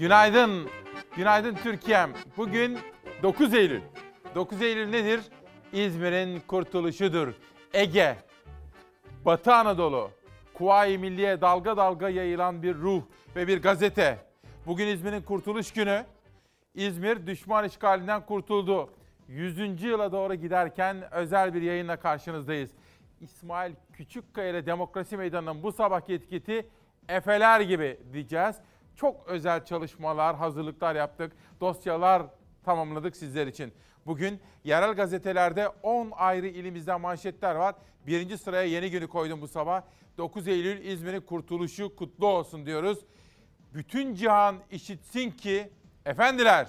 Günaydın. Günaydın Türkiye'm. Bugün 9 Eylül. 9 Eylül nedir? İzmir'in kurtuluşudur. Ege, Batı Anadolu, Kuvayi Milliye dalga dalga yayılan bir ruh ve bir gazete. Bugün İzmir'in kurtuluş günü. İzmir düşman işgalinden kurtuldu. 100. yıla doğru giderken özel bir yayınla karşınızdayız. İsmail Küçükkaya ile Demokrasi Meydanı'nın bu sabahki etiketi Efeler gibi diyeceğiz. Çok özel çalışmalar, hazırlıklar yaptık. Dosyalar tamamladık sizler için. Bugün yerel gazetelerde 10 ayrı ilimizden manşetler var. Birinci sıraya yeni günü koydum bu sabah. 9 Eylül İzmir'in kurtuluşu kutlu olsun diyoruz. Bütün cihan işitsin ki efendiler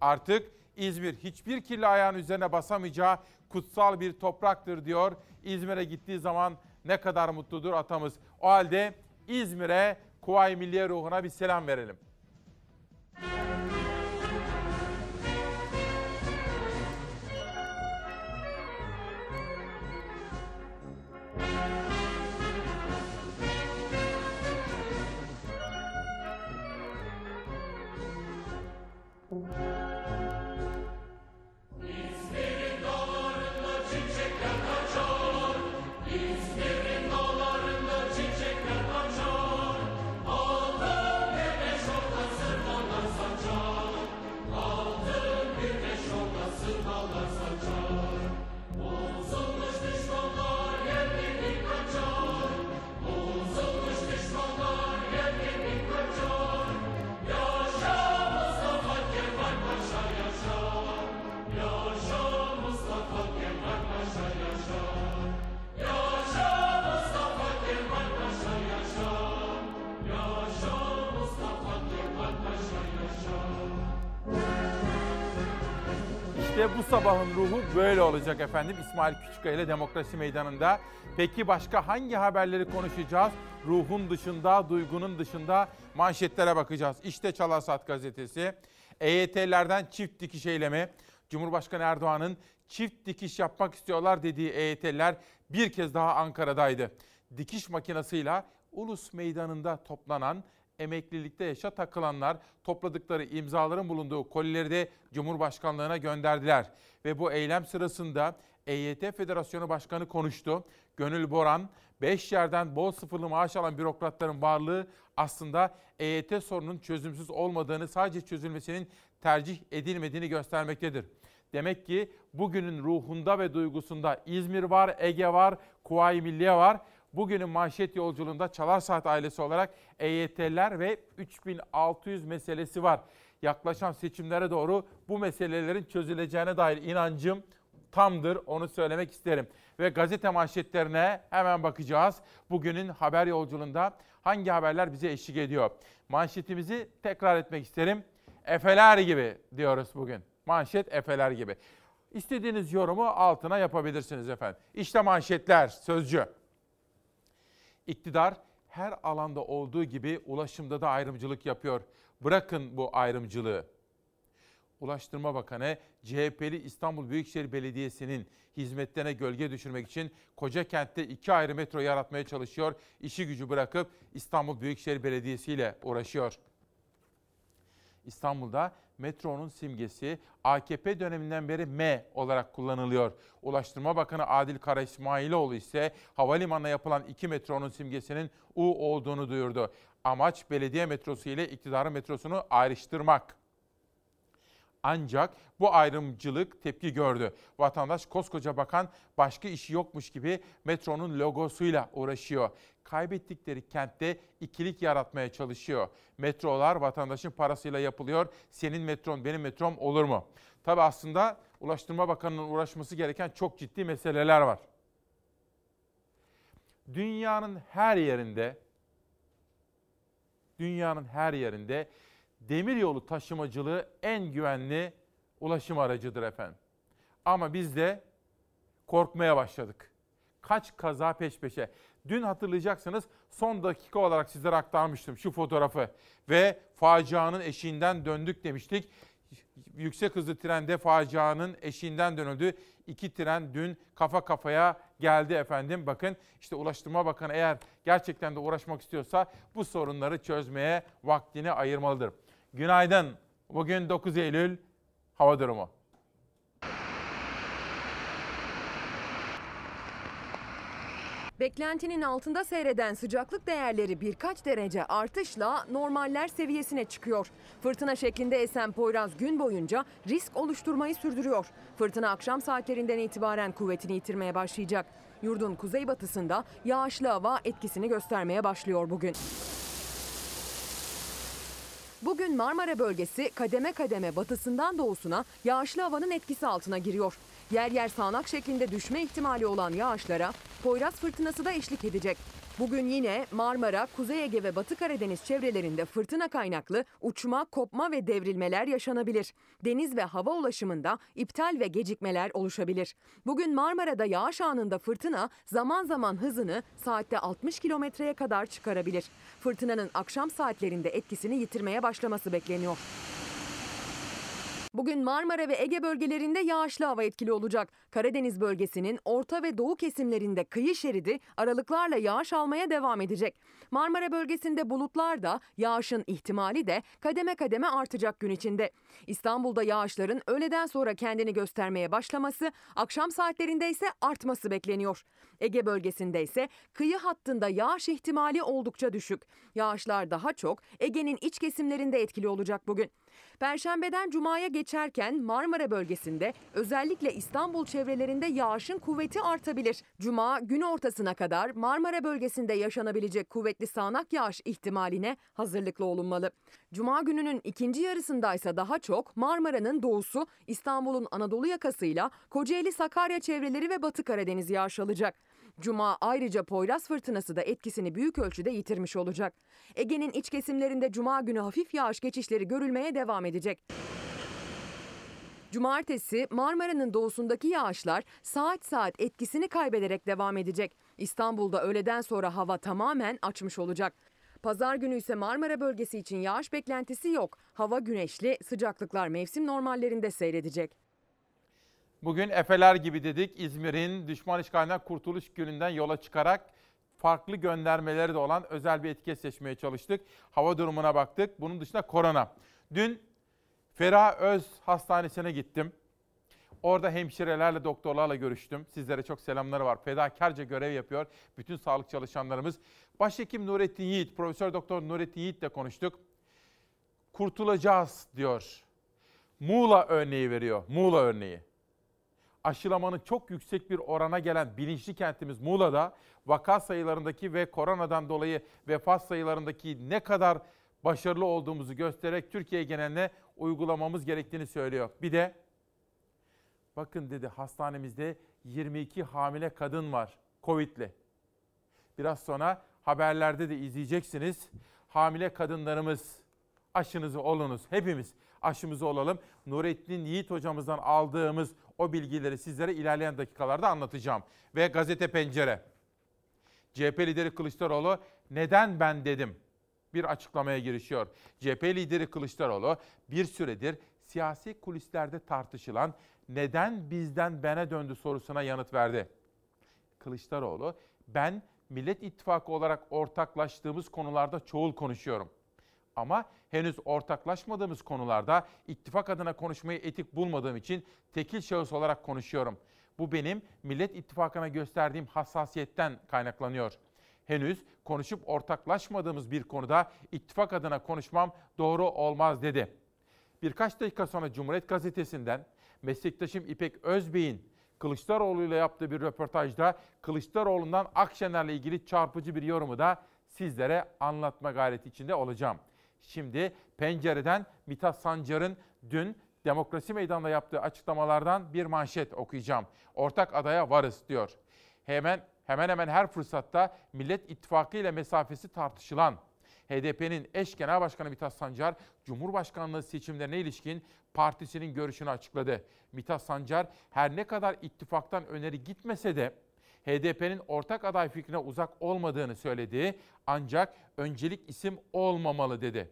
artık İzmir hiçbir kirli ayağın üzerine basamayacağı kutsal bir topraktır diyor. İzmir'e gittiği zaman ne kadar mutludur atamız. O halde İzmir'e Kuvayi Milliye ruhuna bir selam verelim. Böyle olacak efendim. İsmail Küçükkaya ile Demokrasi Meydanı'nda. Peki başka hangi haberleri konuşacağız? Ruhun dışında, duygunun dışında manşetlere bakacağız. İşte Çalasat gazetesi. EYT'lerden çift dikiş eylemi. Cumhurbaşkanı Erdoğan'ın çift dikiş yapmak istiyorlar dediği EYT'liler bir kez daha Ankara'daydı. Dikiş makinasıyla Ulus Meydanı'nda toplanan emeklilikte yaşa takılanlar topladıkları imzaların bulunduğu kolileri de Cumhurbaşkanlığına gönderdiler. Ve bu eylem sırasında EYT Federasyonu Başkanı konuştu. Gönül Boran, 5 yerden bol sıfırlı maaş alan bürokratların varlığı aslında EYT sorunun çözümsüz olmadığını, sadece çözülmesinin tercih edilmediğini göstermektedir. Demek ki bugünün ruhunda ve duygusunda İzmir var, Ege var, Kuvayi Milliye var. Bugünün manşet yolculuğunda Çalar Saat ailesi olarak EYT'ler ve 3600 meselesi var. Yaklaşan seçimlere doğru bu meselelerin çözüleceğine dair inancım tamdır onu söylemek isterim. Ve gazete manşetlerine hemen bakacağız. Bugünün haber yolculuğunda hangi haberler bize eşlik ediyor? Manşetimizi tekrar etmek isterim. Efeler gibi diyoruz bugün. Manşet Efeler gibi. İstediğiniz yorumu altına yapabilirsiniz efendim. İşte manşetler, sözcü. İktidar her alanda olduğu gibi ulaşımda da ayrımcılık yapıyor. Bırakın bu ayrımcılığı. Ulaştırma Bakanı CHP'li İstanbul Büyükşehir Belediyesi'nin hizmetlerine gölge düşürmek için koca kentte iki ayrı metro yaratmaya çalışıyor. İşi gücü bırakıp İstanbul Büyükşehir Belediyesi ile uğraşıyor. İstanbul'da metronun simgesi AKP döneminden beri M olarak kullanılıyor. Ulaştırma Bakanı Adil Kara İsmailoğlu ise havalimanına yapılan iki metronun simgesinin U olduğunu duyurdu. Amaç belediye metrosu ile iktidarın metrosunu ayrıştırmak. Ancak bu ayrımcılık tepki gördü. Vatandaş koskoca bakan başka işi yokmuş gibi metronun logosuyla uğraşıyor. Kaybettikleri kentte ikilik yaratmaya çalışıyor. Metrolar vatandaşın parasıyla yapılıyor. Senin metron benim metrom olur mu? Tabi aslında Ulaştırma Bakanı'nın uğraşması gereken çok ciddi meseleler var. Dünyanın her yerinde dünyanın her yerinde demiryolu taşımacılığı en güvenli ulaşım aracıdır efendim. Ama biz de korkmaya başladık. Kaç kaza peş peşe. Dün hatırlayacaksınız son dakika olarak sizlere aktarmıştım şu fotoğrafı. Ve facianın eşiğinden döndük demiştik. Yüksek hızlı trende facianın eşiğinden dönüldü. iki tren dün kafa kafaya geldi efendim. Bakın işte Ulaştırma Bakanı eğer gerçekten de uğraşmak istiyorsa bu sorunları çözmeye vaktini ayırmalıdır. Günaydın. Bugün 9 Eylül hava durumu. Beklentinin altında seyreden sıcaklık değerleri birkaç derece artışla normaller seviyesine çıkıyor. Fırtına şeklinde esen Poyraz gün boyunca risk oluşturmayı sürdürüyor. Fırtına akşam saatlerinden itibaren kuvvetini yitirmeye başlayacak. Yurdun kuzeybatısında yağışlı hava etkisini göstermeye başlıyor bugün. Bugün Marmara bölgesi kademe kademe batısından doğusuna yağışlı havanın etkisi altına giriyor. Yer yer sağanak şeklinde düşme ihtimali olan yağışlara Poyraz fırtınası da eşlik edecek. Bugün yine Marmara, Kuzey Ege ve Batı Karadeniz çevrelerinde fırtına kaynaklı uçma, kopma ve devrilmeler yaşanabilir. Deniz ve hava ulaşımında iptal ve gecikmeler oluşabilir. Bugün Marmara'da yağış anında fırtına zaman zaman hızını saatte 60 kilometreye kadar çıkarabilir. Fırtınanın akşam saatlerinde etkisini yitirmeye başlaması bekleniyor. Bugün Marmara ve Ege bölgelerinde yağışlı hava etkili olacak. Karadeniz bölgesinin orta ve doğu kesimlerinde kıyı şeridi aralıklarla yağış almaya devam edecek. Marmara bölgesinde bulutlar da yağışın ihtimali de kademe kademe artacak gün içinde. İstanbul'da yağışların öğleden sonra kendini göstermeye başlaması, akşam saatlerinde ise artması bekleniyor. Ege bölgesinde ise kıyı hattında yağış ihtimali oldukça düşük. Yağışlar daha çok Ege'nin iç kesimlerinde etkili olacak bugün. Perşembeden Cuma'ya geçerken Marmara bölgesinde özellikle İstanbul çevrelerinde yağışın kuvveti artabilir. Cuma gün ortasına kadar Marmara bölgesinde yaşanabilecek kuvvetli sağanak yağış ihtimaline hazırlıklı olunmalı. Cuma gününün ikinci yarısında ise daha çok Marmara'nın doğusu, İstanbul'un Anadolu yakasıyla Kocaeli Sakarya çevreleri ve Batı Karadeniz yağış alacak. Cuma ayrıca Poyraz fırtınası da etkisini büyük ölçüde yitirmiş olacak. Ege'nin iç kesimlerinde cuma günü hafif yağış geçişleri görülmeye devam edecek. Cumartesi Marmara'nın doğusundaki yağışlar saat saat etkisini kaybederek devam edecek. İstanbul'da öğleden sonra hava tamamen açmış olacak. Pazar günü ise Marmara bölgesi için yağış beklentisi yok. Hava güneşli, sıcaklıklar mevsim normallerinde seyredecek. Bugün Efeler gibi dedik. İzmir'in düşman işgalinden kurtuluş gününden yola çıkarak farklı göndermeleri de olan özel bir etiket seçmeye çalıştık. Hava durumuna baktık. Bunun dışında korona. Dün Ferah Öz Hastanesi'ne gittim. Orada hemşirelerle, doktorlarla görüştüm. Sizlere çok selamları var. Fedakarca görev yapıyor bütün sağlık çalışanlarımız. Başhekim Nurettin Yiğit, Profesör Doktor Nurettin Yiğit ile konuştuk. Kurtulacağız diyor. Muğla örneği veriyor. Muğla örneği aşılamanın çok yüksek bir orana gelen bilinçli kentimiz Muğla'da vaka sayılarındaki ve koronadan dolayı vefat sayılarındaki ne kadar başarılı olduğumuzu göstererek Türkiye geneline uygulamamız gerektiğini söylüyor. Bir de bakın dedi hastanemizde 22 hamile kadın var Covid'li. Biraz sonra haberlerde de izleyeceksiniz. Hamile kadınlarımız aşınızı olunuz. Hepimiz aşımızı olalım. Nurettin Yiğit hocamızdan aldığımız o bilgileri sizlere ilerleyen dakikalarda anlatacağım. Ve gazete pencere. CHP lideri Kılıçdaroğlu neden ben dedim bir açıklamaya girişiyor. CHP lideri Kılıçdaroğlu bir süredir siyasi kulislerde tartışılan neden bizden bene döndü sorusuna yanıt verdi. Kılıçdaroğlu ben Millet İttifakı olarak ortaklaştığımız konularda çoğul konuşuyorum. Ama henüz ortaklaşmadığımız konularda ittifak adına konuşmayı etik bulmadığım için tekil şahıs olarak konuşuyorum. Bu benim Millet İttifakı'na gösterdiğim hassasiyetten kaynaklanıyor. Henüz konuşup ortaklaşmadığımız bir konuda ittifak adına konuşmam doğru olmaz dedi. Birkaç dakika sonra Cumhuriyet Gazetesi'nden meslektaşım İpek Özbey'in Kılıçdaroğlu ile yaptığı bir röportajda Kılıçdaroğlu'ndan Akşener'le ilgili çarpıcı bir yorumu da sizlere anlatma gayreti içinde olacağım. Şimdi pencereden Mithat Sancar'ın dün Demokrasi Meydanı'nda yaptığı açıklamalardan bir manşet okuyacağım. Ortak adaya varız diyor. Hemen hemen hemen her fırsatta Millet İttifakı ile mesafesi tartışılan HDP'nin eş genel başkanı Mithat Sancar, Cumhurbaşkanlığı seçimlerine ilişkin partisinin görüşünü açıkladı. Mithat Sancar her ne kadar ittifaktan öneri gitmese de HDP'nin ortak aday fikrine uzak olmadığını söyledi. Ancak öncelik isim olmamalı dedi.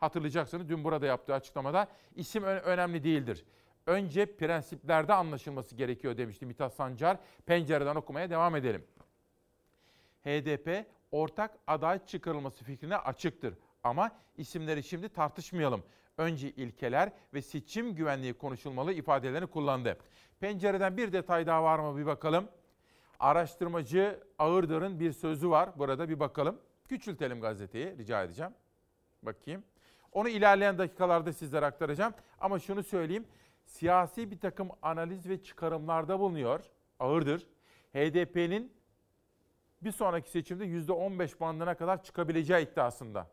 Hatırlayacaksınız dün burada yaptığı açıklamada isim önemli değildir. Önce prensiplerde anlaşılması gerekiyor demişti Mithat Sancar. Pencereden okumaya devam edelim. HDP ortak aday çıkarılması fikrine açıktır. Ama isimleri şimdi tartışmayalım. Önce ilkeler ve seçim güvenliği konuşulmalı ifadelerini kullandı. Pencereden bir detay daha var mı bir bakalım. Araştırmacı Ağırdır'ın bir sözü var. Burada bir bakalım. Küçültelim gazeteyi rica edeceğim. Bakayım. Onu ilerleyen dakikalarda sizlere aktaracağım. Ama şunu söyleyeyim. Siyasi bir takım analiz ve çıkarımlarda bulunuyor. Ağırdır. HDP'nin bir sonraki seçimde %15 bandına kadar çıkabileceği iddiasında.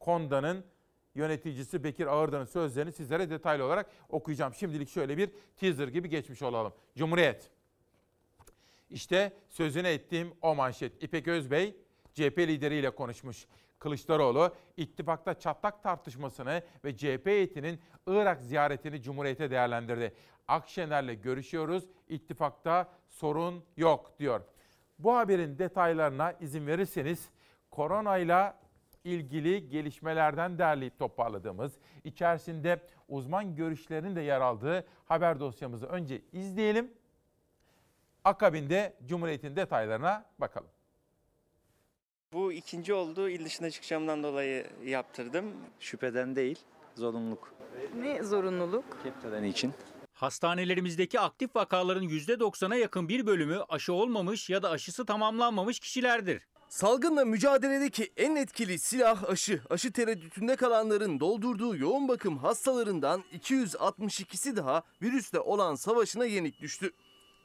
Konda'nın yöneticisi Bekir Ağırdan'ın sözlerini sizlere detaylı olarak okuyacağım. Şimdilik şöyle bir teaser gibi geçmiş olalım. Cumhuriyet. İşte sözünü ettiğim o manşet. İpek Özbey CHP lideriyle konuşmuş. Kılıçdaroğlu ittifakta çatlak tartışmasını ve CHP heyetinin Irak ziyaretini Cumhuriyet'e değerlendirdi. Akşener'le görüşüyoruz, ittifakta sorun yok diyor. Bu haberin detaylarına izin verirseniz koronayla ilgili gelişmelerden derleyip toparladığımız, içerisinde uzman görüşlerinin de yer aldığı haber dosyamızı önce izleyelim. Akabinde Cumhuriyet'in detaylarına bakalım. Bu ikinci oldu. İl dışına çıkacağımdan dolayı yaptırdım. Şüpheden değil, zorunluluk. Ne zorunluluk? Kepteden için. Hastanelerimizdeki aktif vakaların %90'a yakın bir bölümü aşı olmamış ya da aşısı tamamlanmamış kişilerdir. Salgınla mücadeledeki en etkili silah aşı. Aşı tereddütünde kalanların doldurduğu yoğun bakım hastalarından 262'si daha virüsle olan savaşına yenik düştü.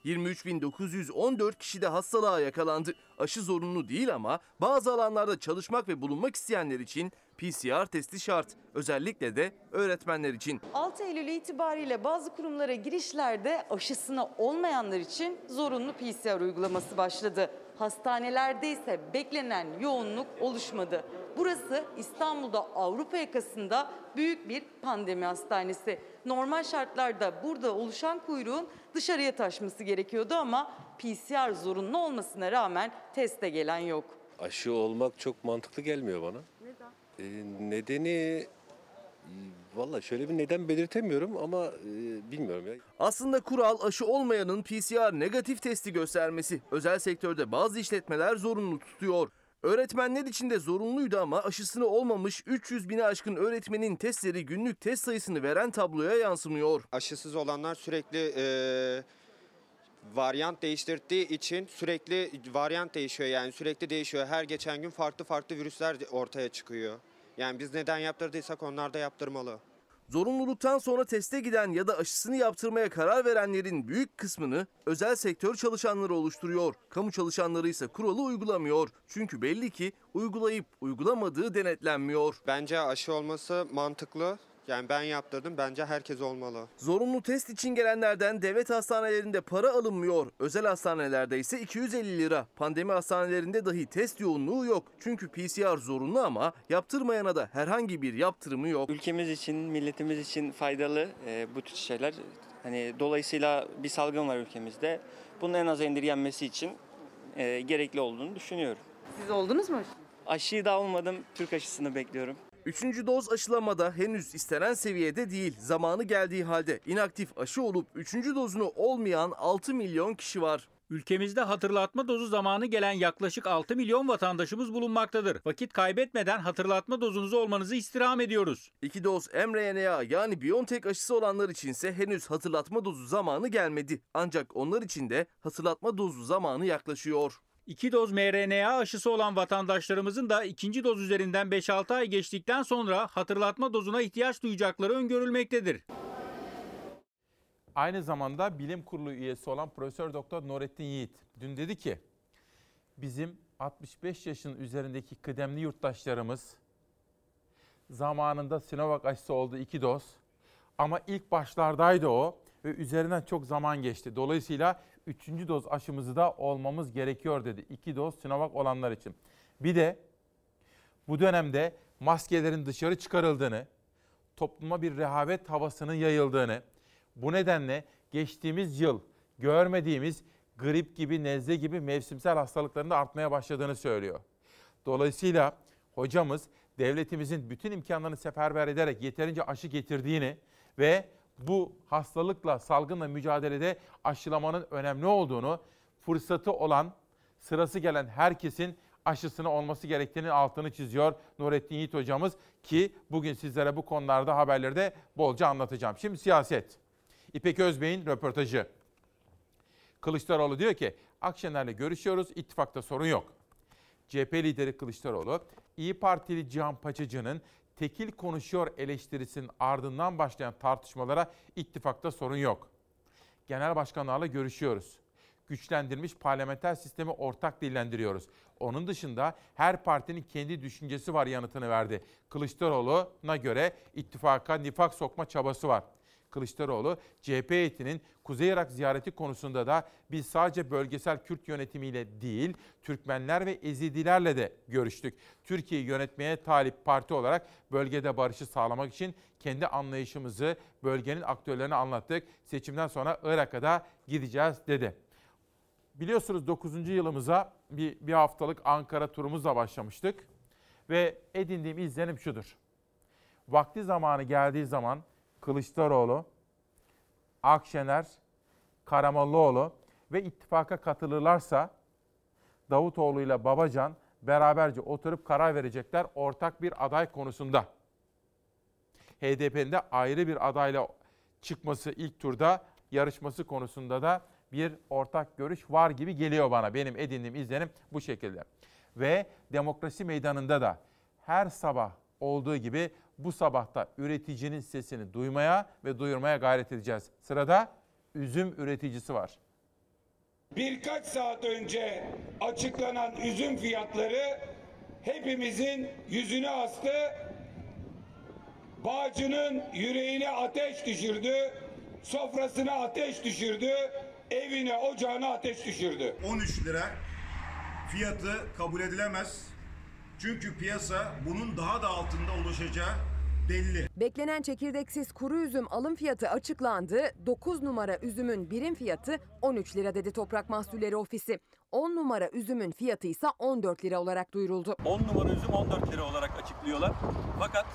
23.914 kişi de hastalığa yakalandı. Aşı zorunlu değil ama bazı alanlarda çalışmak ve bulunmak isteyenler için PCR testi şart. Özellikle de öğretmenler için. 6 Eylül itibariyle bazı kurumlara girişlerde aşısına olmayanlar için zorunlu PCR uygulaması başladı. Hastanelerde ise beklenen yoğunluk oluşmadı. Burası İstanbul'da Avrupa yakasında büyük bir pandemi hastanesi. Normal şartlarda burada oluşan kuyruğun dışarıya taşması gerekiyordu ama PCR zorunlu olmasına rağmen teste gelen yok. Aşı olmak çok mantıklı gelmiyor bana. Neden? nedeni Valla şöyle bir neden belirtemiyorum ama e, bilmiyorum ya. Aslında kural aşı olmayanın PCR negatif testi göstermesi. Özel sektörde bazı işletmeler zorunlu tutuyor. Öğretmenler için de zorunluydu ama aşısını olmamış 300 bini aşkın öğretmenin testleri günlük test sayısını veren tabloya yansımıyor. Aşısız olanlar sürekli e, varyant değiştirdiği için sürekli varyant değişiyor yani sürekli değişiyor. Her geçen gün farklı farklı virüsler ortaya çıkıyor. Yani biz neden yaptırdıysak onlar da yaptırmalı. Zorunluluktan sonra teste giden ya da aşısını yaptırmaya karar verenlerin büyük kısmını özel sektör çalışanları oluşturuyor. Kamu çalışanları ise kuralı uygulamıyor. Çünkü belli ki uygulayıp uygulamadığı denetlenmiyor. Bence aşı olması mantıklı. Yani ben yaptırdım bence herkes olmalı. Zorunlu test için gelenlerden devlet hastanelerinde para alınmıyor. Özel hastanelerde ise 250 lira. Pandemi hastanelerinde dahi test yoğunluğu yok. Çünkü PCR zorunlu ama yaptırmayana da herhangi bir yaptırımı yok. Ülkemiz için, milletimiz için faydalı e, bu tür şeyler. Hani dolayısıyla bir salgın var ülkemizde. Bunun en az indirgenmesi için e, gerekli olduğunu düşünüyorum. Siz oldunuz mu? Aşıyı da olmadım. Türk aşısını bekliyorum. Üçüncü doz aşılamada henüz istenen seviyede değil. Zamanı geldiği halde inaktif aşı olup üçüncü dozunu olmayan 6 milyon kişi var. Ülkemizde hatırlatma dozu zamanı gelen yaklaşık 6 milyon vatandaşımız bulunmaktadır. Vakit kaybetmeden hatırlatma dozunuzu olmanızı istirham ediyoruz. İki doz mRNA yani BioNTech aşısı olanlar içinse henüz hatırlatma dozu zamanı gelmedi. Ancak onlar için de hatırlatma dozu zamanı yaklaşıyor. İki doz mRNA aşısı olan vatandaşlarımızın da ikinci doz üzerinden 5-6 ay geçtikten sonra hatırlatma dozuna ihtiyaç duyacakları öngörülmektedir. Aynı zamanda bilim kurulu üyesi olan Profesör Doktor Nurettin Yiğit dün dedi ki bizim 65 yaşın üzerindeki kıdemli yurttaşlarımız zamanında Sinovac aşısı oldu iki doz ama ilk başlardaydı o ve üzerinden çok zaman geçti. Dolayısıyla üçüncü doz aşımızı da olmamız gerekiyor dedi. İki doz Sinovac olanlar için. Bir de bu dönemde maskelerin dışarı çıkarıldığını, topluma bir rehavet havasının yayıldığını, bu nedenle geçtiğimiz yıl görmediğimiz grip gibi, nezle gibi mevsimsel hastalıkların da artmaya başladığını söylüyor. Dolayısıyla hocamız devletimizin bütün imkanlarını seferber ederek yeterince aşı getirdiğini ve bu hastalıkla, salgınla mücadelede aşılamanın önemli olduğunu, fırsatı olan, sırası gelen herkesin aşısını olması gerektiğini altını çiziyor Nurettin Yiğit hocamız ki bugün sizlere bu konularda haberleri de bolca anlatacağım. Şimdi siyaset. İpek Özbey'in röportajı. Kılıçdaroğlu diyor ki Akşener'le görüşüyoruz, ittifakta sorun yok. CHP lideri Kılıçdaroğlu, İyi Partili Cihan Paçacı'nın tekil konuşuyor eleştirisinin ardından başlayan tartışmalara ittifakta sorun yok. Genel başkanlarla görüşüyoruz. Güçlendirilmiş parlamenter sistemi ortak dillendiriyoruz. Onun dışında her partinin kendi düşüncesi var yanıtını verdi. Kılıçdaroğlu'na göre ittifaka nifak sokma çabası var. Kılıçdaroğlu, CHP heyetinin Kuzey Irak ziyareti konusunda da biz sadece bölgesel Kürt yönetimiyle değil, Türkmenler ve Ezidilerle de görüştük. Türkiye'yi yönetmeye talip parti olarak bölgede barışı sağlamak için kendi anlayışımızı bölgenin aktörlerine anlattık. Seçimden sonra Irak'a da gideceğiz dedi. Biliyorsunuz 9. yılımıza bir, bir haftalık Ankara turumuzla başlamıştık. Ve edindiğim izlenim şudur. Vakti zamanı geldiği zaman Kılıçdaroğlu, Akşener, Karamollaoğlu ve ittifaka katılırlarsa Davutoğlu ile Babacan beraberce oturup karar verecekler ortak bir aday konusunda. HDP'nin de ayrı bir adayla çıkması ilk turda yarışması konusunda da bir ortak görüş var gibi geliyor bana. Benim edindiğim izlenim bu şekilde. Ve demokrasi meydanında da her sabah olduğu gibi bu sabahta üreticinin sesini duymaya ve duyurmaya gayret edeceğiz. Sırada üzüm üreticisi var. Birkaç saat önce açıklanan üzüm fiyatları hepimizin yüzüne astı. Bağcının yüreğine ateş düşürdü, sofrasına ateş düşürdü, evine ocağına ateş düşürdü. 13 lira fiyatı kabul edilemez. Çünkü piyasa bunun daha da altında ulaşacağı belli. Beklenen çekirdeksiz kuru üzüm alım fiyatı açıklandı. 9 numara üzümün birim fiyatı 13 lira dedi Toprak Mahsulleri Ofisi. 10 numara üzümün fiyatı ise 14 lira olarak duyuruldu. 10 numara üzüm 14 lira olarak açıklıyorlar. Fakat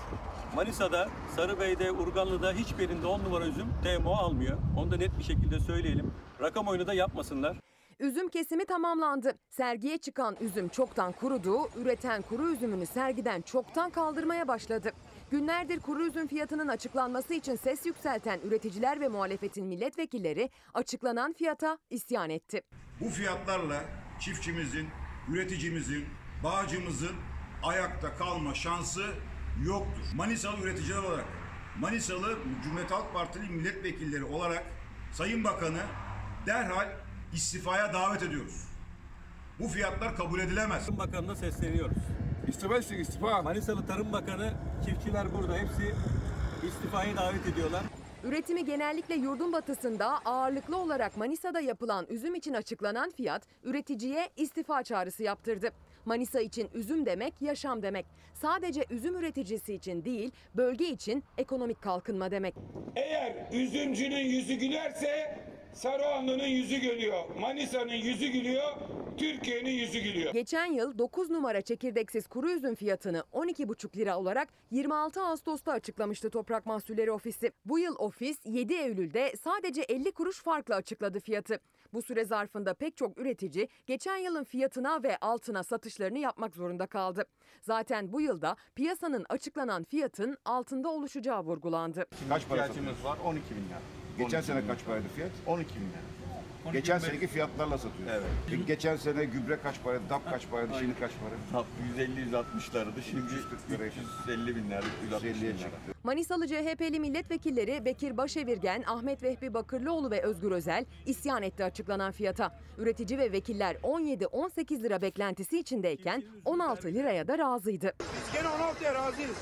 Manisa'da, Sarıbey'de, Urganlı'da hiçbirinde 10 numara üzüm TMO almıyor. Onu da net bir şekilde söyleyelim. Rakam oyunu da yapmasınlar. Üzüm kesimi tamamlandı. Sergiye çıkan üzüm çoktan kurudu. Üreten kuru üzümünü sergiden çoktan kaldırmaya başladı. Günlerdir kuru üzüm fiyatının açıklanması için ses yükselten üreticiler ve muhalefetin milletvekilleri açıklanan fiyata isyan etti. Bu fiyatlarla çiftçimizin, üreticimizin, bağcımızın ayakta kalma şansı yoktur. Manisalı üreticiler olarak, Manisalı Cumhuriyet Halk Partili milletvekilleri olarak Sayın Bakanı derhal istifaya davet ediyoruz. Bu fiyatlar kabul edilemez. Tarım Bakanı'na sesleniyoruz. İstifa istifa istifa. Manisalı Tarım Bakanı, çiftçiler burada hepsi istifaya davet ediyorlar. Üretimi genellikle yurdun batısında ağırlıklı olarak Manisa'da yapılan üzüm için açıklanan fiyat üreticiye istifa çağrısı yaptırdı. Manisa için üzüm demek yaşam demek. Sadece üzüm üreticisi için değil bölge için ekonomik kalkınma demek. Eğer üzümcünün yüzü gülerse Saruhanlı'nın yüzü gülüyor. Manisa'nın yüzü gülüyor. Türkiye'nin yüzü gülüyor. Geçen yıl 9 numara çekirdeksiz kuru üzüm fiyatını 12,5 lira olarak 26 Ağustos'ta açıklamıştı Toprak Mahsulleri Ofisi. Bu yıl ofis 7 Eylül'de sadece 50 kuruş farkla açıkladı fiyatı. Bu süre zarfında pek çok üretici geçen yılın fiyatına ve altına satışlarını yapmak zorunda kaldı. Zaten bu yılda piyasanın açıklanan fiyatın altında oluşacağı vurgulandı. Kaç para var 12 bin lira. Geçen sene kaç paraydı fiyat? 12 bin lira. Geçen seneki fiyatlarla satıyoruz. Evet. Peki geçen sene gübre kaç paraydı, DAP kaç paraydı, şimdi kaç para? 150-160'lardı. Şimdi 340 liraya çıktı. 350 binler, 150'ye çıktı. Manisalı CHP'li milletvekilleri Bekir Başevirgen, Ahmet Vehbi Bakırlıoğlu ve Özgür Özel isyan etti açıklanan fiyata. Üretici ve vekiller 17-18 lira beklentisi içindeyken 16 liraya da razıydı. Biz gene 16'ya razıyız.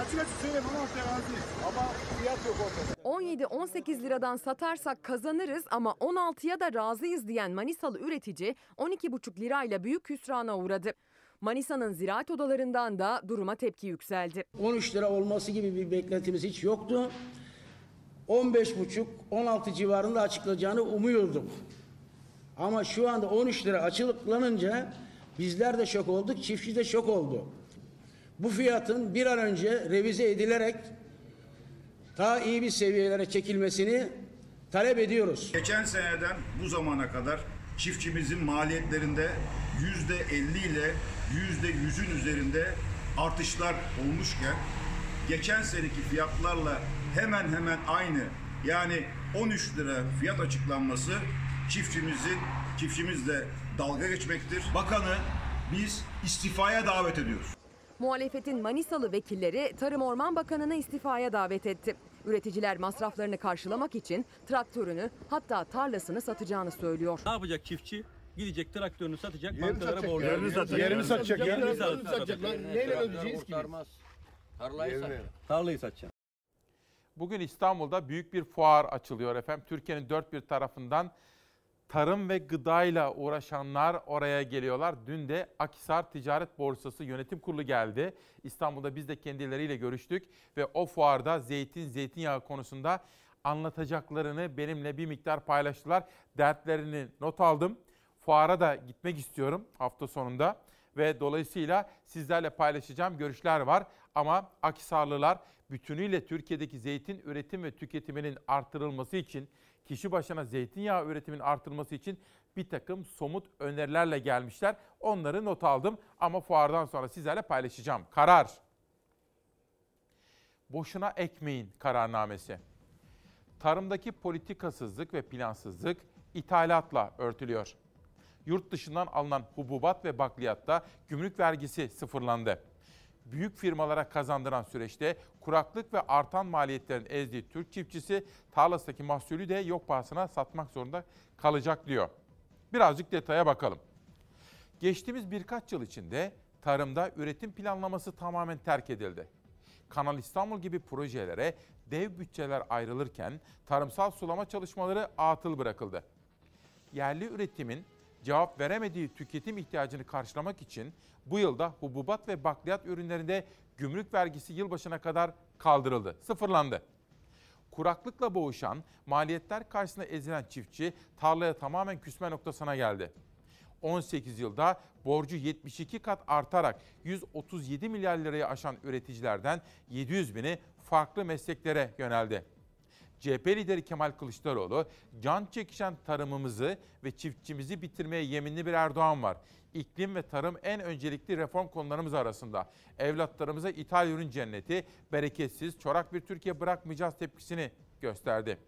Açık açık söyleyeyim 16'ya razıyız. Ama fiyat yok ortada. 17-18 liradan satarsak kazanırız ama 16'ya da razıyız diyen Manisalı üretici 12,5 lirayla büyük hüsrana uğradı. Manisa'nın ziraat odalarından da duruma tepki yükseldi. 13 lira olması gibi bir beklentimiz hiç yoktu. 15,5-16 civarında açıklayacağını umuyorduk. Ama şu anda 13 lira açıklanınca bizler de şok olduk, çiftçi de şok oldu. Bu fiyatın bir an önce revize edilerek daha iyi bir seviyelere çekilmesini talep ediyoruz. Geçen seneden bu zamana kadar çiftçimizin maliyetlerinde yüzde 50 ile yüzde 100'ün üzerinde artışlar olmuşken geçen seneki fiyatlarla hemen hemen aynı yani 13 lira fiyat açıklanması çiftçimizin çiftçimizle dalga geçmektir. Bakanı biz istifaya davet ediyoruz. Muhalefetin Manisalı vekilleri Tarım Orman Bakanı'nı istifaya davet etti. Üreticiler masraflarını karşılamak için traktörünü hatta tarlasını satacağını söylüyor. Ne yapacak çiftçi? Gidecek traktörünü satacak, Yerini bankalara satacak borcu yerini satacak. Yerini satacak ya. Yerini satacak. Neyle ödeyeceğiz ki? Tarlayı satacak. Tarlayı satacak. Bugün İstanbul'da büyük bir fuar açılıyor efendim. Türkiye'nin dört bir tarafından tarım ve gıdayla uğraşanlar oraya geliyorlar. Dün de Akhisar Ticaret Borsası Yönetim Kurulu geldi. İstanbul'da biz de kendileriyle görüştük ve o fuarda zeytin, zeytinyağı konusunda anlatacaklarını benimle bir miktar paylaştılar. Dertlerini not aldım. Fuara da gitmek istiyorum hafta sonunda ve dolayısıyla sizlerle paylaşacağım görüşler var. Ama Akhisarlılar bütünüyle Türkiye'deki zeytin üretim ve tüketiminin artırılması için, kişi başına zeytinyağı üretiminin artırılması için bir takım somut önerilerle gelmişler. Onları not aldım ama fuardan sonra sizlerle paylaşacağım. Karar. Boşuna ekmeyin kararnamesi. Tarımdaki politikasızlık ve plansızlık ithalatla örtülüyor. Yurt dışından alınan hububat ve bakliyatta gümrük vergisi sıfırlandı büyük firmalara kazandıran süreçte kuraklık ve artan maliyetlerin ezdiği Türk çiftçisi tarlasındaki mahsulü de yok pahasına satmak zorunda kalacak diyor. Birazcık detaya bakalım. Geçtiğimiz birkaç yıl içinde tarımda üretim planlaması tamamen terk edildi. Kanal İstanbul gibi projelere dev bütçeler ayrılırken tarımsal sulama çalışmaları atıl bırakıldı. Yerli üretimin cevap veremediği tüketim ihtiyacını karşılamak için bu yılda hububat ve bakliyat ürünlerinde gümrük vergisi yılbaşına kadar kaldırıldı, sıfırlandı. Kuraklıkla boğuşan, maliyetler karşısında ezilen çiftçi tarlaya tamamen küsme noktasına geldi. 18 yılda borcu 72 kat artarak 137 milyar liraya aşan üreticilerden 700 bini farklı mesleklere yöneldi. CHP lideri Kemal Kılıçdaroğlu, can çekişen tarımımızı ve çiftçimizi bitirmeye yeminli bir Erdoğan var. İklim ve tarım en öncelikli reform konularımız arasında. Evlatlarımıza ithal ürün cenneti, bereketsiz, çorak bir Türkiye bırakmayacağız tepkisini gösterdi.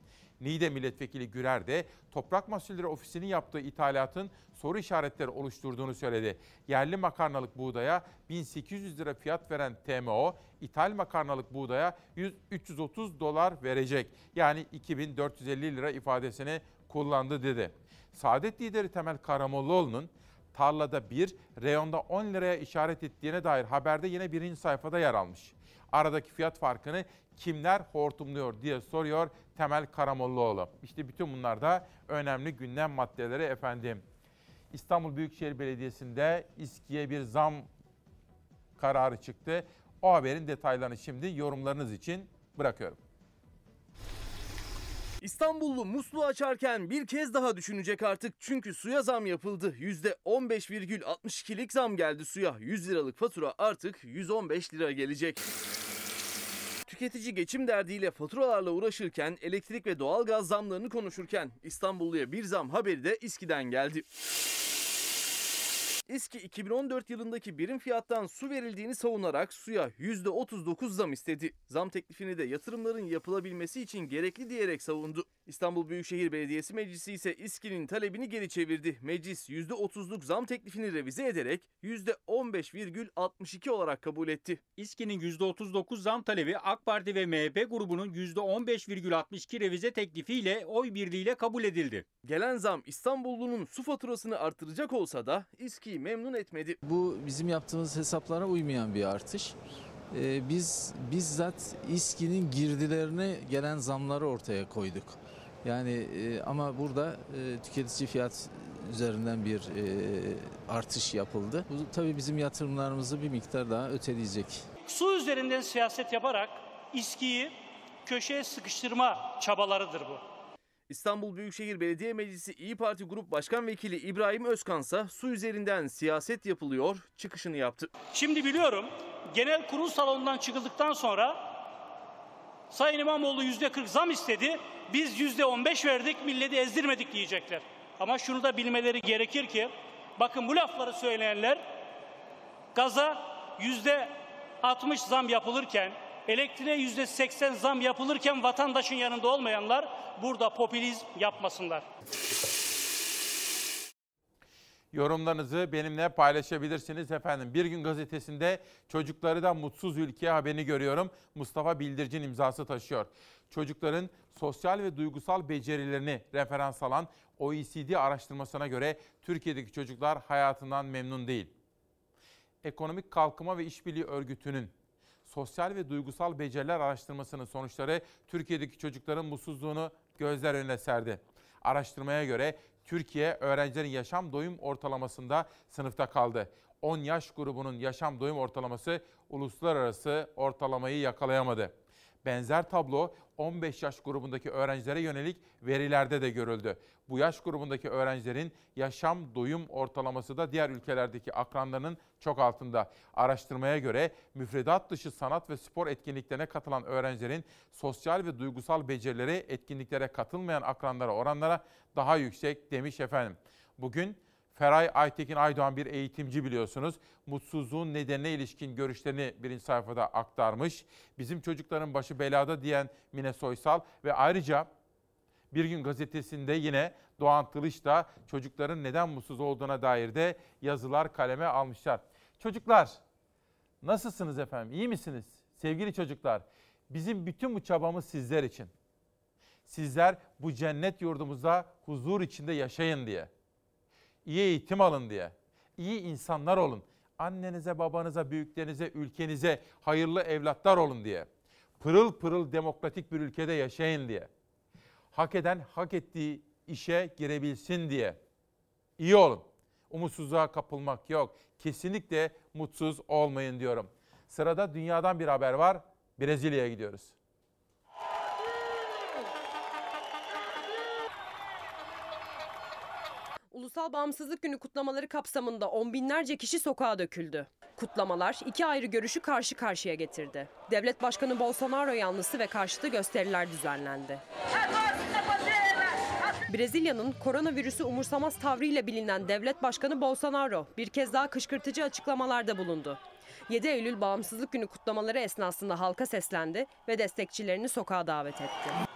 Niğde Milletvekili Gürer de Toprak Mahsulleri Ofisi'nin yaptığı ithalatın soru işaretleri oluşturduğunu söyledi. Yerli makarnalık buğdaya 1800 lira fiyat veren TMO, ithal makarnalık buğdaya 100, 330 dolar verecek. Yani 2450 lira ifadesini kullandı dedi. Saadet lideri Temel Karamollaoğlu'nun tarlada 1, reyonda 10 liraya işaret ettiğine dair haberde yine birinci sayfada yer almış. Aradaki fiyat farkını kimler hortumluyor diye soruyor Temel Karamollaoğlu. İşte bütün bunlar da önemli gündem maddeleri efendim. İstanbul Büyükşehir Belediyesi'nde İSKİ'ye bir zam kararı çıktı. O haberin detaylarını şimdi yorumlarınız için bırakıyorum. İstanbullu musluğu açarken bir kez daha düşünecek artık. Çünkü suya zam yapıldı. %15,62'lik zam geldi suya. 100 liralık fatura artık 115 lira gelecek. Tüketici geçim derdiyle faturalarla uğraşırken elektrik ve doğalgaz zamlarını konuşurken İstanbulluya bir zam haberi de İSKİ'den geldi. İSKİ 2014 yılındaki birim fiyattan su verildiğini savunarak suya %39 zam istedi. Zam teklifini de yatırımların yapılabilmesi için gerekli diyerek savundu. İstanbul Büyükşehir Belediyesi Meclisi ise İSKİ'nin talebini geri çevirdi. Meclis %30'luk zam teklifini revize ederek %15,62 olarak kabul etti. İSKİ'nin %39 zam talebi AK Parti ve MHP grubunun %15,62 revize teklifiyle oy birliğiyle kabul edildi. Gelen zam İstanbullunun su faturasını artıracak olsa da İSKİ'yi memnun etmedi. Bu bizim yaptığımız hesaplara uymayan bir artış. Ee, biz bizzat İSKİ'nin girdilerine gelen zamları ortaya koyduk. Yani e, ama burada e, tüketici fiyat üzerinden bir e, artış yapıldı. Bu tabii bizim yatırımlarımızı bir miktar daha öteleyecek. Su üzerinden siyaset yaparak İSKİ'yi köşeye sıkıştırma çabalarıdır bu. İstanbul Büyükşehir Belediye Meclisi İyi Parti Grup Başkan Vekili İbrahim Özkansa su üzerinden siyaset yapılıyor çıkışını yaptı. Şimdi biliyorum genel kurul salonundan çıkıldıktan sonra Sayın İmamoğlu yüzde 40 zam istedi. Biz yüzde 15 verdik, milleti ezdirmedik diyecekler. Ama şunu da bilmeleri gerekir ki, bakın bu lafları söyleyenler gaza yüzde 60 zam yapılırken, elektriğe yüzde 80 zam yapılırken vatandaşın yanında olmayanlar burada popülizm yapmasınlar. Yorumlarınızı benimle paylaşabilirsiniz efendim. Bir gün gazetesinde çocukları da mutsuz ülke haberini görüyorum. Mustafa Bildircin imzası taşıyor. Çocukların sosyal ve duygusal becerilerini referans alan OECD araştırmasına göre Türkiye'deki çocuklar hayatından memnun değil. Ekonomik Kalkınma ve İşbirliği Örgütü'nün sosyal ve duygusal beceriler araştırmasının sonuçları Türkiye'deki çocukların mutsuzluğunu gözler önüne serdi. Araştırmaya göre Türkiye öğrencilerin yaşam doyum ortalamasında sınıfta kaldı. 10 yaş grubunun yaşam doyum ortalaması uluslararası ortalamayı yakalayamadı. Benzer tablo 15 yaş grubundaki öğrencilere yönelik verilerde de görüldü. Bu yaş grubundaki öğrencilerin yaşam doyum ortalaması da diğer ülkelerdeki akranlarının çok altında. Araştırmaya göre müfredat dışı sanat ve spor etkinliklerine katılan öğrencilerin sosyal ve duygusal becerileri etkinliklere katılmayan akranlara oranlara daha yüksek demiş efendim. Bugün Feray Aytekin Aydoğan bir eğitimci biliyorsunuz. Mutsuzluğun nedenine ilişkin görüşlerini birinci sayfada aktarmış. Bizim çocukların başı belada diyen Mine Soysal ve ayrıca Bir Gün Gazetesi'nde yine Doğan Tılıç da çocukların neden mutsuz olduğuna dair de yazılar kaleme almışlar. Çocuklar nasılsınız efendim? İyi misiniz? Sevgili çocuklar, bizim bütün bu çabamız sizler için. Sizler bu cennet yurdumuzda huzur içinde yaşayın diye iyi eğitim alın diye. İyi insanlar olun. Annenize, babanıza, büyüklerinize, ülkenize hayırlı evlatlar olun diye. Pırıl pırıl demokratik bir ülkede yaşayın diye. Hak eden hak ettiği işe girebilsin diye. İyi olun. Umutsuzluğa kapılmak yok. Kesinlikle mutsuz olmayın diyorum. Sırada dünyadan bir haber var. Brezilya'ya gidiyoruz. Ulusal Bağımsızlık Günü kutlamaları kapsamında on binlerce kişi sokağa döküldü. Kutlamalar iki ayrı görüşü karşı karşıya getirdi. Devlet Başkanı Bolsonaro yanlısı ve karşıtı gösteriler düzenlendi. Brezilya'nın koronavirüsü umursamaz tavrıyla bilinen Devlet Başkanı Bolsonaro bir kez daha kışkırtıcı açıklamalarda bulundu. 7 Eylül Bağımsızlık Günü kutlamaları esnasında halka seslendi ve destekçilerini sokağa davet etti.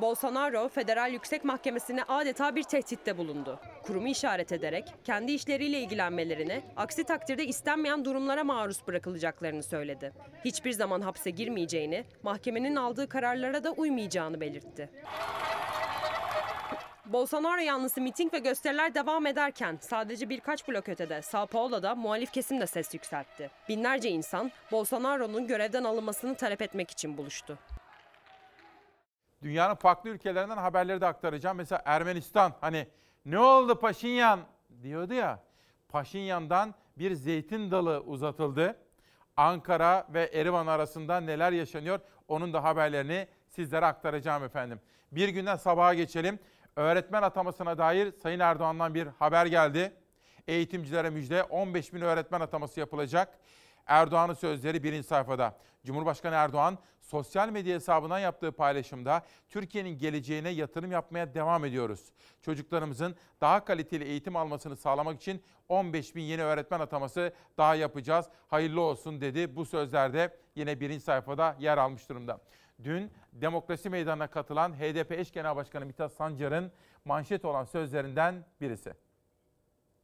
Bolsonaro Federal Yüksek Mahkemesi'ne adeta bir tehditte bulundu. Kurumu işaret ederek kendi işleriyle ilgilenmelerini, aksi takdirde istenmeyen durumlara maruz bırakılacaklarını söyledi. Hiçbir zaman hapse girmeyeceğini, mahkemenin aldığı kararlara da uymayacağını belirtti. Bolsonaro yanlısı miting ve gösteriler devam ederken sadece birkaç blok ötede Sao Paulo'da muhalif kesim de ses yükseltti. Binlerce insan Bolsonaro'nun görevden alınmasını talep etmek için buluştu. Dünyanın farklı ülkelerinden haberleri de aktaracağım. Mesela Ermenistan hani ne oldu Paşinyan diyordu ya. Paşinyan'dan bir zeytin dalı uzatıldı. Ankara ve Erivan arasında neler yaşanıyor onun da haberlerini sizlere aktaracağım efendim. Bir günden sabaha geçelim. Öğretmen atamasına dair Sayın Erdoğan'dan bir haber geldi. Eğitimcilere müjde 15 bin öğretmen ataması yapılacak. Erdoğan'ın sözleri birinci sayfada. Cumhurbaşkanı Erdoğan sosyal medya hesabından yaptığı paylaşımda Türkiye'nin geleceğine yatırım yapmaya devam ediyoruz. Çocuklarımızın daha kaliteli eğitim almasını sağlamak için 15 bin yeni öğretmen ataması daha yapacağız. Hayırlı olsun dedi. Bu sözlerde yine birinci sayfada yer almış durumda. Dün demokrasi meydanına katılan HDP eş genel başkanı Mithat Sancar'ın manşet olan sözlerinden birisi.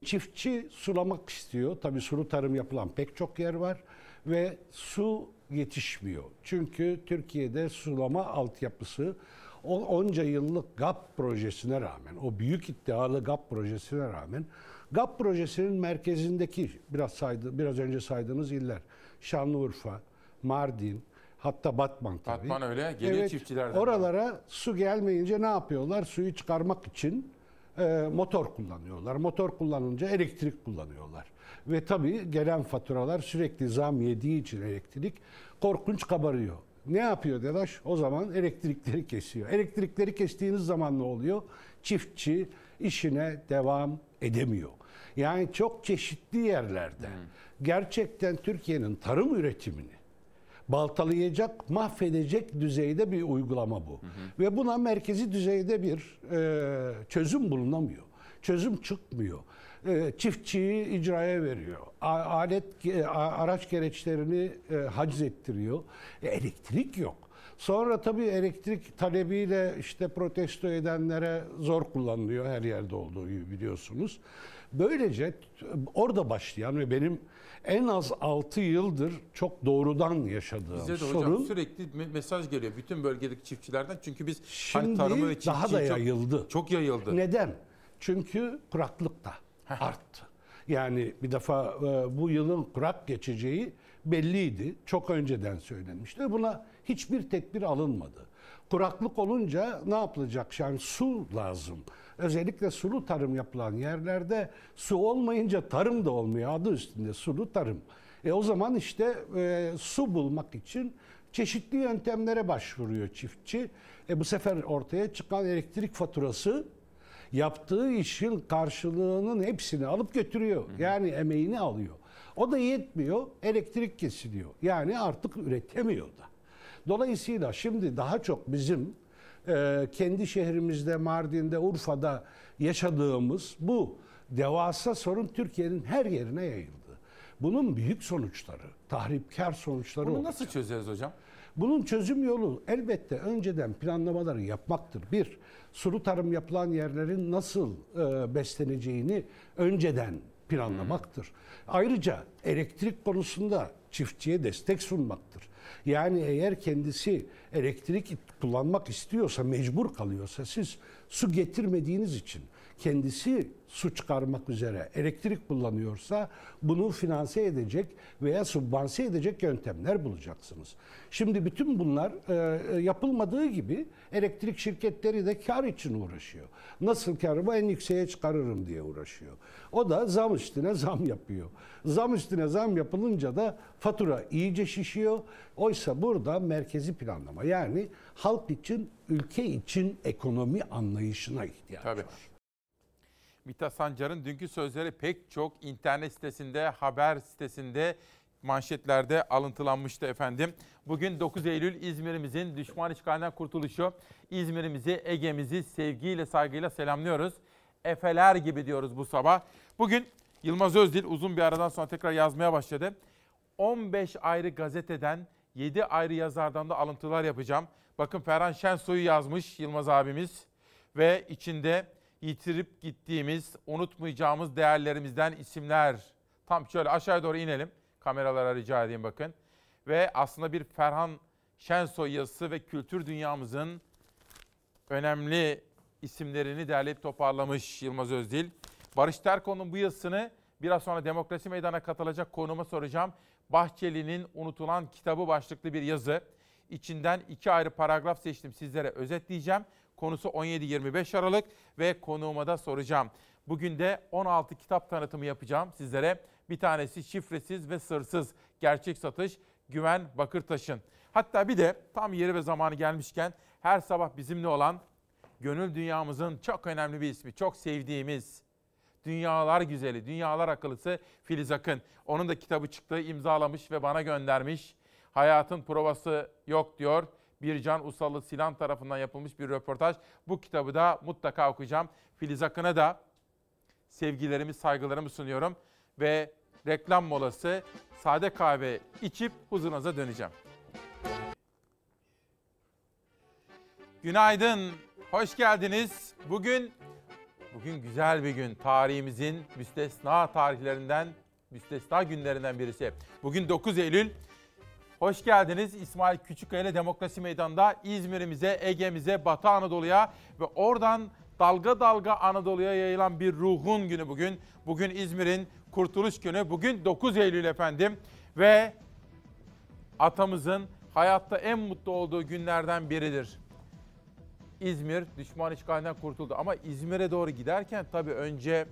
Çiftçi sulamak istiyor. Tabii sulu tarım yapılan pek çok yer var ve su yetişmiyor. Çünkü Türkiye'de sulama altyapısı o onca yıllık GAP projesine rağmen, o büyük iddialı GAP projesine rağmen GAP projesinin merkezindeki biraz saydı, biraz önce saydığınız iller Şanlıurfa, Mardin, hatta Batman tabii. Batman öyle, geliyor çiftçilerden. Oralara su gelmeyince ne yapıyorlar? Suyu çıkarmak için e, motor kullanıyorlar. Motor kullanınca elektrik kullanıyorlar. Ve tabii gelen faturalar sürekli zam yediği için elektrik korkunç kabarıyor. Ne yapıyor Dedaş? O zaman elektrikleri kesiyor. Elektrikleri kestiğiniz zaman ne oluyor? Çiftçi işine devam edemiyor. Yani çok çeşitli yerlerde gerçekten Türkiye'nin tarım üretimini baltalayacak, mahvedecek düzeyde bir uygulama bu. Ve buna merkezi düzeyde bir e, çözüm bulunamıyor. Çözüm çıkmıyor. E, çiftçiyi icraya veriyor. Alet e, araç gereçlerini e, haciz ettiriyor. Elektrik yok. Sonra tabii elektrik talebiyle işte protesto edenlere zor kullanılıyor her yerde olduğu gibi biliyorsunuz. Böylece orada başlayan ve benim en az 6 yıldır çok doğrudan yaşadığım Bize de hocam sorun sürekli me- mesaj geliyor bütün bölgedeki çiftçilerden. Çünkü biz hani Şimdi tarımı ve daha da çiftçiyi çok- yayıldı. Çok yayıldı. Neden? Çünkü kuraklık da arttı. Yani bir defa e, bu yılın kurak geçeceği belliydi. Çok önceden söylenmişti. Buna hiçbir tedbir alınmadı. Kuraklık olunca ne yapılacak? Yani su lazım. Özellikle sulu tarım yapılan yerlerde su olmayınca tarım da olmuyor. Adı üstünde sulu tarım. E o zaman işte e, su bulmak için çeşitli yöntemlere başvuruyor çiftçi. E bu sefer ortaya çıkan elektrik faturası yaptığı işin karşılığının hepsini alıp götürüyor. Yani emeğini alıyor. O da yetmiyor, elektrik kesiliyor. Yani artık üretemiyor da. Dolayısıyla şimdi daha çok bizim e, kendi şehrimizde, Mardin'de, Urfa'da yaşadığımız bu devasa sorun Türkiye'nin her yerine yayıldı. Bunun büyük sonuçları, tahripkar sonuçları Bunu olacak. nasıl çözeriz hocam? Bunun çözüm yolu elbette önceden planlamaları yapmaktır. Bir, sulu tarım yapılan yerlerin nasıl e, besleneceğini önceden planlamaktır. Ayrıca elektrik konusunda çiftçiye destek sunmaktır. Yani eğer kendisi elektrik kullanmak istiyorsa, mecbur kalıyorsa siz su getirmediğiniz için kendisi su çıkarmak üzere elektrik kullanıyorsa bunu finanse edecek veya subvanse edecek yöntemler bulacaksınız. Şimdi bütün bunlar e, yapılmadığı gibi elektrik şirketleri de kar için uğraşıyor. Nasıl karımı en yükseğe çıkarırım diye uğraşıyor. O da zam üstüne zam yapıyor. Zam üstüne zam yapılınca da fatura iyice şişiyor. Oysa burada merkezi planlama yani halk için, ülke için ekonomi anlayışına ihtiyaç Tabii. var. Mithat Sancar'ın dünkü sözleri pek çok internet sitesinde, haber sitesinde, manşetlerde alıntılanmıştı efendim. Bugün 9 Eylül İzmir'imizin düşman işgalinden kurtuluşu. İzmir'imizi, Ege'mizi sevgiyle, saygıyla selamlıyoruz. Efeler gibi diyoruz bu sabah. Bugün Yılmaz Özdil uzun bir aradan sonra tekrar yazmaya başladı. 15 ayrı gazeteden 7 ayrı yazardan da alıntılar yapacağım. Bakın Ferhan Şensoy'u yazmış Yılmaz abimiz ve içinde yitirip gittiğimiz, unutmayacağımız değerlerimizden isimler. Tam şöyle aşağıya doğru inelim. Kameralara rica edeyim bakın. Ve aslında bir Ferhan Şensoy yazısı ve kültür dünyamızın önemli isimlerini derleyip toparlamış Yılmaz Özdil. Barış Terkoğlu'nun bu yazısını biraz sonra Demokrasi Meydanı'na katılacak konuğuma soracağım. Bahçeli'nin unutulan kitabı başlıklı bir yazı. İçinden iki ayrı paragraf seçtim sizlere özetleyeceğim. Konusu 17-25 Aralık ve konuğuma da soracağım. Bugün de 16 kitap tanıtımı yapacağım sizlere. Bir tanesi şifresiz ve sırsız gerçek satış Güven Bakırtaş'ın. Hatta bir de tam yeri ve zamanı gelmişken her sabah bizimle olan gönül dünyamızın çok önemli bir ismi, çok sevdiğimiz Dünyalar Güzeli, Dünyalar Akıllısı Filiz Akın. Onun da kitabı çıktı, imzalamış ve bana göndermiş. Hayatın provası yok diyor. Bircan Usalı Sinan tarafından yapılmış bir röportaj. Bu kitabı da mutlaka okuyacağım. Filiz Akın'a da sevgilerimi, saygılarımı sunuyorum. Ve reklam molası sade kahve içip huzurunuza döneceğim. Günaydın, hoş geldiniz. Bugün bugün güzel bir gün. Tarihimizin müstesna tarihlerinden, müstesna günlerinden birisi. Bugün 9 Eylül. Hoş geldiniz İsmail Küçükkaya ile Demokrasi Meydanı'nda İzmir'imize, Ege'mize, Batı Anadolu'ya ve oradan dalga dalga Anadolu'ya yayılan bir ruhun günü bugün. Bugün İzmir'in kurtuluş günü. Bugün 9 Eylül efendim ve atamızın hayatta en mutlu olduğu günlerden biridir. İzmir düşman işgalinden kurtuldu. Ama İzmir'e doğru giderken tabii önce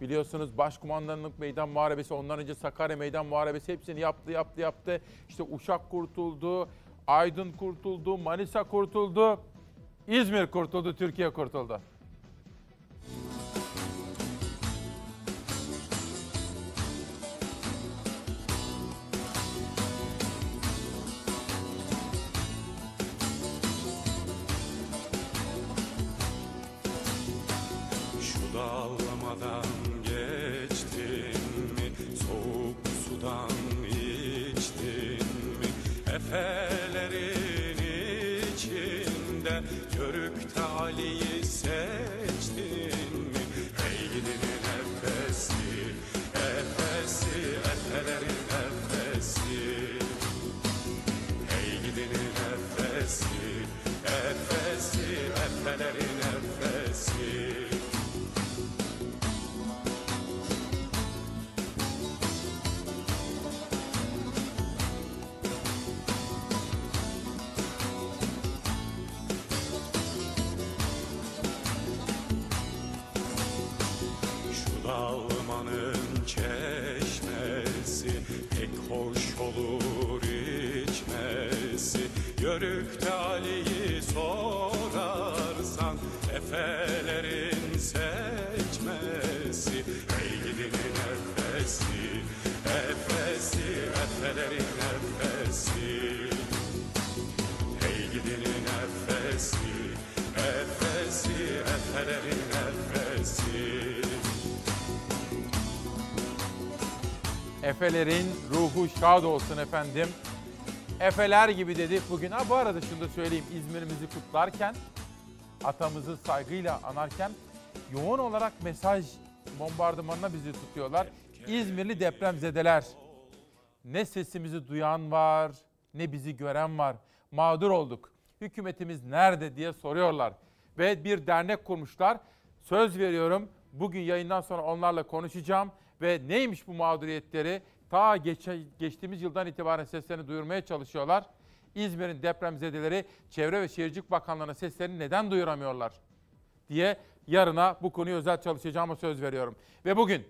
biliyorsunuz Başkumandanlık Meydan Muharebesi, ondan önce Sakarya Meydan Muharebesi hepsini yaptı, yaptı, yaptı. İşte Uşak kurtuldu, Aydın kurtuldu, Manisa kurtuldu, İzmir kurtuldu, Türkiye kurtuldu. Efelerin ruhu şad olsun efendim. Efeler gibi dedik bugün. Ha bu arada şunu da söyleyeyim. İzmir'imizi kutlarken, atamızı saygıyla anarken yoğun olarak mesaj bombardımanına bizi tutuyorlar. İzmirli depremzedeler. Ne sesimizi duyan var, ne bizi gören var. Mağdur olduk. Hükümetimiz nerede diye soruyorlar. Ve bir dernek kurmuşlar. Söz veriyorum bugün yayından sonra onlarla konuşacağım. Ve neymiş bu mağduriyetleri? Ta geçe, geçtiğimiz yıldan itibaren seslerini duyurmaya çalışıyorlar. İzmir'in depremzedeleri Çevre ve Şehircilik Bakanlığı'na seslerini neden duyuramıyorlar? diye yarına bu konuyu özel çalışacağıma söz veriyorum. Ve bugün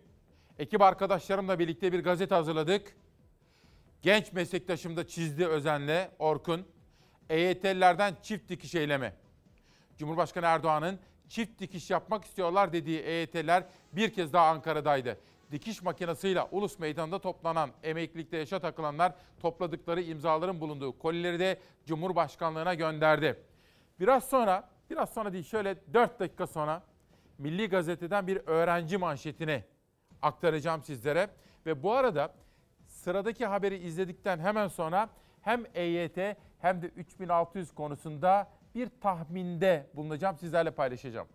ekip arkadaşlarımla birlikte bir gazete hazırladık. Genç meslektaşım da çizdi özenle Orkun. EYT'lilerden çift dikiş eylemi. Cumhurbaşkanı Erdoğan'ın çift dikiş yapmak istiyorlar dediği EYT'liler bir kez daha Ankara'daydı. Dikiş makinesiyle Ulus Meydanı'nda toplanan emeklilikte yaşa takılanlar topladıkları imzaların bulunduğu kolileri de Cumhurbaşkanlığına gönderdi. Biraz sonra, biraz sonra değil şöyle 4 dakika sonra Milli Gazete'den bir öğrenci manşetini aktaracağım sizlere. Ve bu arada sıradaki haberi izledikten hemen sonra hem EYT hem de 3600 konusunda bir tahminde bulunacağım, sizlerle paylaşacağım.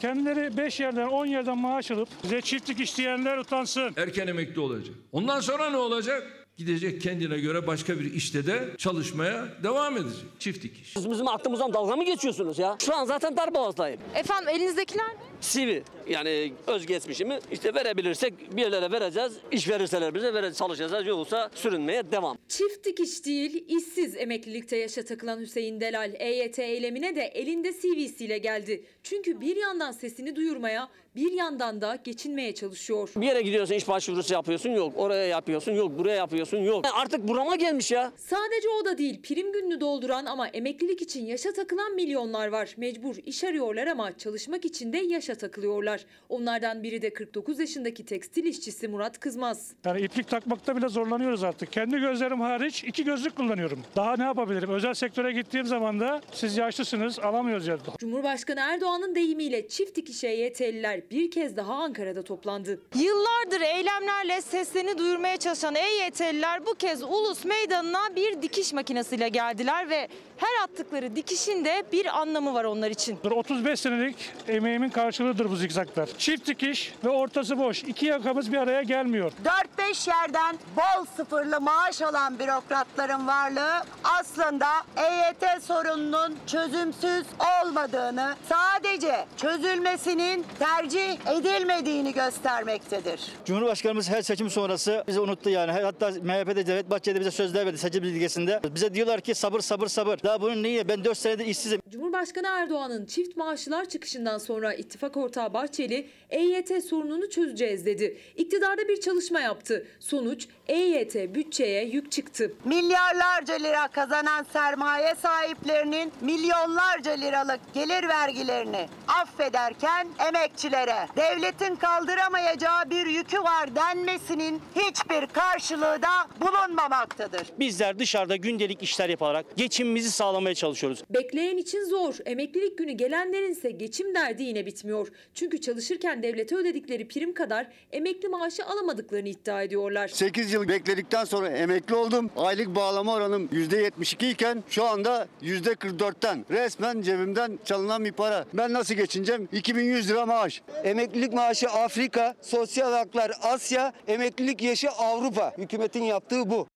Kendileri 5 yerden 10 yerden maaş alıp bize çiftlik isteyenler utansın. Erken emekli olacak. Ondan sonra ne olacak? Gidecek kendine göre başka bir işte de çalışmaya devam edecek. Çiftlik iş. Siz bizim aklımızdan dalga mı geçiyorsunuz ya? Şu an zaten darboğazdayım. Efendim elinizdekiler ne? CV yani özgeçmişimi işte verebilirsek bir yerlere vereceğiz. İş verirseler bize vereceğiz, çalışacağız. Yoksa sürünmeye devam. Çift dikiş değil, işsiz emeklilikte yaşa takılan Hüseyin Delal EYT eylemine de elinde CV'siyle geldi. Çünkü bir yandan sesini duyurmaya, bir yandan da geçinmeye çalışıyor. Bir yere gidiyorsun iş başvurusu yapıyorsun yok. Oraya yapıyorsun yok. Buraya yapıyorsun yok. Artık burama gelmiş ya. Sadece o da değil, prim gününü dolduran ama emeklilik için yaşa takılan milyonlar var. Mecbur iş arıyorlar ama çalışmak için de yaşa takılıyorlar. Onlardan biri de 49 yaşındaki tekstil işçisi Murat Kızmaz. Yani iplik takmakta bile zorlanıyoruz artık. Kendi gözlerim hariç iki gözlük kullanıyorum. Daha ne yapabilirim? Özel sektöre gittiğim zaman da siz yaşlısınız alamıyoruz yani. Cumhurbaşkanı Erdoğan'ın deyimiyle çift dikiş EYT'liler bir kez daha Ankara'da toplandı. Yıllardır eylemlerle seslerini duyurmaya çalışan EYT'liler bu kez Ulus Meydanı'na bir dikiş makinesiyle geldiler ve her attıkları dikişin de bir anlamı var onlar için. 35 senelik emeğimin karşılığıdır bu zikzaklar. Çift dikiş ve ortası boş. İki yakamız bir araya gelmiyor. 4-5 yerden bol sıfırlı maaş alan bürokratların varlığı aslında EYT sorununun çözümsüz olmadığını, sadece çözülmesinin tercih edilmediğini göstermektedir. Cumhurbaşkanımız her seçim sonrası bizi unuttu yani. Hatta MHP'de Devlet Bahçeli bize sözler verdi seçim bilgisinde. Bize diyorlar ki sabır sabır sabır. Daha bunun niye? Ben 4 senedir işsizim. Cumhurbaşkanı Erdoğan'ın çift maaşlılar çıkışından sonra ittifak ortağı Bahçeli EYT sorununu çözeceğiz dedi. İktidarda bir çalışma yaptı. Sonuç EYT bütçeye yük çıktı. Milyarlarca lira kazanan sermaye sahiplerinin milyonlarca liralık gelir vergilerini affederken emekçilere devletin kaldıramayacağı bir yükü var denmesinin hiçbir karşılığı da bulunmamaktadır. Bizler dışarıda gündelik işler yaparak geçimimizi sağlamaya çalışıyoruz. Bekleyen için zor. Emeklilik günü gelenlerin ise geçim derdi yine bitmiyor. Çünkü çalışırken devlete ödedikleri prim kadar emekli maaşı alamadıklarını iddia ediyorlar. 8 yıl bekledikten sonra emekli oldum. Aylık bağlama oranım %72 iken şu anda %44'ten. Resmen cebimden çalınan bir para. Ben nasıl geçineceğim? 2100 lira maaş. Emeklilik maaşı Afrika, sosyal haklar Asya, emeklilik yaşı Avrupa. Hükümetin yaptığı bu.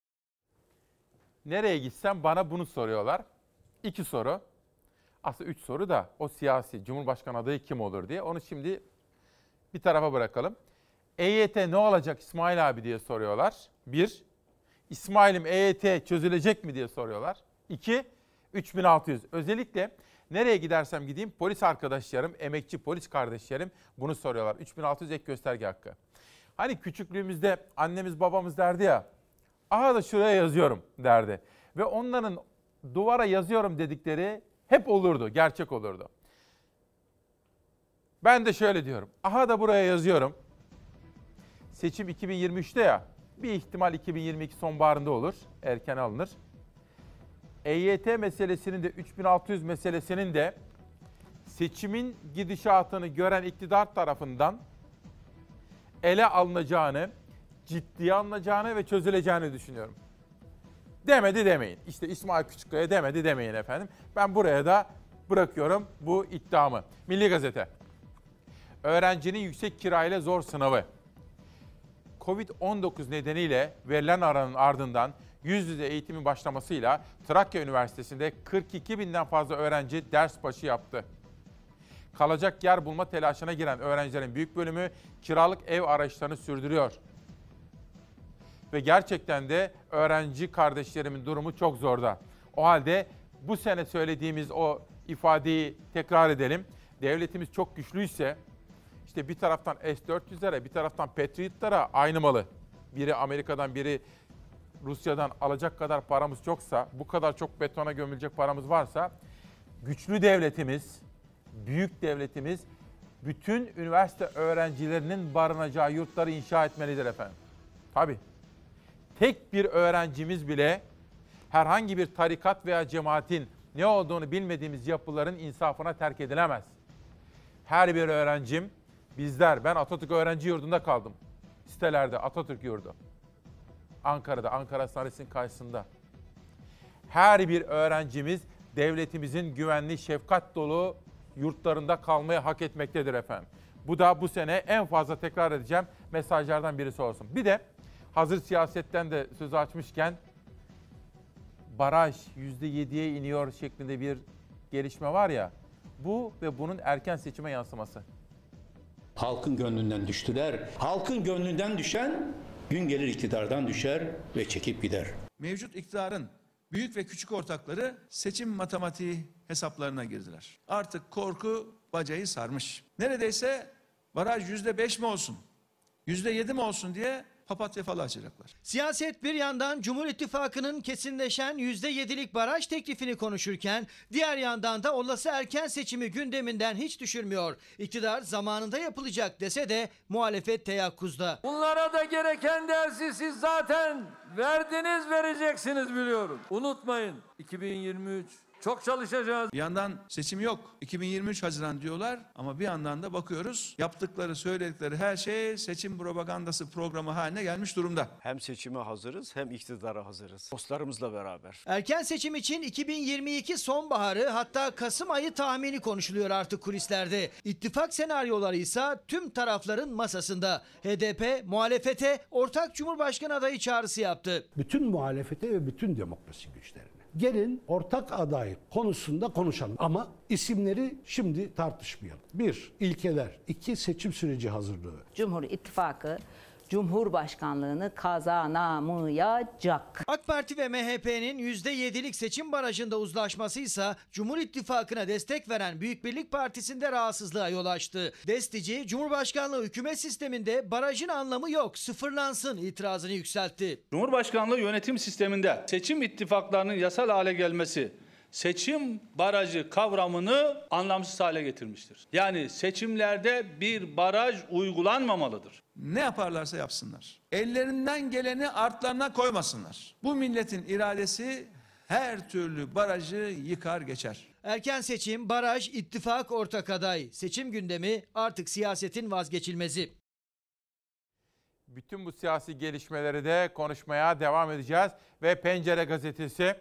Nereye gitsem bana bunu soruyorlar. İki soru. Aslında üç soru da o siyasi Cumhurbaşkanı adayı kim olur diye. Onu şimdi bir tarafa bırakalım. EYT ne olacak İsmail abi diye soruyorlar. Bir. İsmail'im EYT çözülecek mi diye soruyorlar. İki. 3600. Özellikle nereye gidersem gideyim polis arkadaşlarım, emekçi polis kardeşlerim bunu soruyorlar. 3600 ek gösterge hakkı. Hani küçüklüğümüzde annemiz babamız derdi ya, aha da şuraya yazıyorum derdi. Ve onların duvara yazıyorum dedikleri hep olurdu, gerçek olurdu. Ben de şöyle diyorum. Aha da buraya yazıyorum. Seçim 2023'te ya. Bir ihtimal 2022 sonbaharında olur. Erken alınır. EYT meselesinin de 3600 meselesinin de seçimin gidişatını gören iktidar tarafından ele alınacağını, ciddiye alınacağını ve çözüleceğini düşünüyorum. Demedi demeyin. İşte İsmail Küçükkaya demedi demeyin efendim. Ben buraya da bırakıyorum bu iddiamı. Milli Gazete. Öğrencinin yüksek kirayla zor sınavı. Covid-19 nedeniyle verilen aranın ardından yüz yüze eğitimin başlamasıyla Trakya Üniversitesi'nde 42 binden fazla öğrenci ders başı yaptı. Kalacak yer bulma telaşına giren öğrencilerin büyük bölümü kiralık ev arayışlarını sürdürüyor. Ve gerçekten de öğrenci kardeşlerimin durumu çok zorda. O halde bu sene söylediğimiz o ifadeyi tekrar edelim. Devletimiz çok güçlüyse işte bir taraftan S-400'lere bir taraftan Patriot'lara aynı malı. Biri Amerika'dan biri Rusya'dan alacak kadar paramız çoksa, bu kadar çok betona gömülecek paramız varsa güçlü devletimiz, büyük devletimiz bütün üniversite öğrencilerinin barınacağı yurtları inşa etmelidir efendim. Tabii. Tek bir öğrencimiz bile herhangi bir tarikat veya cemaatin ne olduğunu bilmediğimiz yapıların insafına terk edilemez. Her bir öğrencim bizler, ben Atatürk Öğrenci Yurdu'nda kaldım. Sitelerde Atatürk Yurdu. Ankara'da, Ankara Hastanesi'nin karşısında. Her bir öğrencimiz devletimizin güvenli, şefkat dolu yurtlarında kalmayı hak etmektedir efendim. Bu da bu sene en fazla tekrar edeceğim mesajlardan birisi olsun. Bir de hazır siyasetten de sözü açmışken baraj %7'ye iniyor şeklinde bir gelişme var ya. Bu ve bunun erken seçime yansıması. Halkın gönlünden düştüler. Halkın gönlünden düşen gün gelir iktidardan düşer ve çekip gider. Mevcut iktidarın büyük ve küçük ortakları seçim matematiği hesaplarına girdiler. Artık korku bacayı sarmış. Neredeyse baraj yüzde beş mi olsun, yüzde yedi mi olsun diye papatya falı açacaklar. Siyaset bir yandan Cumhur İttifakı'nın kesinleşen %7'lik baraj teklifini konuşurken diğer yandan da olası erken seçimi gündeminden hiç düşürmüyor. İktidar zamanında yapılacak dese de muhalefet teyakkuzda. Bunlara da gereken dersi siz zaten verdiniz vereceksiniz biliyorum. Unutmayın 2023 çok çalışacağız. Bir yandan seçim yok. 2023 Haziran diyorlar ama bir yandan da bakıyoruz yaptıkları söyledikleri her şey seçim propagandası programı haline gelmiş durumda. Hem seçime hazırız hem iktidara hazırız. Dostlarımızla beraber. Erken seçim için 2022 sonbaharı hatta Kasım ayı tahmini konuşuluyor artık kulislerde. İttifak senaryoları ise tüm tarafların masasında. HDP muhalefete ortak Cumhurbaşkanı adayı çağrısı yaptı. Bütün muhalefete ve bütün demokrasi güçlerine. Gelin ortak aday konusunda konuşalım ama isimleri şimdi tartışmayalım. Bir, ilkeler. iki seçim süreci hazırlığı. Cumhur İttifakı Cumhurbaşkanlığını kazanamayacak. AK Parti ve MHP'nin %7'lik seçim barajında uzlaşması ise Cumhur İttifakı'na destek veren Büyük Birlik Partisi'nde rahatsızlığa yol açtı. Destici Cumhurbaşkanlığı hükümet sisteminde barajın anlamı yok sıfırlansın itirazını yükseltti. Cumhurbaşkanlığı yönetim sisteminde seçim ittifaklarının yasal hale gelmesi seçim barajı kavramını anlamsız hale getirmiştir. Yani seçimlerde bir baraj uygulanmamalıdır. Ne yaparlarsa yapsınlar. Ellerinden geleni artlarına koymasınlar. Bu milletin iradesi her türlü barajı yıkar geçer. Erken seçim, baraj, ittifak, ortak aday. Seçim gündemi artık siyasetin vazgeçilmezi. Bütün bu siyasi gelişmeleri de konuşmaya devam edeceğiz. Ve Pencere Gazetesi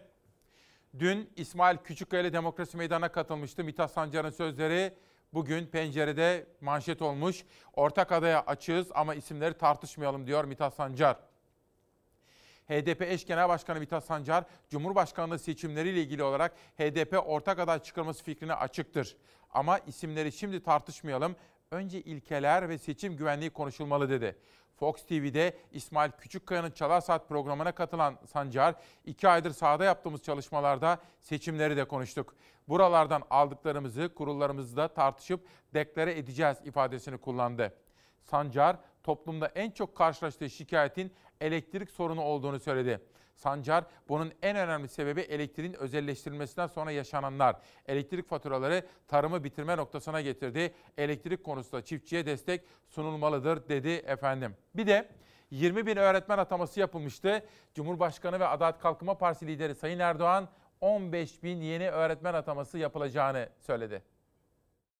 dün İsmail Küçükkaya Demokrasi Meydanı'na katılmıştı. Mithat Sancar'ın sözleri bugün pencerede manşet olmuş. Ortak adaya açığız ama isimleri tartışmayalım diyor Mithat Sancar. HDP eş genel başkanı Mithat Sancar, Cumhurbaşkanlığı seçimleriyle ilgili olarak HDP ortak aday çıkarması fikrine açıktır. Ama isimleri şimdi tartışmayalım. Önce ilkeler ve seçim güvenliği konuşulmalı dedi. Fox TV'de İsmail Küçükkaya'nın Çalar Saat programına katılan Sancar, iki aydır sahada yaptığımız çalışmalarda seçimleri de konuştuk. Buralardan aldıklarımızı kurullarımızda tartışıp deklare edeceğiz ifadesini kullandı. Sancar, toplumda en çok karşılaştığı şikayetin elektrik sorunu olduğunu söyledi. Sancar, bunun en önemli sebebi elektriğin özelleştirilmesinden sonra yaşananlar. Elektrik faturaları tarımı bitirme noktasına getirdi. Elektrik konusunda çiftçiye destek sunulmalıdır dedi efendim. Bir de 20 bin öğretmen ataması yapılmıştı. Cumhurbaşkanı ve Adalet Kalkınma Partisi lideri Sayın Erdoğan 15 bin yeni öğretmen ataması yapılacağını söyledi.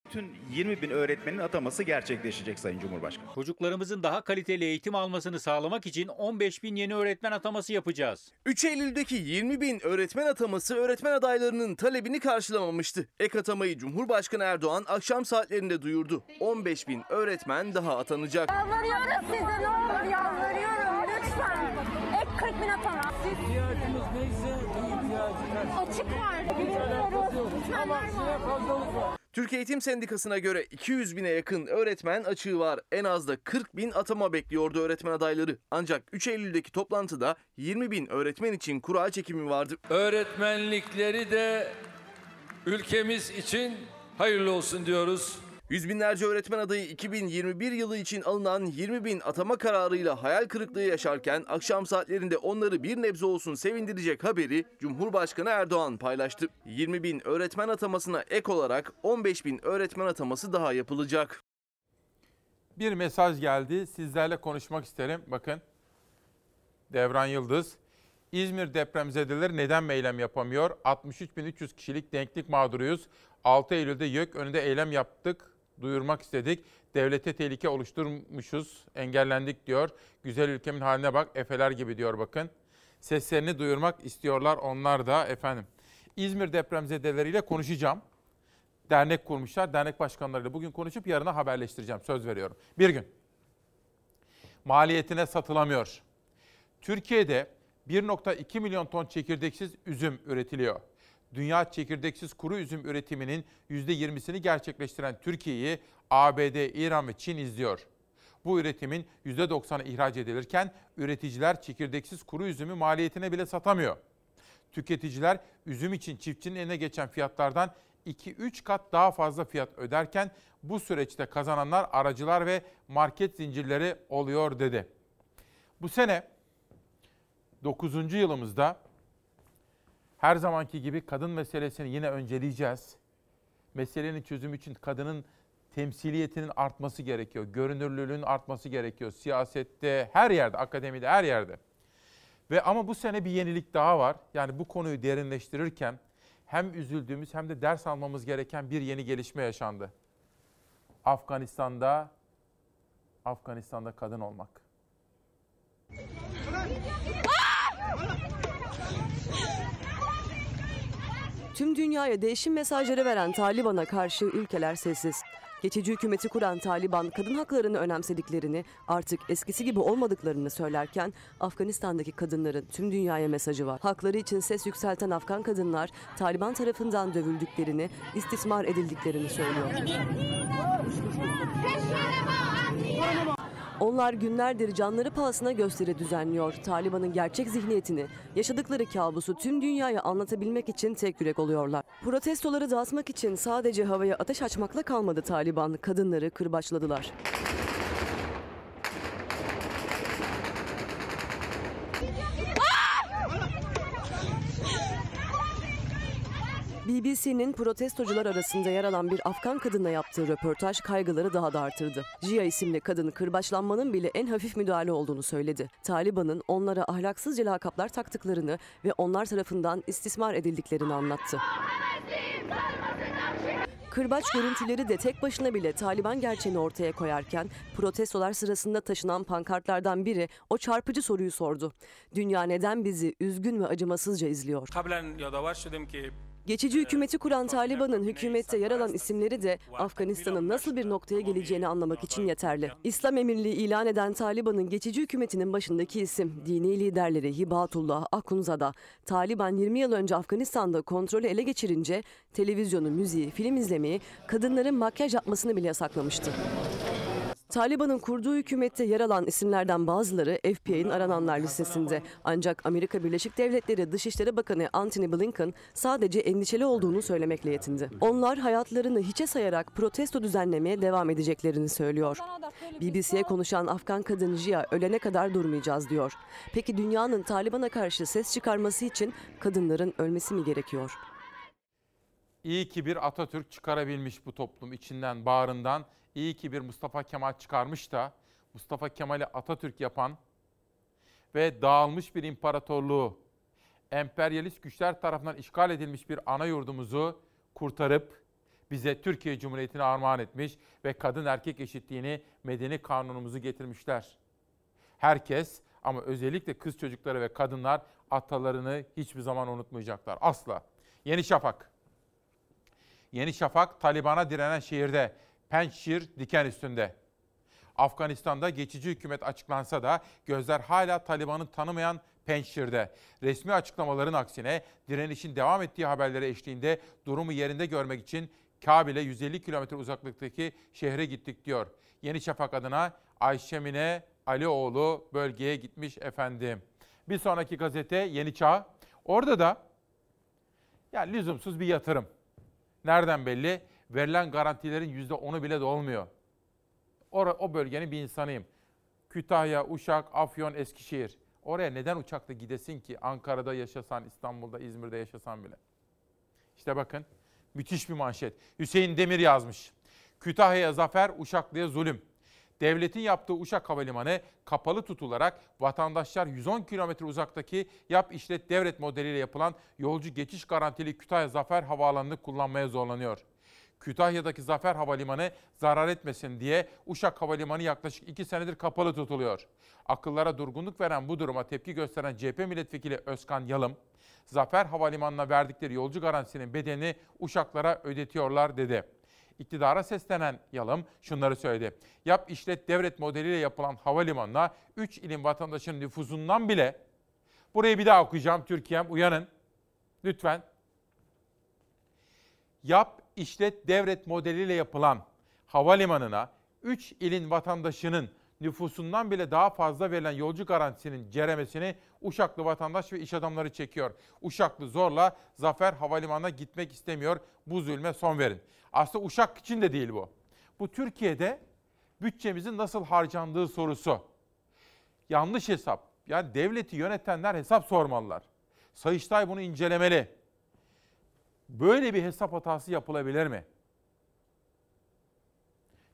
Bütün 20 bin öğretmenin ataması gerçekleşecek Sayın Cumhurbaşkanı. Çocuklarımızın daha kaliteli eğitim almasını sağlamak için 15 bin yeni öğretmen ataması yapacağız. 3 Eylül'deki 20 bin öğretmen ataması öğretmen adaylarının talebini karşılamamıştı. Ek atamayı Cumhurbaşkanı Erdoğan akşam saatlerinde duyurdu. 15 bin öğretmen daha atanacak. Yalvarıyoruz size ne olur yalvarıyorum lütfen. Ek 40 bin atama. Açık var. Türkiye Eğitim Sendikası'na göre 200 bine yakın öğretmen açığı var. En az da 40 bin atama bekliyordu öğretmen adayları. Ancak 3 Eylül'deki toplantıda 20 bin öğretmen için kura çekimi vardı. Öğretmenlikleri de ülkemiz için hayırlı olsun diyoruz. Yüz binlerce öğretmen adayı 2021 yılı için alınan 20 bin atama kararıyla hayal kırıklığı yaşarken akşam saatlerinde onları bir nebze olsun sevindirecek haberi Cumhurbaşkanı Erdoğan paylaştı. 20 bin öğretmen atamasına ek olarak 15 bin öğretmen ataması daha yapılacak. Bir mesaj geldi. Sizlerle konuşmak isterim. Bakın. Devran Yıldız. İzmir depremzedeleri neden eylem yapamıyor? 63.300 kişilik denklik mağduruyuz. 6 Eylül'de YÖK önünde eylem yaptık. Duyurmak istedik. Devlete tehlike oluşturmuşuz. Engellendik diyor. Güzel ülkemin haline bak. Efeler gibi diyor bakın. Seslerini duyurmak istiyorlar onlar da efendim. İzmir depremzedeleriyle konuşacağım. Dernek kurmuşlar. Dernek başkanlarıyla bugün konuşup yarına haberleştireceğim. Söz veriyorum. Bir gün. Maliyetine satılamıyor. Türkiye'de 1.2 milyon ton çekirdeksiz üzüm üretiliyor. Dünya çekirdeksiz kuru üzüm üretiminin %20'sini gerçekleştiren Türkiye'yi ABD, İran ve Çin izliyor. Bu üretimin %90'ı ihraç edilirken üreticiler çekirdeksiz kuru üzümü maliyetine bile satamıyor. Tüketiciler üzüm için çiftçinin eline geçen fiyatlardan 2-3 kat daha fazla fiyat öderken bu süreçte kazananlar aracılar ve market zincirleri oluyor dedi. Bu sene 9. yılımızda her zamanki gibi kadın meselesini yine önceleyeceğiz. Meselenin çözümü için kadının temsiliyetinin artması gerekiyor. Görünürlülüğün artması gerekiyor. Siyasette, her yerde, akademide, her yerde. Ve ama bu sene bir yenilik daha var. Yani bu konuyu derinleştirirken hem üzüldüğümüz hem de ders almamız gereken bir yeni gelişme yaşandı. Afganistan'da Afganistan'da kadın olmak. Tüm dünyaya değişim mesajları veren Taliban'a karşı ülkeler sessiz. Geçici hükümeti kuran Taliban kadın haklarını önemsediklerini, artık eskisi gibi olmadıklarını söylerken Afganistan'daki kadınların tüm dünyaya mesajı var. Hakları için ses yükselten Afgan kadınlar Taliban tarafından dövüldüklerini, istismar edildiklerini söylüyor. Onlar günlerdir canları pahasına gösteri düzenliyor. Taliban'ın gerçek zihniyetini, yaşadıkları kabusu tüm dünyaya anlatabilmek için tek yürek oluyorlar. Protestoları dağıtmak için sadece havaya ateş açmakla kalmadı Taliban. Kadınları kırbaçladılar. BBC'nin protestocular arasında yer alan bir Afgan kadınla yaptığı röportaj kaygıları daha da artırdı. Jia isimli kadın kırbaçlanmanın bile en hafif müdahale olduğunu söyledi. Taliban'ın onlara ahlaksızca lakaplar taktıklarını ve onlar tarafından istismar edildiklerini anlattı. Kırbaç görüntüleri de tek başına bile Taliban gerçeğini ortaya koyarken protestolar sırasında taşınan pankartlardan biri o çarpıcı soruyu sordu. Dünya neden bizi üzgün ve acımasızca izliyor? Geçici hükümeti kuran Taliban'ın hükümette yer alan isimleri de Afganistan'ın nasıl bir noktaya geleceğini anlamak için yeterli. İslam Emirliği ilan eden Taliban'ın geçici hükümetinin başındaki isim dini liderleri Hibatullah Akunzada. Taliban 20 yıl önce Afganistan'da kontrolü ele geçirince televizyonu, müziği, film izlemeyi, kadınların makyaj yapmasını bile yasaklamıştı. Taliban'ın kurduğu hükümette yer alan isimlerden bazıları FBI'nin arananlar listesinde. Ancak Amerika Birleşik Devletleri Dışişleri Bakanı Antony Blinken sadece endişeli olduğunu söylemekle yetindi. Onlar hayatlarını hiçe sayarak protesto düzenlemeye devam edeceklerini söylüyor. BBC'ye konuşan Afgan kadın Jia ölene kadar durmayacağız diyor. Peki dünyanın Taliban'a karşı ses çıkarması için kadınların ölmesi mi gerekiyor? İyi ki bir Atatürk çıkarabilmiş bu toplum içinden, bağrından. İyi ki bir Mustafa Kemal çıkarmış da Mustafa Kemal'i Atatürk yapan ve dağılmış bir imparatorluğu, emperyalist güçler tarafından işgal edilmiş bir ana yurdumuzu kurtarıp bize Türkiye Cumhuriyeti'ni armağan etmiş ve kadın erkek eşitliğini medeni kanunumuzu getirmişler. Herkes ama özellikle kız çocukları ve kadınlar atalarını hiçbir zaman unutmayacaklar. Asla. Yeni Şafak. Yeni Şafak Taliban'a direnen şehirde Pençşir diken üstünde. Afganistan'da geçici hükümet açıklansa da gözler hala Taliban'ı tanımayan Pençşir'de. Resmi açıklamaların aksine direnişin devam ettiği haberleri eşliğinde durumu yerinde görmek için Kabil'e 150 kilometre uzaklıktaki şehre gittik diyor. Yeni Şafak adına Ayşemine Alioğlu bölgeye gitmiş efendim. Bir sonraki gazete Yeni Çağ. Orada da yani lüzumsuz bir yatırım. Nereden belli? Verilen garantilerin %10'u bile dolmuyor. O, o bölgenin bir insanıyım. Kütahya, Uşak, Afyon, Eskişehir. Oraya neden uçakla gidesin ki Ankara'da yaşasan, İstanbul'da, İzmir'de yaşasan bile? İşte bakın müthiş bir manşet. Hüseyin Demir yazmış. Kütahya'ya zafer, Uşaklı'ya zulüm. Devletin yaptığı Uşak Havalimanı kapalı tutularak vatandaşlar 110 kilometre uzaktaki yap işlet devret modeliyle yapılan yolcu geçiş garantili Kütahya Zafer Havaalanı'nı kullanmaya zorlanıyor. Kütahya'daki Zafer Havalimanı zarar etmesin diye Uşak Havalimanı yaklaşık 2 senedir kapalı tutuluyor. Akıllara durgunluk veren bu duruma tepki gösteren CHP milletvekili Özkan Yalım, Zafer Havalimanı'na verdikleri yolcu garantisinin bedelini Uşaklara ödetiyorlar dedi. İktidara seslenen Yalım şunları söyledi. Yap işlet devlet modeliyle yapılan havalimanına 3 ilin vatandaşının nüfuzundan bile burayı bir daha okuyacağım Türkiye'm uyanın. Lütfen. Yap işlet devlet modeliyle yapılan havalimanına 3 ilin vatandaşının nüfusundan bile daha fazla verilen yolcu garantisinin ceremesini Uşaklı vatandaş ve iş adamları çekiyor. Uşaklı zorla Zafer Havalimanı'na gitmek istemiyor. Bu zulme son verin. Aslında Uşak için de değil bu. Bu Türkiye'de bütçemizin nasıl harcandığı sorusu. Yanlış hesap. Yani devleti yönetenler hesap sormalılar. Sayıştay bunu incelemeli. Böyle bir hesap hatası yapılabilir mi?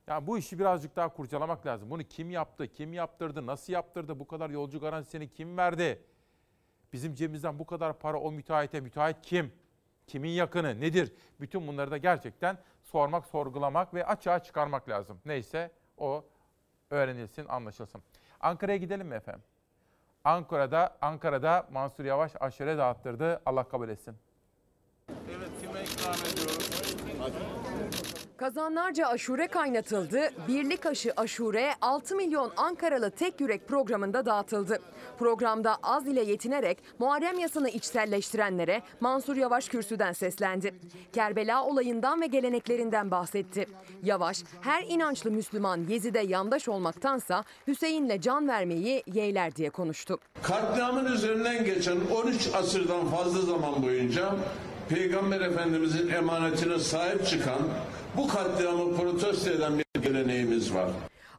Yani bu işi birazcık daha kurcalamak lazım. Bunu kim yaptı, kim yaptırdı, nasıl yaptırdı, bu kadar yolcu garantisini kim verdi? Bizim cebimizden bu kadar para o müteahhite, müteahhit kim? Kimin yakını, nedir? Bütün bunları da gerçekten sormak, sorgulamak ve açığa çıkarmak lazım. Neyse o öğrenilsin, anlaşılsın. Ankara'ya gidelim mi efendim? Ankara'da Ankara'da Mansur Yavaş aşure dağıttırdı. Allah kabul etsin. Evet, kime ikram ediyoruz? Kazanlarca aşure kaynatıldı. Birlik aşı aşure 6 milyon Ankaralı tek yürek programında dağıtıldı. Programda az ile yetinerek Muharrem yasını içselleştirenlere Mansur Yavaş kürsüden seslendi. Kerbela olayından ve geleneklerinden bahsetti. Yavaş her inançlı Müslüman Yezid'e yandaş olmaktansa Hüseyin'le can vermeyi yeğler diye konuştu. Katliamın üzerinden geçen 13 asırdan fazla zaman boyunca Peygamber Efendimizin emanetine sahip çıkan bu katliamı protesto eden bir geleneğimiz var.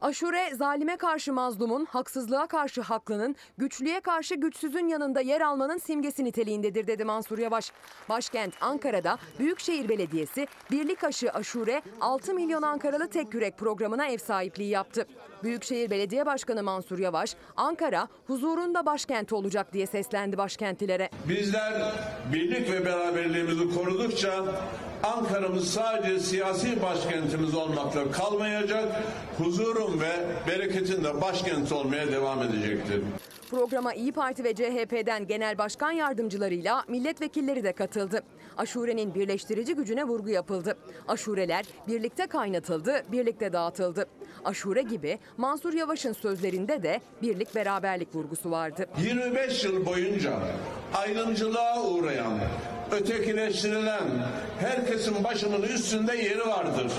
Aşure zalime karşı mazlumun, haksızlığa karşı haklının, güçlüye karşı güçsüzün yanında yer almanın simgesi niteliğindedir dedi Mansur Yavaş. Başkent Ankara'da Büyükşehir Belediyesi Birlik Aşı Aşure 6 milyon Ankaralı tek yürek programına ev sahipliği yaptı. Büyükşehir Belediye Başkanı Mansur Yavaş, Ankara huzurunda başkenti olacak diye seslendi başkentlilere. Bizler birlik ve beraberliğimizi korudukça Ankara'mız sadece siyasi başkentimiz olmakla kalmayacak, huzurun ve bereketin de başkenti olmaya devam edecektir. Programa İyi Parti ve CHP'den genel başkan yardımcılarıyla milletvekilleri de katıldı. Aşurenin birleştirici gücüne vurgu yapıldı. Aşureler birlikte kaynatıldı, birlikte dağıtıldı. Aşure gibi Mansur Yavaş'ın sözlerinde de birlik beraberlik vurgusu vardı. 25 yıl boyunca ayrımcılığa uğrayan, ötekileştirilen herkesin başımın üstünde yeri vardır.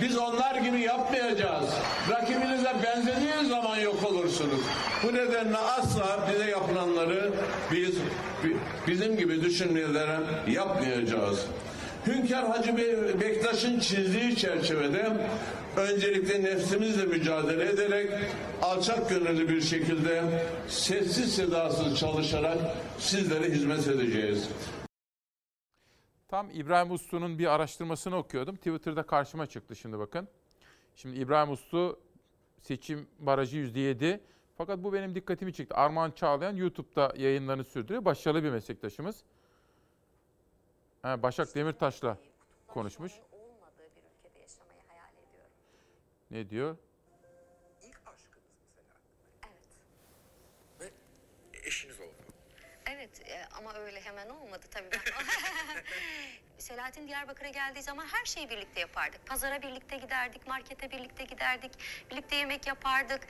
Biz onlar gibi yapmayacağız. Rakibinize benzediği zaman yok olursunuz. Bu nedenle asla bize yapılanları biz bizim gibi düşünmelere yapmayacağız. Hünkar Hacı Be- Bektaş'ın çizdiği çerçevede öncelikle nefsimizle mücadele ederek alçak gönüllü bir şekilde sessiz sedasız çalışarak sizlere hizmet edeceğiz. Tam İbrahim Uslu'nun bir araştırmasını okuyordum. Twitter'da karşıma çıktı şimdi bakın. Şimdi İbrahim Uslu seçim barajı %7. Fakat bu benim dikkatimi çekti. Armağan Çağlayan YouTube'da yayınlarını sürdürüyor. Başarılı bir meslektaşımız. Ha, Başak Demirtaş'la konuşmuş. Ne diyor? Eşiniz oldu. Evet e, ama öyle hemen olmadı tabii. Ben... Selahattin Diyarbakır'a geldiği zaman her şeyi birlikte yapardık. Pazara birlikte giderdik, markete birlikte giderdik, birlikte yemek yapardık.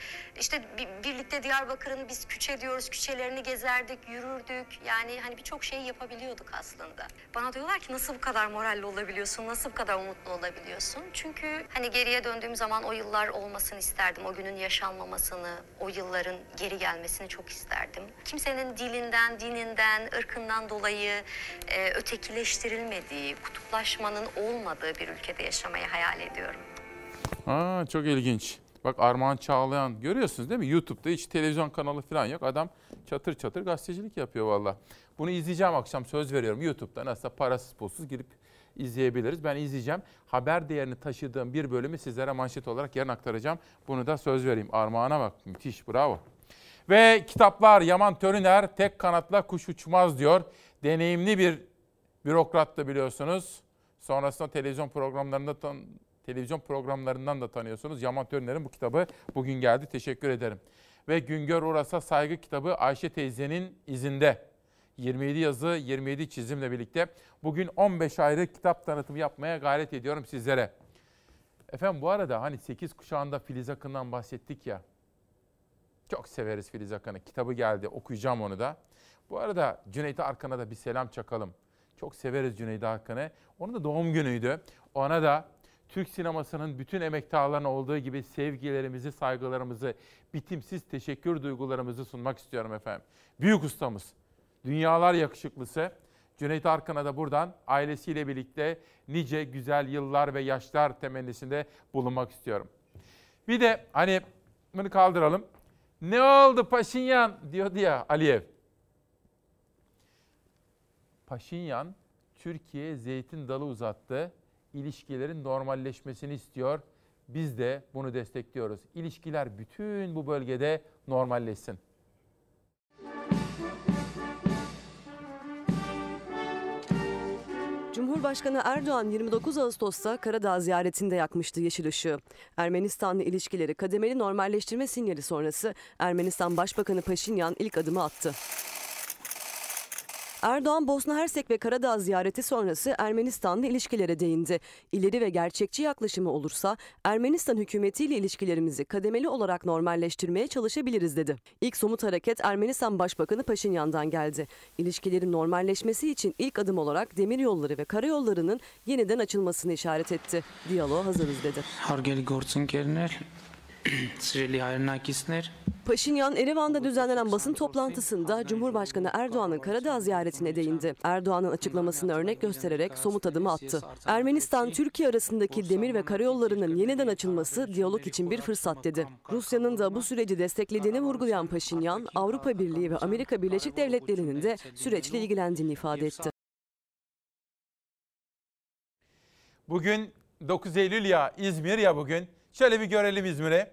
İşte bi- birlikte Diyarbakır'ın biz küçe diyoruz, küçelerini gezerdik, yürürdük. Yani hani birçok şeyi yapabiliyorduk aslında. Bana diyorlar ki nasıl bu kadar moralli olabiliyorsun, nasıl bu kadar umutlu olabiliyorsun? Çünkü hani geriye döndüğüm zaman o yıllar olmasını isterdim. O günün yaşanmamasını, o yılların geri gelmesini çok isterdim. Kimsenin dilinden, dininden, ırkından dolayı e, ötekileştirilmediği, kutuplaşmanın olmadığı bir ülkede yaşamayı hayal ediyorum. Aa, çok ilginç. Bak Armağan Çağlayan görüyorsunuz değil mi? YouTube'da hiç televizyon kanalı falan yok. Adam çatır çatır gazetecilik yapıyor valla. Bunu izleyeceğim akşam söz veriyorum. YouTube'da nasıl parasız pulsuz girip izleyebiliriz. Ben izleyeceğim. Haber değerini taşıdığım bir bölümü sizlere manşet olarak yarın aktaracağım. Bunu da söz vereyim. Armağan'a bak. Müthiş bravo. Ve kitaplar Yaman Törüner tek kanatla kuş uçmaz diyor. Deneyimli bir bürokrattı biliyorsunuz. Sonrasında televizyon programlarında televizyon programlarından da tanıyorsunuz. Yaman Törüner'in bu kitabı bugün geldi. Teşekkür ederim. Ve Güngör Uras'a saygı kitabı Ayşe teyzenin izinde. 27 yazı, 27 çizimle birlikte bugün 15 ayrı kitap tanıtımı yapmaya gayret ediyorum sizlere. Efendim bu arada hani 8 kuşağında Filiz Akın'dan bahsettik ya. Çok severiz Filiz Akın'ı. Kitabı geldi okuyacağım onu da. Bu arada Cüneyt Arkan'a da bir selam çakalım. Çok severiz Cüneyt Arkan'ı. Onun da doğum günüydü. Ona da Türk sinemasının bütün emektarlarına olduğu gibi sevgilerimizi, saygılarımızı, bitimsiz teşekkür duygularımızı sunmak istiyorum efendim. Büyük ustamız, dünyalar yakışıklısı Cüneyt Arkan'a da buradan ailesiyle birlikte nice güzel yıllar ve yaşlar temennisinde bulunmak istiyorum. Bir de hani bunu kaldıralım. Ne oldu Paşinyan diyordu ya Aliyev. Paşinyan Türkiye'ye zeytin dalı uzattı. İlişkilerin normalleşmesini istiyor. Biz de bunu destekliyoruz. İlişkiler bütün bu bölgede normalleşsin. Cumhurbaşkanı Erdoğan 29 Ağustos'ta Karadağ ziyaretinde yakmıştı yeşil ışığı. Ermenistan'la ilişkileri kademeli normalleştirme sinyali sonrası Ermenistan Başbakanı Paşinyan ilk adımı attı. Erdoğan Bosna Hersek ve Karadağ ziyareti sonrası Ermenistan'la ilişkilere değindi. İleri ve gerçekçi yaklaşımı olursa Ermenistan hükümetiyle ilişkilerimizi kademeli olarak normalleştirmeye çalışabiliriz dedi. İlk somut hareket Ermenistan Başbakanı Paşinyan'dan geldi. İlişkilerin normalleşmesi için ilk adım olarak demiryolları ve karayollarının yeniden açılmasını işaret etti. Diyaloğa hazırız dedi. Հարգելի գործընկերներ, Paşinyan, Erivan'da düzenlenen basın toplantısında Cumhurbaşkanı Erdoğan'ın Karadağ ziyaretine değindi. Erdoğan'ın açıklamasını örnek göstererek somut adımı attı. Ermenistan-Türkiye arasındaki demir ve karayollarının yeniden açılması diyalog için bir fırsat dedi. Rusya'nın da bu süreci desteklediğini vurgulayan Paşinyan, Avrupa Birliği ve Amerika Birleşik Devletleri'nin de süreçle ilgilendiğini ifade etti. Bugün 9 Eylül ya İzmir ya bugün. Şöyle bir görelim İzmir'i.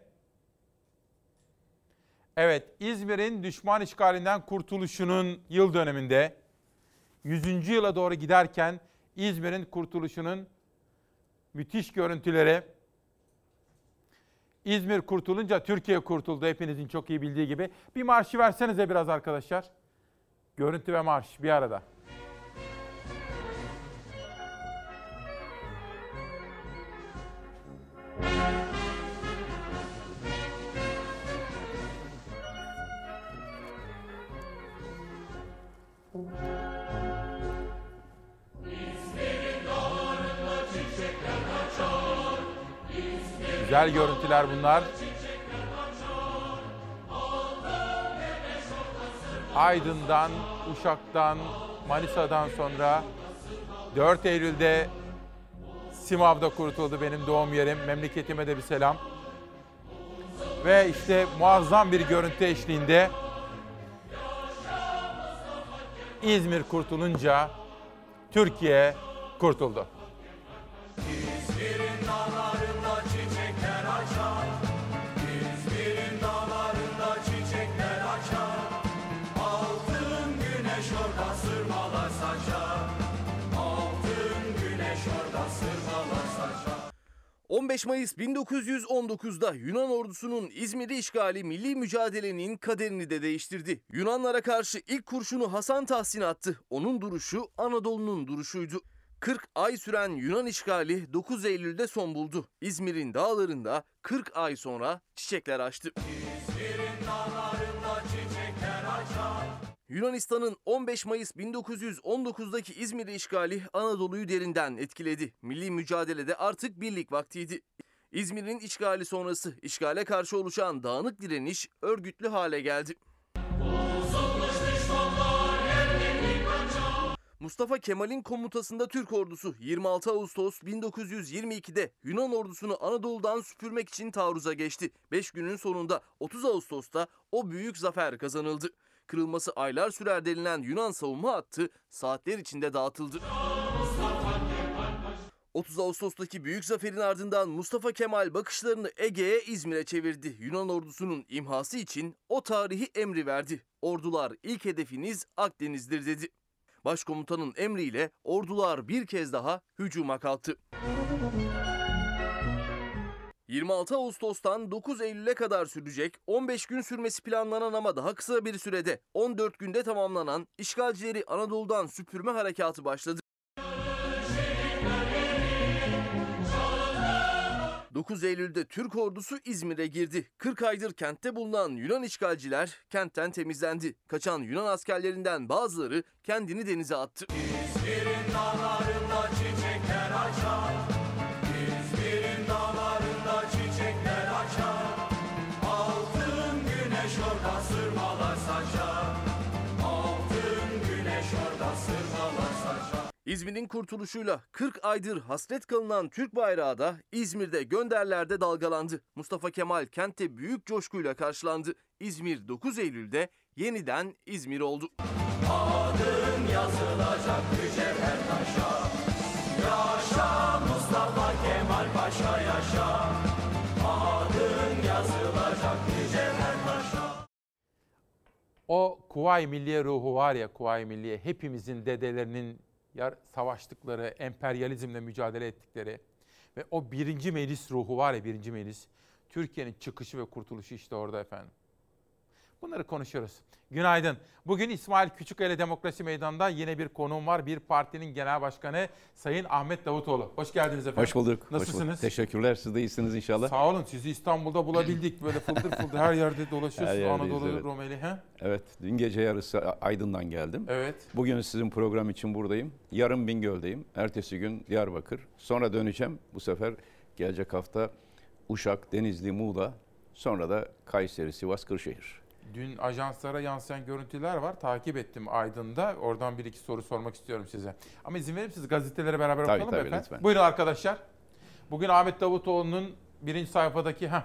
Evet, İzmir'in düşman işgalinden kurtuluşunun yıl döneminde 100. yıla doğru giderken İzmir'in kurtuluşunun müthiş görüntüleri. İzmir kurtulunca Türkiye kurtuldu hepinizin çok iyi bildiği gibi. Bir marşı versenize biraz arkadaşlar. Görüntü ve marş bir arada. Güzel görüntüler bunlar. Aydın'dan, Uşak'tan, Manisa'dan sonra 4 Eylül'de Simav'da kurtuldu benim doğum yerim. Memleketime de bir selam. Ve işte muazzam bir görüntü eşliğinde İzmir kurtulunca Türkiye kurtuldu. 15 Mayıs 1919'da Yunan ordusunun İzmir'i işgali milli mücadelenin kaderini de değiştirdi. Yunanlara karşı ilk kurşunu Hasan Tahsin attı. Onun duruşu Anadolu'nun duruşuydu. 40 ay süren Yunan işgali 9 Eylül'de son buldu. İzmir'in dağlarında 40 ay sonra çiçekler açtı. İzmir'in açar. Yunanistan'ın 15 Mayıs 1919'daki İzmir işgali Anadolu'yu derinden etkiledi. Milli mücadelede artık birlik vaktiydi. İzmir'in işgali sonrası işgale karşı oluşan dağınık direniş örgütlü hale geldi. Mustafa Kemal'in komutasında Türk ordusu 26 Ağustos 1922'de Yunan ordusunu Anadolu'dan süpürmek için taarruza geçti. 5 günün sonunda 30 Ağustos'ta o büyük zafer kazanıldı. Kırılması aylar sürer denilen Yunan savunma hattı saatler içinde dağıtıldı. 30 Ağustos'taki büyük zaferin ardından Mustafa Kemal bakışlarını Ege'ye İzmir'e çevirdi. Yunan ordusunun imhası için o tarihi emri verdi. Ordular ilk hedefiniz Akdeniz'dir dedi. Başkomutanın emriyle ordular bir kez daha hücuma kalktı. 26 Ağustos'tan 9 Eylül'e kadar sürecek 15 gün sürmesi planlanan ama daha kısa bir sürede 14 günde tamamlanan işgalcileri Anadolu'dan süpürme harekatı başladı. 9 Eylül'de Türk ordusu İzmir'e girdi. 40 aydır kentte bulunan Yunan işgalciler kentten temizlendi. Kaçan Yunan askerlerinden bazıları kendini denize attı. İzmir'in dağlarında İzmir'in kurtuluşuyla 40 aydır hasret kalınan Türk bayrağı da İzmir'de gönderlerde dalgalandı. Mustafa Kemal kentte büyük coşkuyla karşılandı. İzmir 9 Eylül'de yeniden İzmir oldu. Adın yazılacak mücevher taşa. Yaşa Mustafa Kemal Paşa yaşa. Adın yazılacak mücevher taşa. O Kuvayi Milliye ruhu var ya Kuvayi Milliye hepimizin dedelerinin yar, savaştıkları, emperyalizmle mücadele ettikleri ve o birinci meclis ruhu var ya birinci meclis. Türkiye'nin çıkışı ve kurtuluşu işte orada efendim. Bunları konuşuyoruz. Günaydın. Bugün İsmail Küçüköy'le Demokrasi Meydanı'nda yine bir konuğum var. Bir partinin genel başkanı Sayın Ahmet Davutoğlu. Hoş geldiniz efendim. Hoş bulduk. Hoş Nasılsınız? bulduk. Teşekkürler. Siz de iyisiniz inşallah. Sağ olun. Sizi İstanbul'da bulabildik. Böyle fıldır fıldır her yerde dolaşıyorsunuz. Her Anadolu, evet. Rumeli. He? Evet. Dün gece yarısı Aydın'dan geldim. Evet. Bugün sizin program için buradayım. Yarın Bingöl'deyim. Ertesi gün Diyarbakır. Sonra döneceğim. Bu sefer gelecek hafta Uşak, Denizli, Muğla Sonra da Kayseri, Sivas, Kırşehir. Dün ajanslara yansıyan görüntüler var. Takip ettim Aydın'da. Oradan bir iki soru sormak istiyorum size. Ama izin verir misiniz gazetelere beraber Tabii, mı tabii, efendim? lütfen. Buyurun arkadaşlar. Bugün Ahmet Davutoğlu'nun birinci sayfadaki... Heh.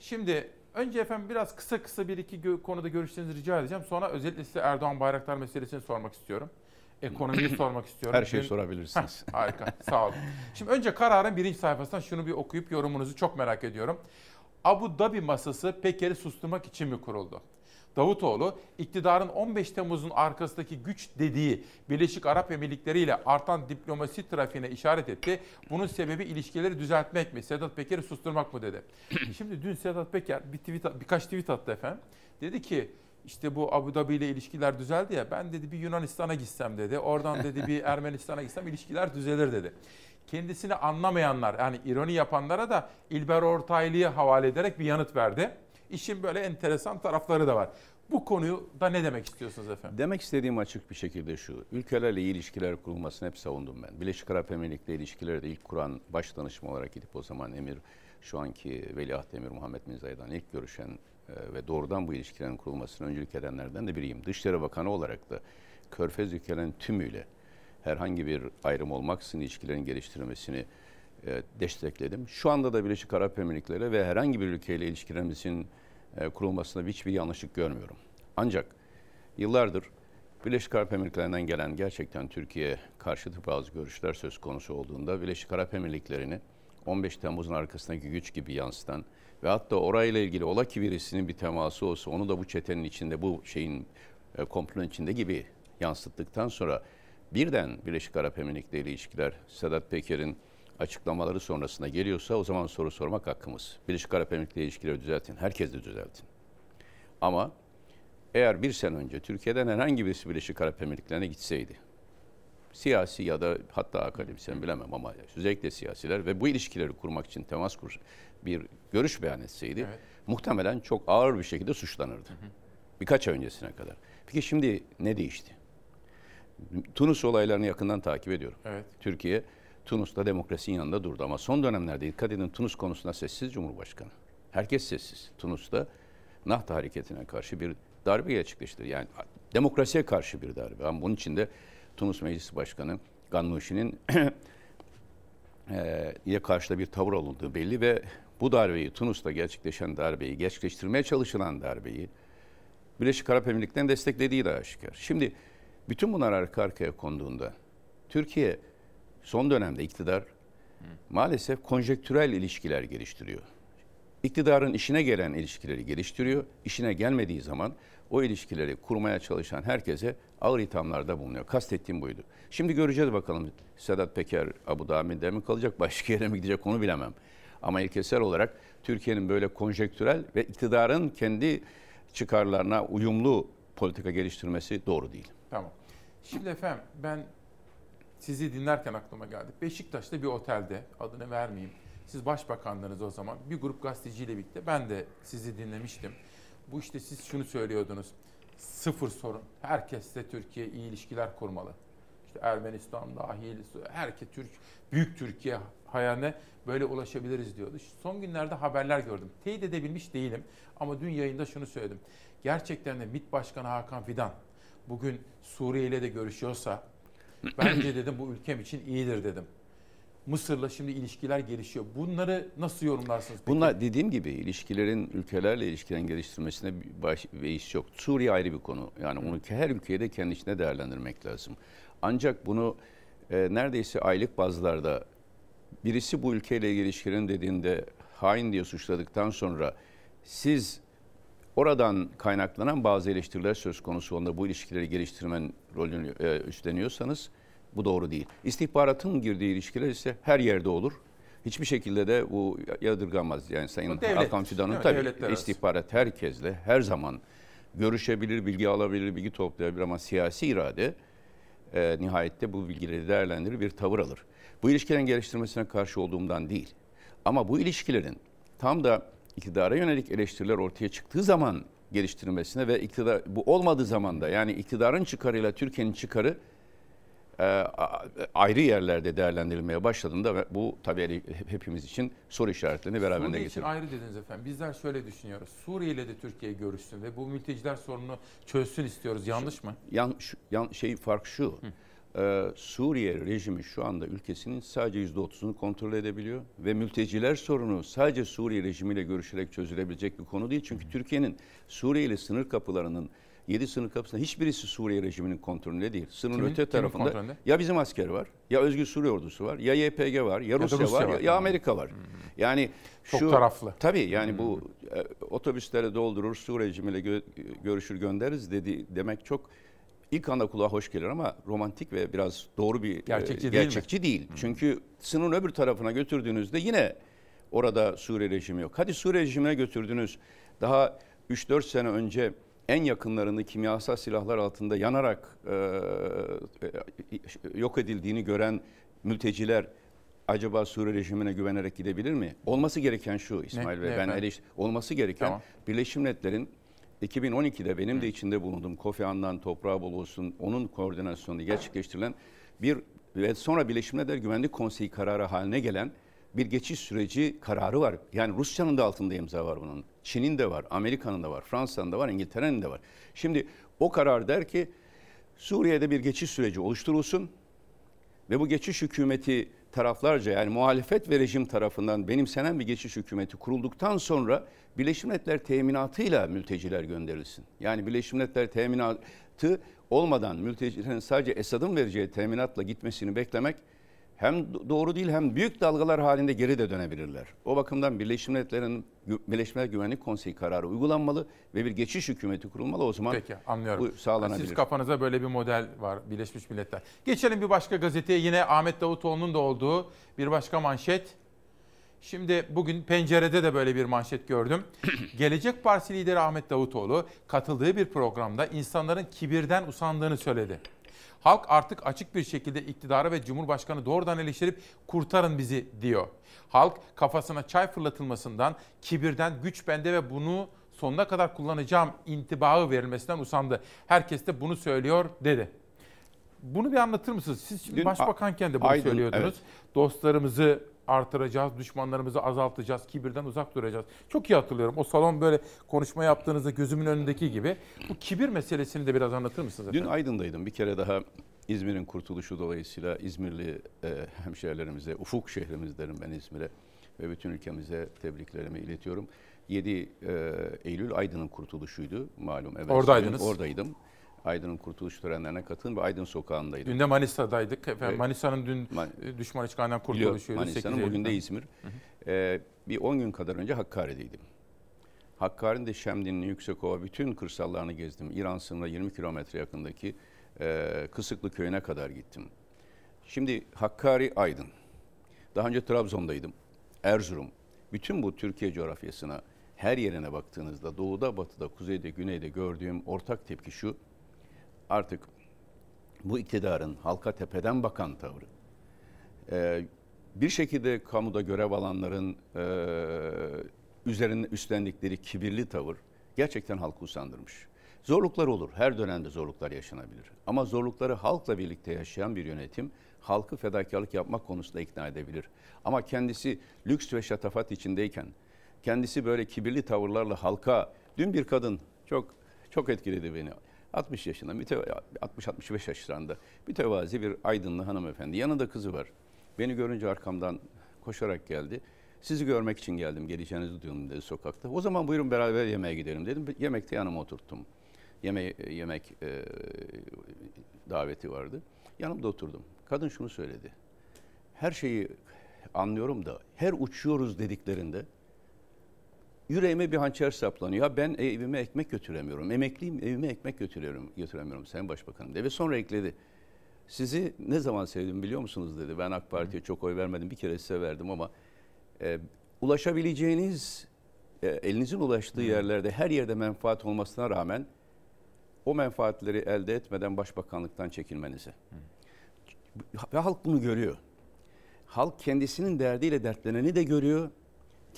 Şimdi önce efendim biraz kısa kısa bir iki gö- konuda görüşlerinizi rica edeceğim. Sonra özellikle size Erdoğan Bayraktar meselesini sormak istiyorum. Ekonomiyi sormak istiyorum. Her şeyi Dün- sorabilirsiniz. Heh, harika sağ olun. Şimdi önce kararın birinci sayfasından şunu bir okuyup yorumunuzu çok merak ediyorum. Abu Dhabi masası Peker'i susturmak için mi kuruldu? Davutoğlu, iktidarın 15 Temmuz'un arkasındaki güç dediği Birleşik Arap Emirlikleri ile artan diplomasi trafiğine işaret etti. Bunun sebebi ilişkileri düzeltmek mi? Sedat Peker'i susturmak mı dedi. Şimdi dün Sedat Peker bir tweet, birkaç tweet attı efendim. Dedi ki işte bu Abu Dhabi ile ilişkiler düzeldi ya ben dedi bir Yunanistan'a gitsem dedi. Oradan dedi bir Ermenistan'a gitsem ilişkiler düzelir dedi. Kendisini anlamayanlar yani ironi yapanlara da İlber Ortaylı'ya havale ederek bir yanıt verdi. İşin böyle enteresan tarafları da var. Bu konuyu da ne demek istiyorsunuz efendim? Demek istediğim açık bir şekilde şu. Ülkelerle iyi ilişkiler kurulmasını hep savundum ben. Birleşik Arap Emirlikleri ilişkileri de ilk kuran baş danışma olarak gidip o zaman Emir, şu anki Veliaht Emir Muhammed Bin Zayed'den ilk görüşen e, ve doğrudan bu ilişkilerin kurulmasına öncülük edenlerden de biriyim. Dışişleri Bakanı olarak da Körfez ülkelerinin tümüyle herhangi bir ayrım olmaksızın ilişkilerin geliştirilmesini e, destekledim. Şu anda da Birleşik Arap Emirlikleri ve herhangi bir ülkeyle ilişkilerimizin e, kurulmasında hiçbir yanlışlık görmüyorum. Ancak yıllardır Birleşik Arap Emirlikleri'nden gelen gerçekten Türkiye karşıtı bazı görüşler söz konusu olduğunda Birleşik Arap Emirlikleri'ni 15 Temmuz'un arkasındaki güç gibi yansıtan ve hatta orayla ilgili ola ki birisinin bir teması olsa onu da bu çetenin içinde bu şeyin e, komplonun içinde gibi yansıttıktan sonra birden Birleşik Arap Emirlikleri ile ilişkiler Sedat Peker'in açıklamaları sonrasında geliyorsa o zaman soru sormak hakkımız. Birleşik Arap Emirlikleri ile ilişkileri düzeltin. Herkes de düzeltin. Ama eğer bir sene önce Türkiye'den herhangi birisi Birleşik Arap Emirlikleri'ne gitseydi, siyasi ya da hatta akademisyen bilemem ama özellikle siyasiler ve bu ilişkileri kurmak için temas kur bir görüş beyan etseydi muhtemelen çok ağır bir şekilde suçlanırdı. Birkaç ay öncesine kadar. Peki şimdi ne değişti? Tunus olaylarını yakından takip ediyorum. Evet. Türkiye Tunus'ta demokrasinin yanında durdu ama son dönemlerde dikkat edin Tunus konusunda sessiz Cumhurbaşkanı. Herkes sessiz. Tunus'ta Nahta hareketine karşı bir darbe gerçekleştirdi. Yani demokrasiye karşı bir darbe. Ama bunun içinde Tunus Meclisi Başkanı Gannouchi'nin e, ile karşıda bir tavır alındığı belli ve bu darbeyi Tunus'ta gerçekleşen darbeyi, gerçekleştirmeye çalışılan darbeyi Birleşik Arap Emirlikleri'nin desteklediği de aşikar. Şimdi bütün bunlar arka arkaya konduğunda Türkiye son dönemde iktidar maalesef konjektürel ilişkiler geliştiriyor. İktidarın işine gelen ilişkileri geliştiriyor. İşine gelmediği zaman o ilişkileri kurmaya çalışan herkese ağır ithamlarda bulunuyor. Kastettiğim buydu. Şimdi göreceğiz bakalım Sedat Peker Abu Dhabi'de mi kalacak, başka yere mi gidecek onu bilemem. Ama ilkesel olarak Türkiye'nin böyle konjektürel ve iktidarın kendi çıkarlarına uyumlu politika geliştirmesi doğru değil. Tamam. Şimdi efendim ben sizi dinlerken aklıma geldi. Beşiktaş'ta bir otelde adını vermeyeyim. Siz başbakandınız o zaman. Bir grup gazeteciyle birlikte ben de sizi dinlemiştim. Bu işte siz şunu söylüyordunuz. Sıfır sorun. Herkesle Türkiye iyi ilişkiler kurmalı. İşte Ermenistan dahil, herkes Türk, büyük Türkiye hayaline böyle ulaşabiliriz diyordu. Son günlerde haberler gördüm. Teyit edebilmiş değilim ama dün yayında şunu söyledim. Gerçekten de MİT Başkanı Hakan Fidan bugün Suriye ile de görüşüyorsa bence dedim bu ülkem için iyidir dedim. Mısır'la şimdi ilişkiler gelişiyor. Bunları nasıl yorumlarsınız? Peki? Bunlar dediğim gibi ilişkilerin ülkelerle ilişkilerin geliştirmesine baş, ve iş yok. Suriye ayrı bir konu. Yani onu her ülkeye de kendi içinde değerlendirmek lazım. Ancak bunu e, neredeyse aylık bazlarda birisi bu ülkeyle ilişkilerin dediğinde hain diye suçladıktan sonra siz oradan kaynaklanan bazı eleştiriler söz konusu onda bu ilişkileri geliştirmen rolünü e, üstleniyorsanız bu doğru değil. İstihbaratın girdiği ilişkiler ise her yerde olur. Hiçbir şekilde de bu yadırganmaz. Yani Sayın devlet, Hakan Fidan'ın mi? tabii istihbarat herkesle her zaman görüşebilir, bilgi alabilir, bilgi toplayabilir ama siyasi irade e, nihayette bu bilgileri değerlendirir, bir tavır alır. Bu ilişkilerin geliştirmesine karşı olduğumdan değil. Ama bu ilişkilerin tam da iktidara yönelik eleştiriler ortaya çıktığı zaman geliştirilmesine ve iktidar bu olmadığı zaman da yani iktidarın çıkarıyla Türkiye'nin çıkarı e, ayrı yerlerde değerlendirilmeye başladığında bu tabii hepimiz için soru işaretlerini beraberinde Suriye için getiriyor. ayrı dediniz efendim. Bizler şöyle düşünüyoruz. Suriye ile de Türkiye görüşsün ve bu mülteciler sorununu çözsün istiyoruz. Yanlış mı? Yan, şu- yan, şey fark şu. Ee, Suriye rejimi şu anda ülkesinin sadece %30'unu kontrol edebiliyor ve mülteciler sorunu sadece Suriye rejimiyle görüşerek çözülebilecek bir konu değil. Çünkü Türkiye'nin Suriye ile sınır kapılarının 7 sınır kapısında hiçbirisi Suriye rejiminin kontrolünde değil. Sınırın Kimin- öte kimin tarafında kontrolünde? ya bizim asker var, ya Özgür Suriye ordusu var, ya YPG var, ya da Rusya, Rusya var, var. ya, ya Amerika var. Yani Çok şu taraflı. Tabii yani bu e, otobüsleri doldurur, Suriye rejimiyle gö- görüşür göndeririz dedi demek çok ilk anda kulağa hoş gelir ama romantik ve biraz doğru bir e, Gerçekçi değil mi? gerçekçi değil. Çünkü sınırın öbür tarafına götürdüğünüzde yine orada Suriye rejimi yok. Hadi Suriye rejimine götürdünüz. Daha 3-4 sene önce en yakınlarında kimyasal silahlar altında yanarak e, e, yok edildiğini gören mülteciler acaba Suriye rejimine güvenerek gidebilir mi? Olması gereken şu İsmail Ne- Bey ne ben eleş- olması gereken Tamam. Birleşmiş Milletler'in 2012'de benim de içinde bulunduğum Kofi Annan toprağı bol olsun onun koordinasyonunda gerçekleştirilen bir ve sonra Birleşmiş Milletler Güvenlik Konseyi kararı haline gelen bir geçiş süreci kararı var. Yani Rusya'nın da altında imza var bunun. Çin'in de var, Amerika'nın da var, Fransa'nın da var, İngiltere'nin de var. Şimdi o karar der ki Suriye'de bir geçiş süreci oluşturulsun ve bu geçiş hükümeti taraflarca yani muhalefet ve rejim tarafından benimsenen bir geçiş hükümeti kurulduktan sonra Birleşmiş Milletler teminatıyla mülteciler gönderilsin. Yani Birleşmiş Milletler teminatı olmadan mültecilerin sadece Esad'ın vereceği teminatla gitmesini beklemek hem do- doğru değil hem büyük dalgalar halinde geri de dönebilirler. O bakımdan Birleşmiş Milletler'in Birleşmiş Milletler Güvenlik Konseyi kararı uygulanmalı ve bir geçiş hükümeti kurulmalı. O zaman Peki anlıyorum. bu sağlanabilir. Siz kafanıza böyle bir model var Birleşmiş Milletler. Geçelim bir başka gazeteye yine Ahmet Davutoğlu'nun da olduğu bir başka manşet. Şimdi bugün pencerede de böyle bir manşet gördüm. Gelecek Partisi lideri Ahmet Davutoğlu katıldığı bir programda insanların kibirden usandığını söyledi. Halk artık açık bir şekilde iktidarı ve Cumhurbaşkanı doğrudan eleştirip kurtarın bizi diyor. Halk kafasına çay fırlatılmasından, kibirden güç bende ve bunu sonuna kadar kullanacağım intibağı verilmesinden usandı. Herkes de bunu söylüyor dedi. Bunu bir anlatır mısınız? Siz şimdi Dün başbakanken de bunu Aydın, söylüyordunuz. evet. Dostlarımızı artıracağız, düşmanlarımızı azaltacağız, kibirden uzak duracağız. Çok iyi hatırlıyorum. O salon böyle konuşma yaptığınızda gözümün önündeki gibi. Bu kibir meselesini de biraz anlatır mısınız Dün efendim? Aydın'daydım. Bir kere daha İzmir'in kurtuluşu dolayısıyla İzmirli e, hemşehrilerimize, ufuk şehrimiz derim ben İzmir'e ve bütün ülkemize tebriklerimi iletiyorum. 7 e, Eylül Aydın'ın kurtuluşuydu malum. Evet, Oradaydınız. Oradaydım. Aydın'ın kurtuluş törenlerine katıldım ve Aydın sokağındaydım. Dün de Manisa'daydık. Efendim, Evet. Manisa'nın dün Ma- e, düşman Biliyorum, kurtuluşuydu. Manisa'nın 8 bugün de. İzmir. Ee, bir 10 gün kadar önce Hakkari'deydim. Hakkari'nin de Şemdinli, Yüksekova bütün kırsallarını gezdim. İran sınırına 20 kilometre yakındaki e, Kısıklı köyüne kadar gittim. Şimdi Hakkari, Aydın. Daha önce Trabzon'daydım. Erzurum. Bütün bu Türkiye coğrafyasına her yerine baktığınızda doğuda, batıda, kuzeyde, güneyde gördüğüm ortak tepki şu. Artık bu iktidarın halka tepeden bakan tavrı, ee, bir şekilde kamuda görev alanların e, üzerine üstlendikleri kibirli tavır gerçekten halkı usandırmış. Zorluklar olur. Her dönemde zorluklar yaşanabilir. Ama zorlukları halkla birlikte yaşayan bir yönetim halkı fedakarlık yapmak konusunda ikna edebilir. Ama kendisi lüks ve şatafat içindeyken, kendisi böyle kibirli tavırlarla halka, dün bir kadın çok çok etkiledi beni. 60 yaşında, müteva- 60-65 yaşlarında mütevazi bir aydınlı hanımefendi. Yanında kızı var. Beni görünce arkamdan koşarak geldi. Sizi görmek için geldim, geleceğinizi duydum dedi sokakta. O zaman buyurun beraber yemeğe gidelim dedim. Yemekte yanıma oturttum. Yeme yemek e, daveti vardı. Yanımda oturdum. Kadın şunu söyledi. Her şeyi anlıyorum da her uçuyoruz dediklerinde yüreğime bir hançer saplanıyor. Ben evime ekmek götüremiyorum. Emekliyim evime ekmek götürüyorum, götüremiyorum Sayın Başbakanım dedi. Ve sonra ekledi. Sizi ne zaman sevdim biliyor musunuz dedi. Ben AK Parti'ye çok oy vermedim. Bir kere size verdim ama e, ulaşabileceğiniz, e, elinizin ulaştığı yerlerde her yerde menfaat olmasına rağmen o menfaatleri elde etmeden başbakanlıktan çekilmenize. Ve halk bunu görüyor. Halk kendisinin derdiyle dertleneni de görüyor.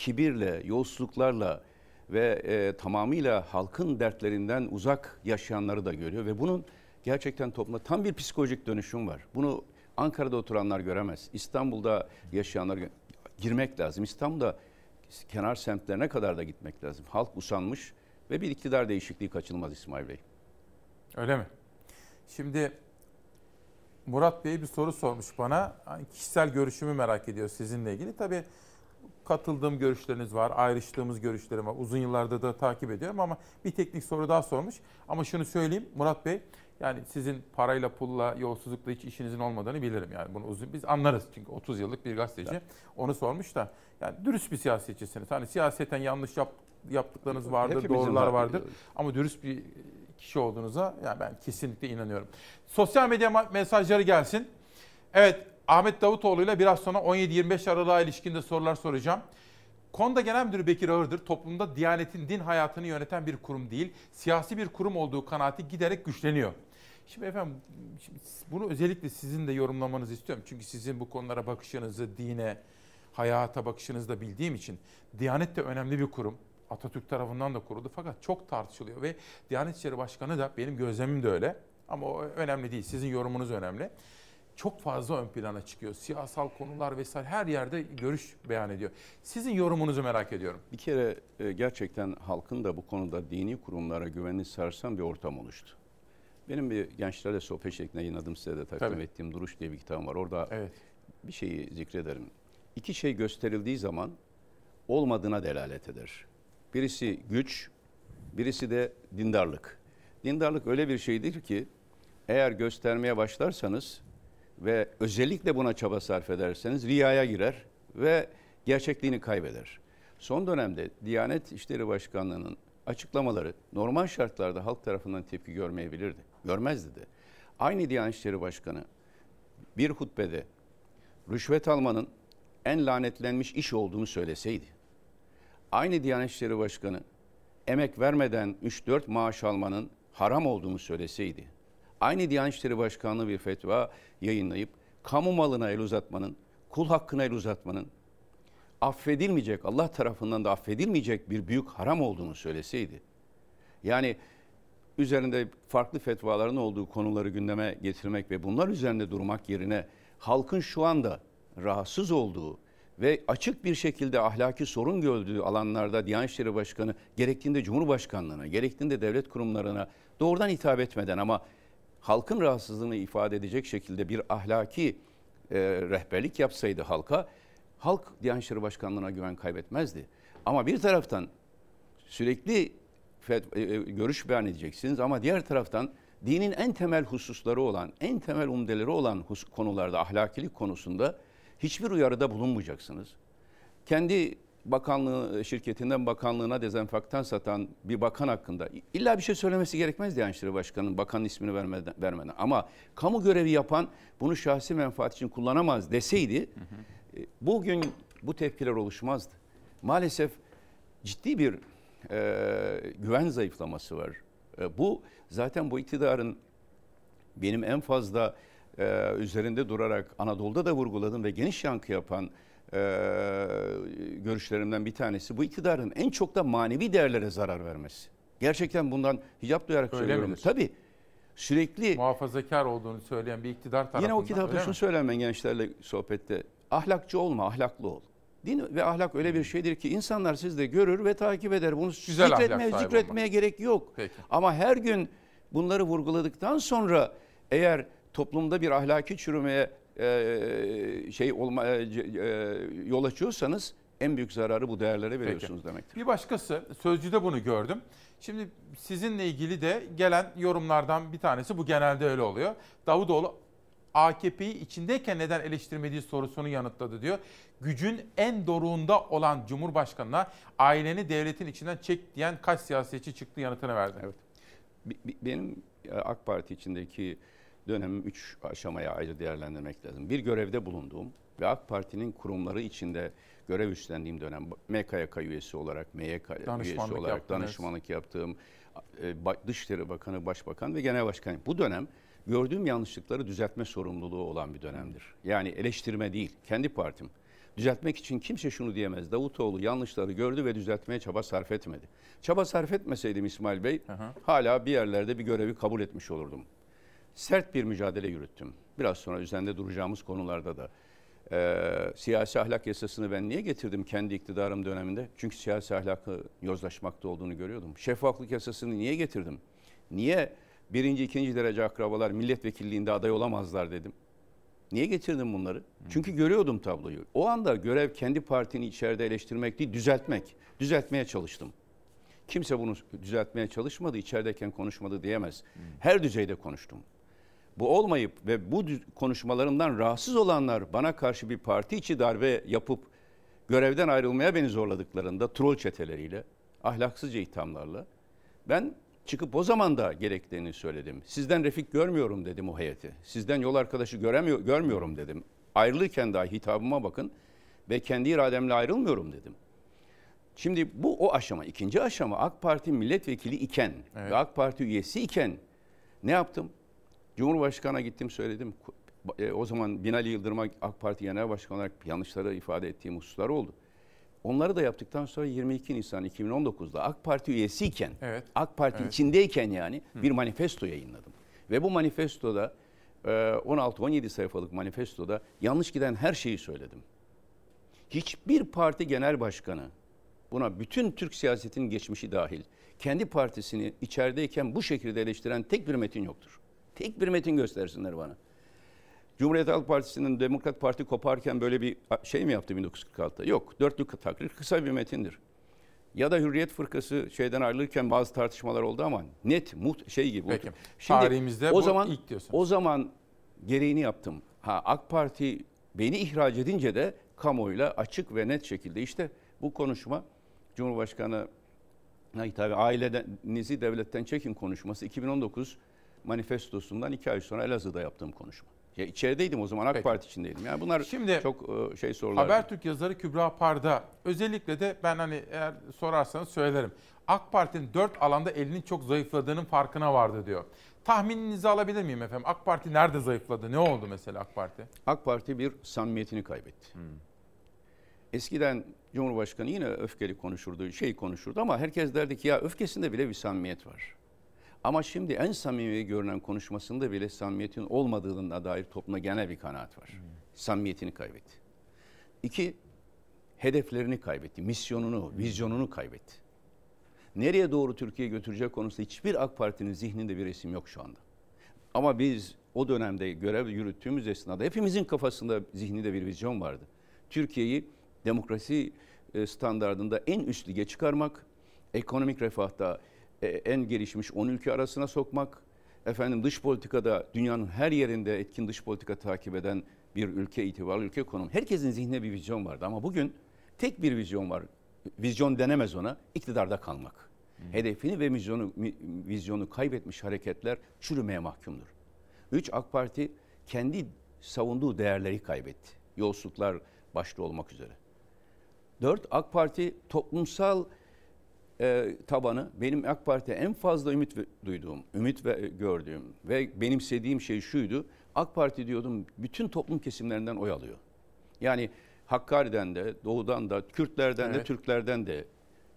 Kibirle, yolsuzluklarla ve e, tamamıyla halkın dertlerinden uzak yaşayanları da görüyor ve bunun gerçekten toplumda tam bir psikolojik dönüşüm var. Bunu Ankara'da oturanlar göremez. İstanbul'da yaşayanlar girmek lazım. İstanbul'da kenar semtlerine kadar da gitmek lazım. Halk usanmış ve bir iktidar değişikliği kaçınılmaz İsmail Bey. Öyle mi? Şimdi Murat Bey bir soru sormuş bana. Hani kişisel görüşümü merak ediyor sizinle ilgili. Tabii katıldığım görüşleriniz var, ayrıştığımız görüşlerim var. Uzun yıllardır da takip ediyorum ama bir teknik soru daha sormuş. Ama şunu söyleyeyim Murat Bey, yani sizin parayla, pulla, yolsuzlukla hiç işinizin olmadığını bilirim. Yani bunu uzun biz anlarız çünkü 30 yıllık bir gazeteci. Onu sormuş da yani dürüst bir siyasetçisiniz. Hani siyaseten yanlış yap, yaptıklarınız vardır, Hepimizin doğrular var. vardır. Ama dürüst bir kişi olduğunuza yani ben kesinlikle inanıyorum. Sosyal medya mesajları gelsin. Evet Ahmet Davutoğlu ile biraz sonra 17-25 Aralık'a ilişkinde sorular soracağım. Konda Genel Müdürü Bekir Ağırdır toplumda Diyanet'in din hayatını yöneten bir kurum değil, siyasi bir kurum olduğu kanaati giderek güçleniyor. Şimdi efendim şimdi bunu özellikle sizin de yorumlamanızı istiyorum. Çünkü sizin bu konulara bakışınızı, dine, hayata bakışınızı da bildiğim için Diyanet de önemli bir kurum. Atatürk tarafından da kuruldu fakat çok tartışılıyor ve Diyanet İşleri Başkanı da benim gözlemim de öyle. Ama o önemli değil. Sizin yorumunuz önemli. Çok fazla ön plana çıkıyor. Siyasal konular vesaire her yerde görüş beyan ediyor. Sizin yorumunuzu merak ediyorum. Bir kere e, gerçekten halkın da bu konuda dini kurumlara güvenini sarsan bir ortam oluştu. Benim bir gençlerle sohbet şeklinde yayınladım size de takdim Tabii. ettiğim Duruş diye bir kitabım var. Orada Evet. bir şeyi zikrederim. İki şey gösterildiği zaman olmadığına delalet eder. Birisi güç, birisi de dindarlık. Dindarlık öyle bir şeydir ki eğer göstermeye başlarsanız ve özellikle buna çaba sarf ederseniz riyaya girer ve gerçekliğini kaybeder. Son dönemde Diyanet İşleri Başkanlığı'nın açıklamaları normal şartlarda halk tarafından tepki görmeyebilirdi. Görmezdi de. Aynı Diyanet İşleri Başkanı bir hutbede rüşvet almanın en lanetlenmiş iş olduğunu söyleseydi, aynı Diyanet İşleri Başkanı emek vermeden 3-4 maaş almanın haram olduğunu söyleseydi, aynı Diyanet İşleri Başkanlığı bir fetva yayınlayıp kamu malına el uzatmanın, kul hakkına el uzatmanın affedilmeyecek, Allah tarafından da affedilmeyecek bir büyük haram olduğunu söyleseydi, yani üzerinde farklı fetvaların olduğu konuları gündeme getirmek ve bunlar üzerinde durmak yerine halkın şu anda rahatsız olduğu ve açık bir şekilde ahlaki sorun gördüğü alanlarda Diyanet İşleri Başkanı gerektiğinde Cumhurbaşkanlığına, gerektiğinde devlet kurumlarına doğrudan hitap etmeden ama halkın rahatsızlığını ifade edecek şekilde bir ahlaki e, rehberlik yapsaydı halka, halk Diyanet İşleri Başkanlığı'na güven kaybetmezdi. Ama bir taraftan sürekli e, e, görüş beyan edeceksiniz ama diğer taraftan dinin en temel hususları olan, en temel umdeleri olan konularda, ahlakilik konusunda hiçbir uyarıda bulunmayacaksınız. Kendi bakanlığı şirketinden bakanlığına dezenfektan satan bir bakan hakkında illa bir şey söylemesi gerekmez Diyanet Başkanı'nın bakanın ismini vermeden, vermeden. Ama kamu görevi yapan bunu şahsi menfaat için kullanamaz deseydi e, bugün bu tepkiler oluşmazdı. Maalesef ciddi bir e, güven zayıflaması var. E, bu zaten bu iktidarın benim en fazla e, üzerinde durarak Anadolu'da da vurguladım ve geniş yankı yapan e, görüşlerimden bir tanesi bu iktidarın en çok da manevi değerlere zarar vermesi. Gerçekten bundan hicap duyarak Öyle söylüyorum. midir? Tabii sürekli Muhafazakar olduğunu söyleyen bir iktidar tarafından. Yine o kitapta şunu söylerim ben gençlerle sohbette. Ahlakçı olma, ahlaklı ol. Din ve ahlak öyle bir şeydir ki insanlar sizde görür ve takip eder. Bunu Güzel zikretmeye, zikretmeye gerek yok. Peki. Ama her gün bunları vurguladıktan sonra eğer toplumda bir ahlaki çürümeye e, şey olma e, e, yol açıyorsanız en büyük zararı bu değerlere veriyorsunuz demektir. Bir başkası Sözcü'de bunu gördüm. Şimdi sizinle ilgili de gelen yorumlardan bir tanesi bu genelde öyle oluyor. Davutoğlu AKP'yi içindeyken neden eleştirmediği sorusunu yanıtladı diyor. Gücün en doruğunda olan Cumhurbaşkanı'na aileni devletin içinden çek diyen kaç siyasetçi çıktı yanıtını verdi. Evet. Benim AK Parti içindeki dönemim üç aşamaya ayrı değerlendirmek lazım. Bir görevde bulunduğum ve AK Parti'nin kurumları içinde görev üstlendiğim dönem MKYK üyesi olarak, MYK üyesi olarak yaptınız. danışmanlık yaptığım, e, Dışişleri Bakanı, Başbakan ve Genel Başkan. Bu dönem gördüğüm yanlışlıkları düzeltme sorumluluğu olan bir dönemdir. Yani eleştirme değil, kendi partim. Düzeltmek için kimse şunu diyemez. Davutoğlu yanlışları gördü ve düzeltmeye çaba sarf etmedi. Çaba sarf etmeseydim İsmail Bey hala bir yerlerde bir görevi kabul etmiş olurdum. Sert bir mücadele yürüttüm. Biraz sonra üzerinde duracağımız konularda da. Ee, siyasi ahlak yasasını ben niye getirdim kendi iktidarım döneminde? Çünkü siyasi ahlakı yozlaşmakta olduğunu görüyordum. Şeffaflık yasasını niye getirdim? Niye birinci, ikinci derece akrabalar milletvekilliğinde aday olamazlar dedim. Niye getirdim bunları? Çünkü görüyordum tabloyu. O anda görev kendi partini içeride eleştirmek değil, düzeltmek. Düzeltmeye çalıştım. Kimse bunu düzeltmeye çalışmadı, içerideyken konuşmadı diyemez. Her düzeyde konuştum. Bu olmayıp ve bu konuşmalarımdan rahatsız olanlar bana karşı bir parti içi darbe yapıp görevden ayrılmaya beni zorladıklarında troll çeteleriyle, ahlaksızca ithamlarla ben çıkıp o zaman da gerektiğini söyledim. Sizden refik görmüyorum dedim o heyeti. Sizden yol arkadaşı göremiyor, görmüyorum dedim. Ayrılırken dahi hitabıma bakın ve kendi irademle ayrılmıyorum dedim. Şimdi bu o aşama. ikinci aşama AK Parti milletvekili iken ve AK Parti üyesi iken ne yaptım? Cumhurbaşkanı'na gittim söyledim. E, o zaman Binali Yıldırım'a AK Parti Genel Başkanı olarak yanlışları ifade ettiğim hususlar oldu. Onları da yaptıktan sonra 22 Nisan 2019'da AK Parti üyesiyken, Evet. AK Parti Evet. içindeyken yani bir manifesto yayınladım. Ve bu manifestoda e, 16-17 sayfalık manifestoda yanlış giden her şeyi söyledim. Hiçbir parti genel başkanı buna bütün Türk siyasetinin geçmişi dahil kendi partisini içerideyken bu şekilde eleştiren tek bir metin yoktur. Tek bir metin göstersinler bana. Cumhuriyet Halk Partisi'nin Demokrat Parti koparken böyle bir şey mi yaptı 1946'da? Yok. Dörtlük takrir kısa bir metindir. Ya da Hürriyet Fırkası şeyden ayrılırken bazı tartışmalar oldu ama net muht şey gibi. Peki. Şimdi Tarihimizde o bu zaman ilk diyorsunuz. o zaman gereğini yaptım. Ha AK Parti beni ihraç edince de kamuoyuyla açık ve net şekilde işte bu konuşma Cumhurbaşkanı tabii ailenizi devletten çekin konuşması 2019 manifestosundan iki ay sonra Elazığ'da yaptığım konuşma. Ya içerideydim o zaman AK Peki. Parti içindeydim. Yani bunlar Şimdi çok e, şey sorular. Habertürk yazarı Kübra Parda özellikle de ben hani eğer sorarsanız söylerim. AK Parti'nin dört alanda elinin çok zayıfladığının farkına vardı diyor. Tahmininizi alabilir miyim efendim? AK Parti nerede zayıfladı? Ne oldu mesela AK Parti? AK Parti bir samimiyetini kaybetti. Eskiden Cumhurbaşkanı yine öfkeli konuşurdu, şey konuşurdu ama herkes derdi ki ya öfkesinde bile bir samimiyet var. Ama şimdi en samimi görünen konuşmasında bile samimiyetin olmadığına dair topluma genel bir kanaat var. Samimiyetini kaybetti. İki, hedeflerini kaybetti, misyonunu, vizyonunu kaybetti. Nereye doğru Türkiye götürecek konusunda hiçbir AK Parti'nin zihninde bir resim yok şu anda. Ama biz o dönemde görev yürüttüğümüz esnada hepimizin kafasında zihninde bir vizyon vardı. Türkiye'yi demokrasi e, standartında en üst lige çıkarmak, ekonomik refahta en gelişmiş 10 ülke arasına sokmak, efendim dış politikada dünyanın her yerinde etkin dış politika takip eden bir ülke itibarlı ülke konum. Herkesin zihninde bir vizyon vardı ama bugün tek bir vizyon var. Vizyon denemez ona, iktidarda kalmak. Hedefini ve vizyonu, vizyonu kaybetmiş hareketler çürümeye mahkumdur. Üç, AK Parti kendi savunduğu değerleri kaybetti. Yolsuzluklar başta olmak üzere. Dört, AK Parti toplumsal e, tabanı benim AK Parti'ye en fazla ümit ve- duyduğum, ümit ve gördüğüm ve benimsediğim şey şuydu. AK Parti diyordum bütün toplum kesimlerinden oy alıyor. Yani Hakkari'den de, Doğu'dan da, Kürtlerden de, Evet. Türklerden de,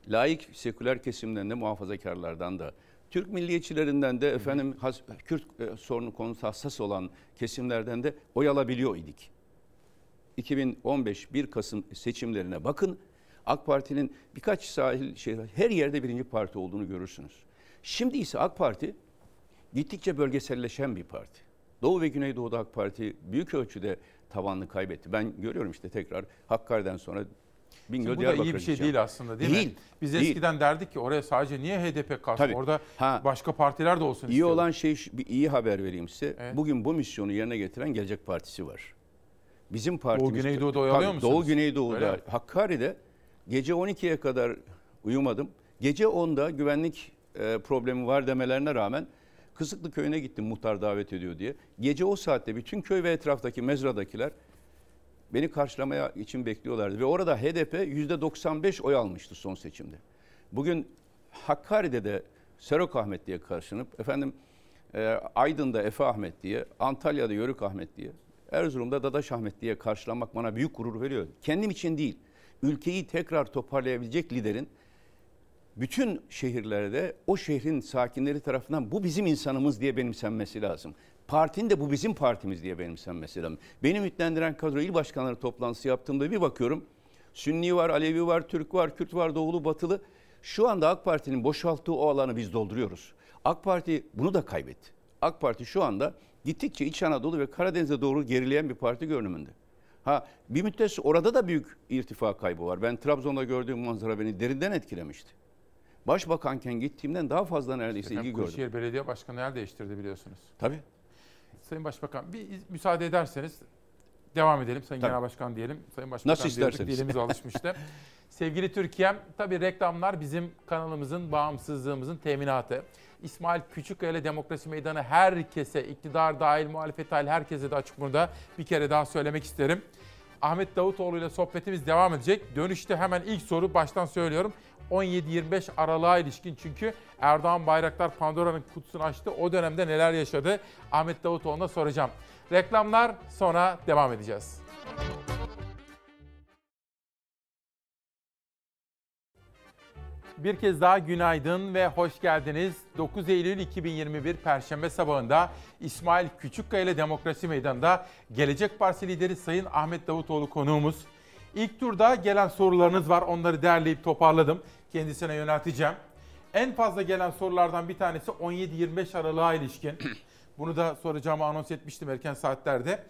laik seküler kesimden de, muhafazakarlardan da, Türk milliyetçilerinden de efendim has- Kürt e, sorunu konusu hassas olan kesimlerden de oy alabiliyor idik. 2015 1 Kasım seçimlerine bakın. AK Parti'nin birkaç sahil şehir her yerde birinci parti olduğunu görürsünüz. Şimdi ise AK Parti gittikçe bölgeselleşen bir parti. Doğu ve Güneydoğu'da AK Parti büyük ölçüde tavanını kaybetti. Ben görüyorum işte tekrar Hakkari'den sonra Bingöl, Şimdi bu da Diyarbakır'a iyi bir şey değil aslında değil, Değil, mi? Biz değil. eskiden derdik ki oraya sadece niye HDP kalsın? Tabii. Orada Ha. başka partiler de olsun İyi istiyorduk. olan şey bir iyi haber vereyim size. Evet. Bugün bu misyonu yerine getiren Gelecek Partisi var. Bizim partimiz Güneydoğu'da oy alıyor Tabii, musunuz? Doğu Güneydoğu'da Öyle? Hakkari'de gece 12'ye kadar uyumadım. Gece 10'da güvenlik e, problemi var demelerine rağmen Kısıklı köyüne gittim muhtar davet ediyor diye. Gece o saatte bütün köy ve etraftaki mezradakiler beni karşılamaya için bekliyorlardı. Ve orada HDP %95 oy almıştı son seçimde. Bugün Hakkari'de de Serok Ahmet diye karşınıp efendim e, Aydın'da Efe Ahmet diye, Antalya'da Yörük Ahmet diye, Erzurum'da Dadaş Ahmet diye karşılamak bana büyük gurur veriyor. Kendim için değil, ülkeyi tekrar toparlayabilecek liderin bütün şehirlerde o şehrin sakinleri tarafından bu bizim insanımız diye benimsenmesi lazım. Partinin de bu bizim partimiz diye benimsenmesi lazım. Beni ümitlendiren kadro il başkanları toplantısı yaptığımda bir bakıyorum. Sünni var, Alevi var, Türk var, Kürt var, Doğulu, Batılı. Şu anda AK Parti'nin boşalttığı o alanı biz dolduruyoruz. AK Parti bunu da kaybetti. AK Parti şu anda gittikçe İç Anadolu ve Karadeniz'e doğru gerileyen bir parti görünümünde. Ha bir müddet orada da büyük irtifa kaybı var. Ben Trabzon'da gördüğüm manzara beni derinden etkilemişti. Başbakanken gittiğimden daha fazla neredeyse ilgi gördüm. Kırşehir Belediye Başkanı yer değiştirdi biliyorsunuz. Tabii. Sayın Başbakan bir müsaade ederseniz devam edelim. Sayın Tabii. Genel Başkan diyelim. Sayın Başbakan Nasıl diyorduk, isterseniz. Dilimiz alışmıştı. Sevgili Türkiye'm, tabii reklamlar bizim kanalımızın, bağımsızlığımızın teminatı. İsmail Küçükkaya ile Demokrasi Meydanı herkese, iktidar dahil, muhalefet dahil herkese de açık burada bir kere daha söylemek isterim. Ahmet Davutoğlu ile sohbetimiz devam edecek. Dönüşte hemen ilk soru baştan söylüyorum. 17-25 Aralık'a ilişkin çünkü Erdoğan Bayraktar Pandora'nın kutusunu açtı. O dönemde neler yaşadı Ahmet Davutoğlu'na soracağım. Reklamlar sonra devam edeceğiz. Bir kez daha günaydın ve hoş geldiniz. 9 Eylül 2021 Perşembe sabahında İsmail Küçükkaya ile Demokrasi Meydanı'nda Gelecek Partisi lideri Sayın Ahmet Davutoğlu konuğumuz. İlk turda gelen sorularınız var. Onları derleyip toparladım. Kendisine yönelteceğim. En fazla gelen sorulardan bir tanesi 17-25 Aralık'a ilişkin. Bunu da soracağımı anons etmiştim erken saatlerde.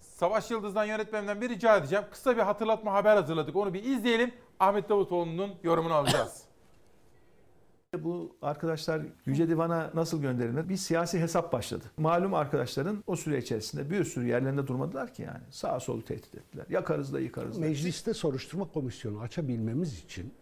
Savaş Yıldız'dan yönetmenimden bir rica edeceğim. Kısa bir hatırlatma haber hazırladık. Onu bir izleyelim. Ahmet Davutoğlu'nun yorumunu alacağız. Bu arkadaşlar Yüce Divan'a nasıl gönderilmedi? Bir siyasi hesap başladı. Malum arkadaşların o süre içerisinde bir sürü yerlerinde durmadılar ki yani. Sağa solu tehdit ettiler. Yakarız da yıkarız da. Mecliste soruşturma komisyonu açabilmemiz için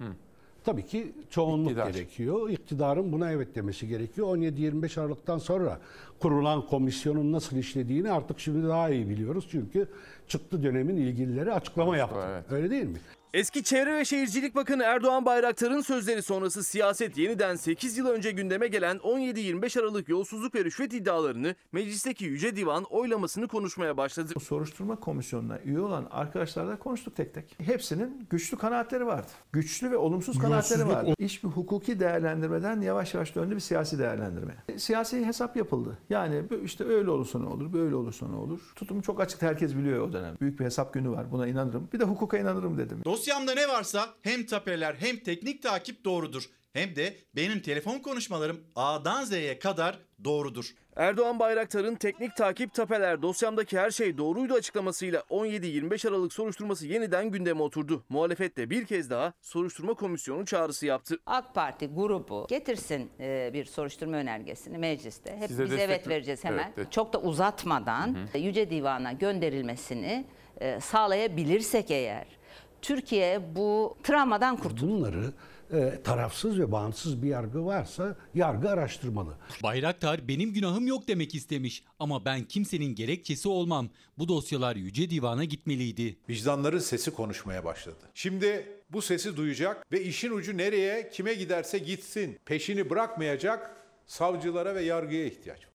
tabii ki çoğunluk İktidar. gerekiyor. İktidarın buna evet demesi gerekiyor. 17-25 Aralık'tan sonra kurulan komisyonun nasıl işlediğini artık şimdi daha iyi biliyoruz. Çünkü çıktı dönemin ilgilileri açıklama yaptı. Öyle değil mi? Eski Çevre ve Şehircilik Bakanı Erdoğan Bayraktar'ın sözleri sonrası siyaset yeniden 8 yıl önce gündeme gelen 17-25 Aralık yolsuzluk ve rüşvet iddialarını meclisteki Yüce Divan oylamasını konuşmaya başladı. Soruşturma komisyonuna üye olan arkadaşlarla konuştuk tek tek. Hepsinin güçlü kanaatleri vardı. Güçlü ve olumsuz kanaatleri vardı. İş bir hukuki değerlendirmeden yavaş yavaş döndü bir siyasi değerlendirme. Siyasi hesap yapıldı. Yani işte öyle olursa ne olur, böyle olursa ne olur. Tutum çok açık herkes biliyor o dönem. Büyük bir hesap günü var buna inanırım. Bir de hukuka inanırım dedim. Dosyamda ne varsa hem tapeler hem teknik takip doğrudur. Hem de benim telefon konuşmalarım A'dan Z'ye kadar doğrudur. Erdoğan Bayraktar'ın teknik takip tapeler dosyamdaki her şey doğruydu açıklamasıyla 17-25 Aralık soruşturması yeniden gündeme oturdu. Muhalefet de bir kez daha soruşturma komisyonu çağrısı yaptı. AK Parti grubu getirsin e, bir soruşturma önergesini mecliste. Hep Size biz destek- evet vereceğiz hemen. Evet, evet. Çok da uzatmadan Yüce Divan'a gönderilmesini e, sağlayabilirsek eğer Türkiye bu travmadan kurtulur. Bunları e, tarafsız ve bağımsız bir yargı varsa yargı araştırmalı. Bayraktar benim günahım yok demek istemiş ama ben kimsenin gerekçesi olmam. Bu dosyalar Yüce Divan'a gitmeliydi. Vicdanların sesi konuşmaya başladı. Şimdi bu sesi duyacak ve işin ucu nereye, kime giderse gitsin. Peşini bırakmayacak savcılara ve yargıya ihtiyaç var.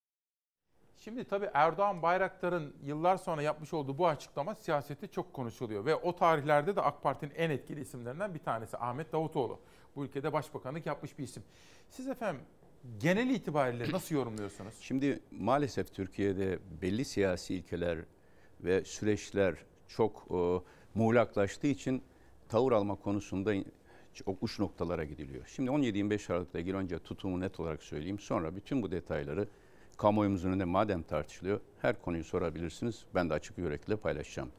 Şimdi tabii Erdoğan Bayraktar'ın yıllar sonra yapmış olduğu bu açıklama siyasette çok konuşuluyor. Ve o tarihlerde de AK Parti'nin en etkili isimlerinden bir tanesi Ahmet Davutoğlu. Bu ülkede başbakanlık yapmış bir isim. Siz efendim genel itibariyle nasıl yorumluyorsunuz? Şimdi maalesef Türkiye'de belli siyasi ilkeler ve süreçler çok e, muğlaklaştığı için tavır alma konusunda çok uç noktalara gidiliyor. Şimdi 17-25 Aralık'ta önce tutumu net olarak söyleyeyim. Sonra bütün bu detayları kamuoyumuzun önünde madem tartışılıyor her konuyu sorabilirsiniz. Ben de açık yürekle paylaşacağım.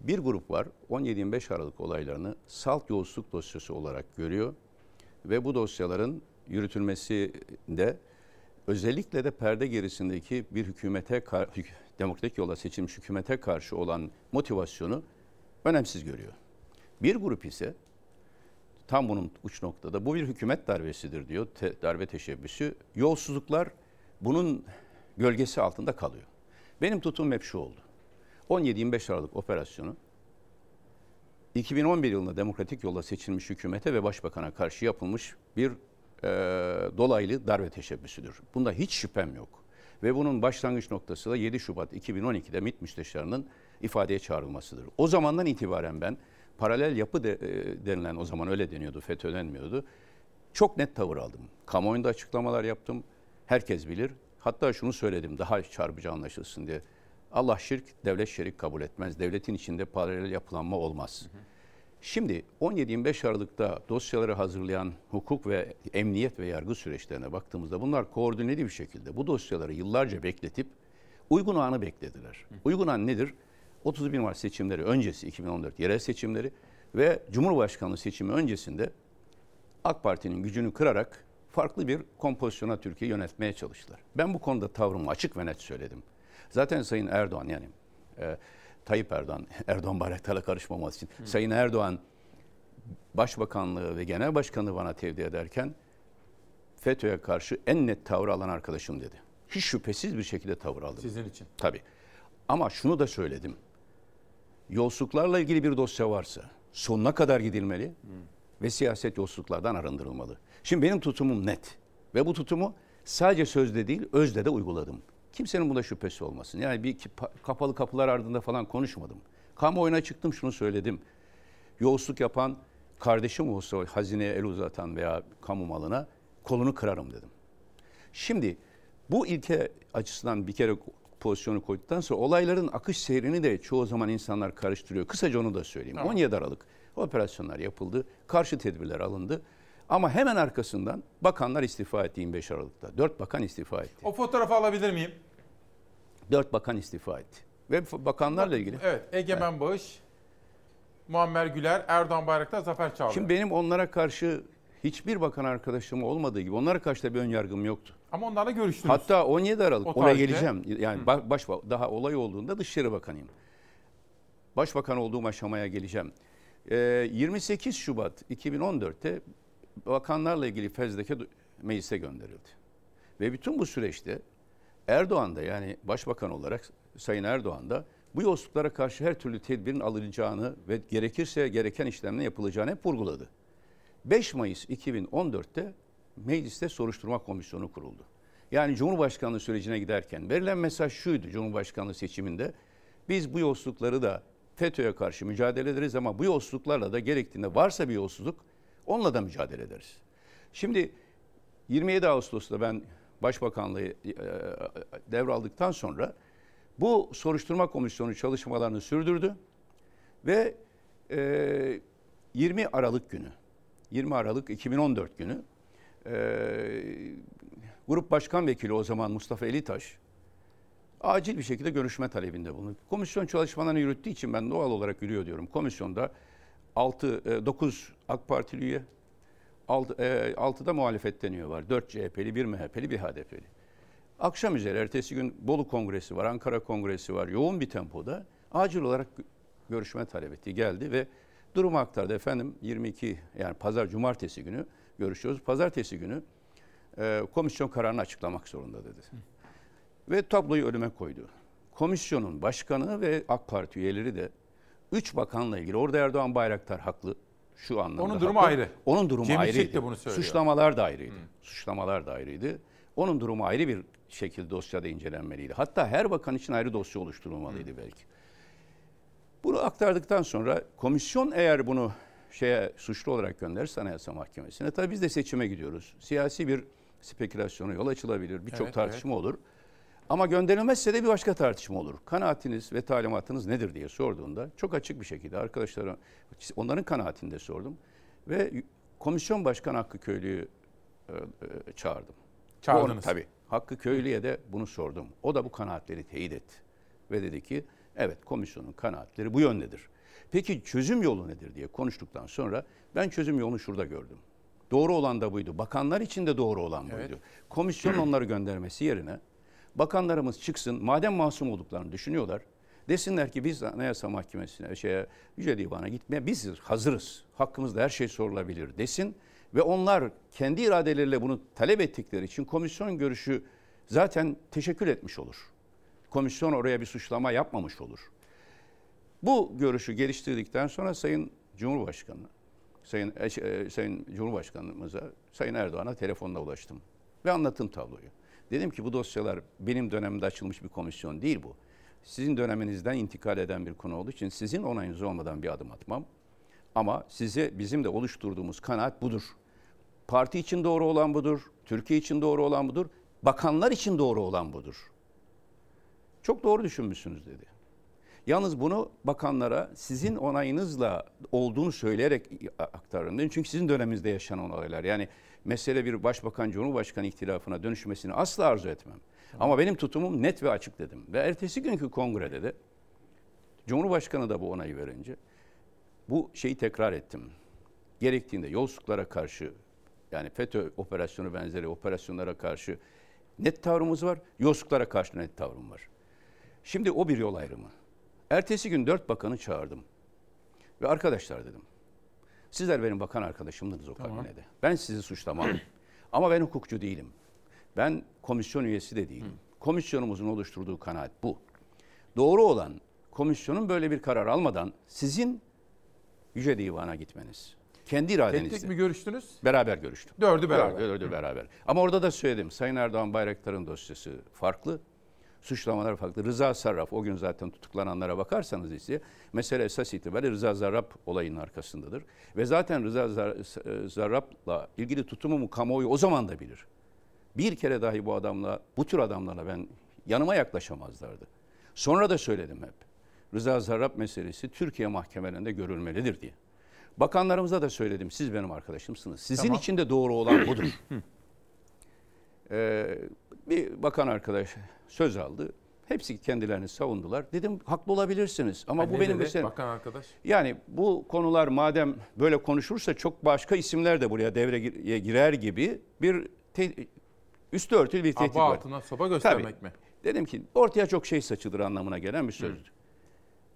Bir grup var 17-25 Aralık olaylarını salt yolsuzluk dosyası olarak görüyor ve bu dosyaların yürütülmesi de özellikle de perde gerisindeki bir hükümete demokratik yola seçilmiş hükümete karşı olan motivasyonu önemsiz görüyor. Bir grup ise tam bunun uç noktada bu bir hükümet darbesidir diyor. Te- darbe teşebbüsü. Yolsuzluklar bunun gölgesi altında kalıyor. Benim tutumum hep şu oldu. 17-25 Aralık operasyonu 2011 yılında demokratik yolla seçilmiş hükümete ve başbakana karşı yapılmış bir e, dolaylı darbe teşebbüsüdür. Bunda hiç şüphem yok. Ve bunun başlangıç noktası da 7 Şubat 2012'de MİT müsteşarının ifadeye çağrılmasıdır. O zamandan itibaren ben paralel yapı de, e, denilen o zaman öyle deniyordu, FETÖ denmiyordu. Çok net tavır aldım. Kamuoyunda açıklamalar yaptım. Herkes bilir. Hatta şunu söyledim daha çarpıcı anlaşılsın diye. Allah şirk, devlet şerik kabul etmez. Devletin içinde paralel yapılanma olmaz. Şimdi 17-25 Aralık'ta dosyaları hazırlayan hukuk ve emniyet ve yargı süreçlerine baktığımızda bunlar koordineli bir şekilde bu dosyaları yıllarca bekletip uygun anı beklediler. Uygun an nedir? 31 Mart seçimleri öncesi 2014 yerel seçimleri ve Cumhurbaşkanlığı seçimi öncesinde AK Parti'nin gücünü kırarak farklı bir kompozisyona Türkiye yönetmeye çalıştılar. Ben bu konuda tavrımı açık ve net söyledim. Zaten Sayın Erdoğan yani e, Tayyip Erdoğan, Erdoğan Bayraktar'la karışmaması için Sayın Erdoğan Başbakanlığı ve Genel Başkanlığı bana tevdi ederken FETÖ'ye karşı en net tavır alan arkadaşım dedi. Hiç şüphesiz bir şekilde tavır aldım. Sizin için. Tabii. Ama şunu da söyledim. Yolsuzluklarla ilgili bir dosya varsa sonuna kadar gidilmeli ve siyaset yolsuzluklardan arındırılmalı. Şimdi benim tutumum net ve bu tutumu sadece sözde değil özde de uyguladım. Kimsenin bunda şüphesi olmasın. Yani bir kapalı kapılar ardında falan konuşmadım. Kamuoyuna çıktım şunu söyledim. Yolsuzluk yapan kardeşim olsa hazineye el uzatan veya kamu malına kolunu kırarım dedim. Şimdi bu ilke açısından bir kere pozisyonu koyduktan sonra olayların akış seyrini de çoğu zaman insanlar karıştırıyor. Kısaca onu da söyleyeyim. Tamam. 17 Aralık operasyonlar yapıldı. Karşı tedbirler alındı. Ama hemen arkasından bakanlar istifa etti 25 Aralık'ta. 4 bakan istifa etti. O fotoğrafı alabilir miyim? 4 bakan istifa etti. Ve bakanlarla ilgili. Evet, Egemen Bağış, Muammer Güler, Erdoğan Bayraktar, Zafer Çağlayan. Şimdi benim onlara karşı hiçbir bakan arkadaşım olmadığı gibi onlara karşı da bir ön yargım yoktu. Ama onlarla görüştünüz. Hatta 17 Aralık O oraya geleceğim. Yani ba- baş daha olay olduğunda Dışişleri Bakanıyım. Başbakan olduğum aşamaya geleceğim. Ee, 28 Şubat 2014'te bakanlarla ilgili fezleke meclise gönderildi. Ve bütün bu süreçte Erdoğan da yani başbakan olarak Sayın Erdoğan da bu yolsuzluklara karşı her türlü tedbirin alınacağını ve gerekirse gereken işlemle yapılacağını hep vurguladı. 5 Mayıs 2014'te mecliste soruşturma komisyonu kuruldu. Yani Cumhurbaşkanlığı sürecine giderken verilen mesaj şuydu Cumhurbaşkanlığı seçiminde. Biz bu yolsuzlukları da FETÖ'ye karşı mücadele ederiz ama bu yolsuzluklarla da gerektiğinde varsa bir yolsuzluk onunla da mücadele ederiz. Şimdi 27 Ağustos'ta ben Başbakanlığı e, devraldıktan sonra bu soruşturma komisyonu çalışmalarını sürdürdü ve e, 20 Aralık günü 20 Aralık 2014 günü e, Grup Başkan Vekili o zaman Mustafa Elitaş acil bir şekilde görüşme talebinde bulundu. Komisyon çalışmalarını yürüttüğü için ben doğal olarak yürüyor diyorum. Komisyonda 6 9 AK Partili üye 6 6'da muhalefetten üye var. 4 CHP'li, 1 MHP'li, 1 HDP'li. Akşam üzeri ertesi gün Bolu Kongresi var, Ankara Kongresi var. Yoğun bir tempoda acil olarak gö- görüşme talep etti. Geldi ve durumu aktardı. Efendim 22 yani pazar cumartesi günü görüşüyoruz. Pazartesi günü e, komisyon kararını açıklamak zorunda dedi. Ve tabloyu önüme koydu. Komisyonun başkanı ve AK Parti üyeleri de 3 bakanla ilgili orada Erdoğan Bayraktar haklı. Şu anlamda Onun durumu haklı. ayrı. Onun durumu Cem İşçek ayrıydı. de bunu söylüyor. Suçlamalar da ayrıydı. Suçlamalar da ayrıydı. Onun durumu ayrı bir şekilde dosyada incelenmeliydi. Hatta her bakan için ayrı dosya oluşturulmalıydı belki. Bunu aktardıktan sonra komisyon eğer bunu şeye suçlu olarak gönderirse Anayasa Mahkemesi'ne tabii biz de seçime gidiyoruz. Siyasi bir spekülasyona yol açılabilir. Birçok Evet, tartışma olur. Ama gönderilmezse de bir başka tartışma olur. Kanaatiniz ve talimatınız nedir diye sorduğunda çok açık bir şekilde arkadaşlara onların kanaatinde sordum ve komisyon başkanı Hakkı Köylü'yü e, e, çağırdım. Çağırdınız. Onu- tabii. Hakkı Köylü'ye de bunu sordum. O da bu kanaatleri teyit etti. Ve dedi ki evet komisyonun kanaatleri bu yöndedir. Peki çözüm yolu nedir diye konuştuktan sonra ben çözüm yolunu şurada gördüm. Doğru olan da buydu. Bakanlar için de doğru olan buydu. Evet. Komisyonun onları göndermesi yerine bakanlarımız çıksın madem masum olduklarını düşünüyorlar desinler ki biz Anayasa Mahkemesi'ne şeye Yüce Divan'a gitmeye biz hazırız. Hakkımızda her şey sorulabilir desin ve onlar kendi iradeleriyle bunu talep ettikleri için komisyon görüşü zaten teşekkür etmiş olur. Komisyon oraya bir suçlama yapmamış olur. Bu görüşü geliştirdikten sonra Sayın Cumhurbaşkanı, Sayın e, Sayın Cumhurbaşkanımıza, Sayın Erdoğan'a telefonla ulaştım ve anlattım tabloyu. Dedim ki bu dosyalar benim dönemimde açılmış bir komisyon değil bu. Sizin döneminizden intikal eden bir konu olduğu için sizin onayınız olmadan bir adım atmam. Ama size bizim de oluşturduğumuz kanaat budur. Parti için doğru olan budur. Türkiye için doğru olan budur. Bakanlar için doğru olan budur. Çok doğru düşünmüşsünüz dedi. Yalnız bunu bakanlara sizin onayınızla olduğunu söyleyerek aktarın. Çünkü sizin döneminizde yaşanan olaylar. Yani mesele bir başbakan cumhurbaşkanı ihtilafına dönüşmesini asla arzu etmem. Ama benim tutumum net ve açık dedim. Ve ertesi günkü kongrede de Cumhurbaşkanı da bu onayı verince bu şeyi tekrar ettim. Gerektiğinde yolsuzluklara karşı yani FETÖ operasyonu benzeri operasyonlara karşı net tavrımız var. Yolsuzluklara karşı net tavrım var. Şimdi o bir yol ayrımı. Ertesi gün dört bakanı çağırdım. Ve arkadaşlar dedim. Sizler benim bakan arkadaşımdınız o Tamam. kabinede. Ben sizi suçlamam. Ama ben hukukçu değilim. Ben komisyon üyesi de değilim. Komisyonumuzun oluşturduğu kanaat bu. Doğru olan komisyonun böyle bir karar almadan sizin Yüce Divan'a gitmeniz. Kendi iradenizle. Tek tek mi görüştünüz? Beraber görüştük. Dördü beraber. Dördü beraber. Ama orada da söyledim. Sayın Erdoğan Bayraktar'ın dosyası farklı. Suçlamalar farklı. Rıza Sarraf o gün zaten tutuklananlara bakarsanız ise mesele esas itibariyle Rıza Zarrab olayının arkasındadır. Ve zaten Rıza Zar- Zarrab'la ilgili tutumumu kamuoyu o zaman da bilir. Bir kere dahi bu adamla, bu tür adamlarla ben yanıma yaklaşamazlardı. Sonra da söyledim hep. Rıza Zarrab meselesi Türkiye mahkemelerinde görülmelidir diye. Bakanlarımıza da söyledim. Siz benim arkadaşımsınız. Sizin Tamam. için de doğru olan budur. Ee, bir bakan arkadaş söz aldı. Hepsi kendilerini savundular. Dedim haklı olabilirsiniz ama Ha, bu benim meselem. Bakan arkadaş. Yani bu konular madem böyle konuşursa çok başka isimler de buraya devreye girer gibi bir te- üstü örtülü bir tehdit Aba var. altına sopa göstermek Tabii. mi? Dedim ki ortaya çok şey saçılır anlamına gelen bir sözdü.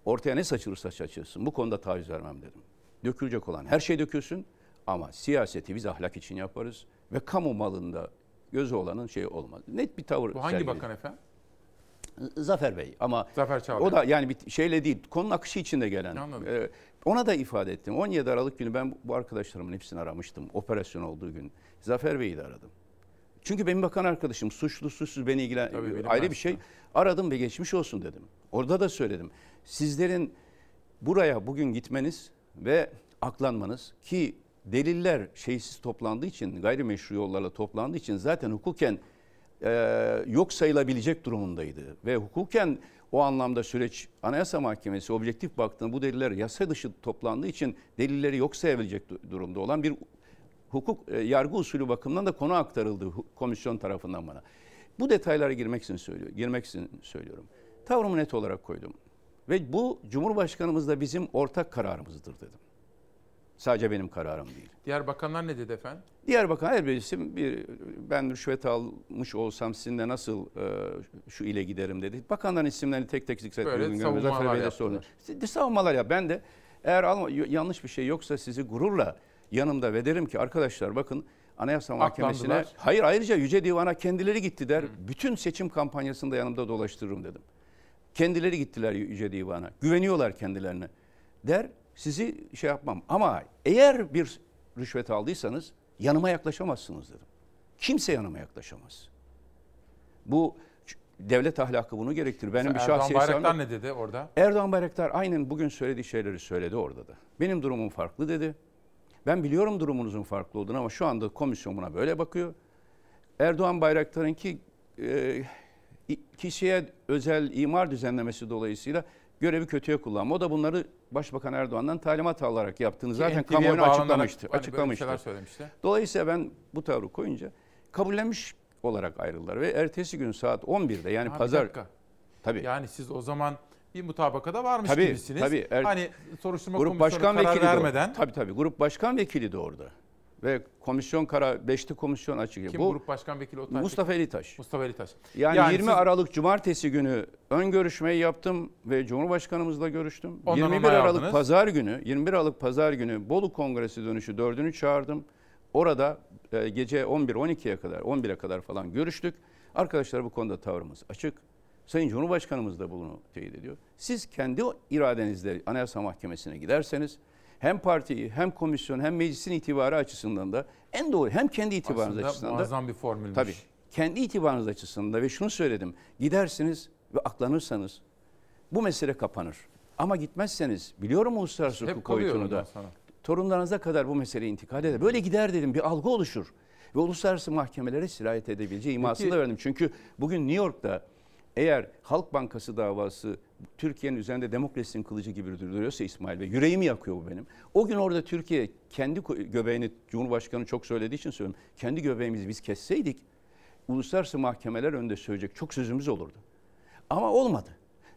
Ortaya ne saçılırsa saçılsın. Bu konuda taviz vermem dedim. Dökülecek olan her şey dökülsün ama siyaseti biz ahlak için yaparız ve kamu malında gözü olanın şeyi olmaz. Net bir tavır Bu hangi bakan efendim? Zafer Bey ama Zafer Çağlayan. o da yani bir şeyle değil konunun akışı içinde gelen. Anladım. Ee, ona da ifade ettim. 17 Aralık günü ben bu arkadaşlarımın hepsini aramıştım. Operasyon olduğu gün. Zafer Bey'i de aradım. Çünkü benim bakan arkadaşım suçlu suçsuz beni ilgilen Tabii, ayrı bir şey. Aradım ve geçmiş olsun dedim. Orada da söyledim. Sizlerin buraya bugün gitmeniz ve aklanmanız ki deliller şeysiz toplandığı için gayrimeşru yollarla toplandığı için zaten hukuken e, yok sayılabilecek durumundaydı. Ve hukuken o anlamda süreç Anayasa Mahkemesi objektif baktığında bu deliller yasa dışı toplandığı için delilleri yok sayabilecek du- durumda olan bir hukuk e, yargı usulü bakımından da konu aktarıldı komisyon tarafından bana. Bu detaylara girmek için söylüyor, girmek için söylüyorum. Tavrımı net olarak koydum. Ve bu Cumhurbaşkanımız da bizim ortak kararımızdır dedim. Sadece benim kararım değil. Diğer bakanlar ne dedi efendim? Diğer bakan her bir isim bir ben rüşvet almış olsam sizinle nasıl e, şu ile giderim dedi. Bakanların isimlerini tek tek Görmüyoruz. Zafer savunmalar Bey de sordu. Savunmalar ya ben de eğer alma, yanlış bir şey yoksa sizi gururla yanımda ve derim ki arkadaşlar bakın Anayasa Mahkemesi'ne Aklandılar. hayır ayrıca Yüce Divan'a kendileri gittiler. Bütün seçim kampanyasında yanımda dolaştırırım dedim. Kendileri gittiler Yüce Divan'a. Güveniyorlar kendilerine. Der sizi şey yapmam. Ama eğer bir rüşvet aldıysanız yanıma yaklaşamazsınız dedim. Kimse yanıma yaklaşamaz. Bu devlet ahlakı bunu gerektirir. Benim bir Erdoğan şahsi Bayraktar hesabım- ne dedi orada? Erdoğan Bayraktar aynen bugün söylediği şeyleri söyledi orada da. Benim durumum farklı dedi. Ben biliyorum durumunuzun farklı olduğunu ama şu anda komisyon buna böyle bakıyor. Erdoğan Bayraktar'ın ki e, kişiye özel imar düzenlemesi dolayısıyla görevi kötüye kullanma. O da bunları Başbakan Erdoğan'dan talimat alarak yaptığını Ki zaten kamuoyuna açıklamıştı. hani açıklamıştı. söylemişti. Dolayısıyla ben bu tavrı koyunca kabullenmiş olarak ayrıldılar ve ertesi gün saat 11'de yani Ha, pazar. Tabii. Yani siz o zaman bir mutabakata varmış Tabii, gibisiniz. tabii. Er- hani soruşturma Grup komisyonu başkan karar vekili de vermeden. Tabii tabii. Grup başkan vekili de orada. Ve komisyon karar, beşli komisyon açık. Kim Bu grup başkan vekili o Mustafa Elitaş. Mustafa Elitaş. Yani, Yani 20 siz- Aralık Cumartesi günü ön görüşmeyi yaptım ve Cumhurbaşkanımızla görüştüm. Ondan 21 onay Aralık aldınız. Pazar günü, 21 Aralık Pazar günü Bolu Kongresi dönüşü dördünü çağırdım. Orada e, gece 11-12'ye kadar, 11'e kadar falan görüştük. Arkadaşlar bu konuda tavrımız açık. Sayın Cumhurbaşkanımız da bunu teyit ediyor. Siz kendi iradenizle Anayasa Mahkemesi'ne giderseniz hem partiyi hem komisyon hem meclisin itibarı açısından da en doğru hem kendi itibarınız Aslında açısından da muazzam bir formülmüş. Tabii. Kendi itibarınız açısından da ve şunu söyledim. Gidersiniz ve aklanırsanız bu mesele kapanır. Ama gitmezseniz biliyorum uluslararası hukuk boyutunu da. Torunlarınıza kadar bu mesele intikal eder. Böyle gider dedim bir algı oluşur. Ve uluslararası mahkemelere sirayet edebileceği imasını da verdim. Çünkü bugün New York'ta eğer Halk Bankası davası Türkiye'nin üzerinde demokrasinin kılıcı gibi duruyorsa İsmail Bey, yüreğimi yakıyor bu benim. O gün orada Türkiye kendi göbeğini, Cumhurbaşkanı çok söylediği için söylüyorum, kendi göbeğimizi biz kesseydik, uluslararası mahkemeler önünde söyleyecek çok sözümüz olurdu. Ama olmadı.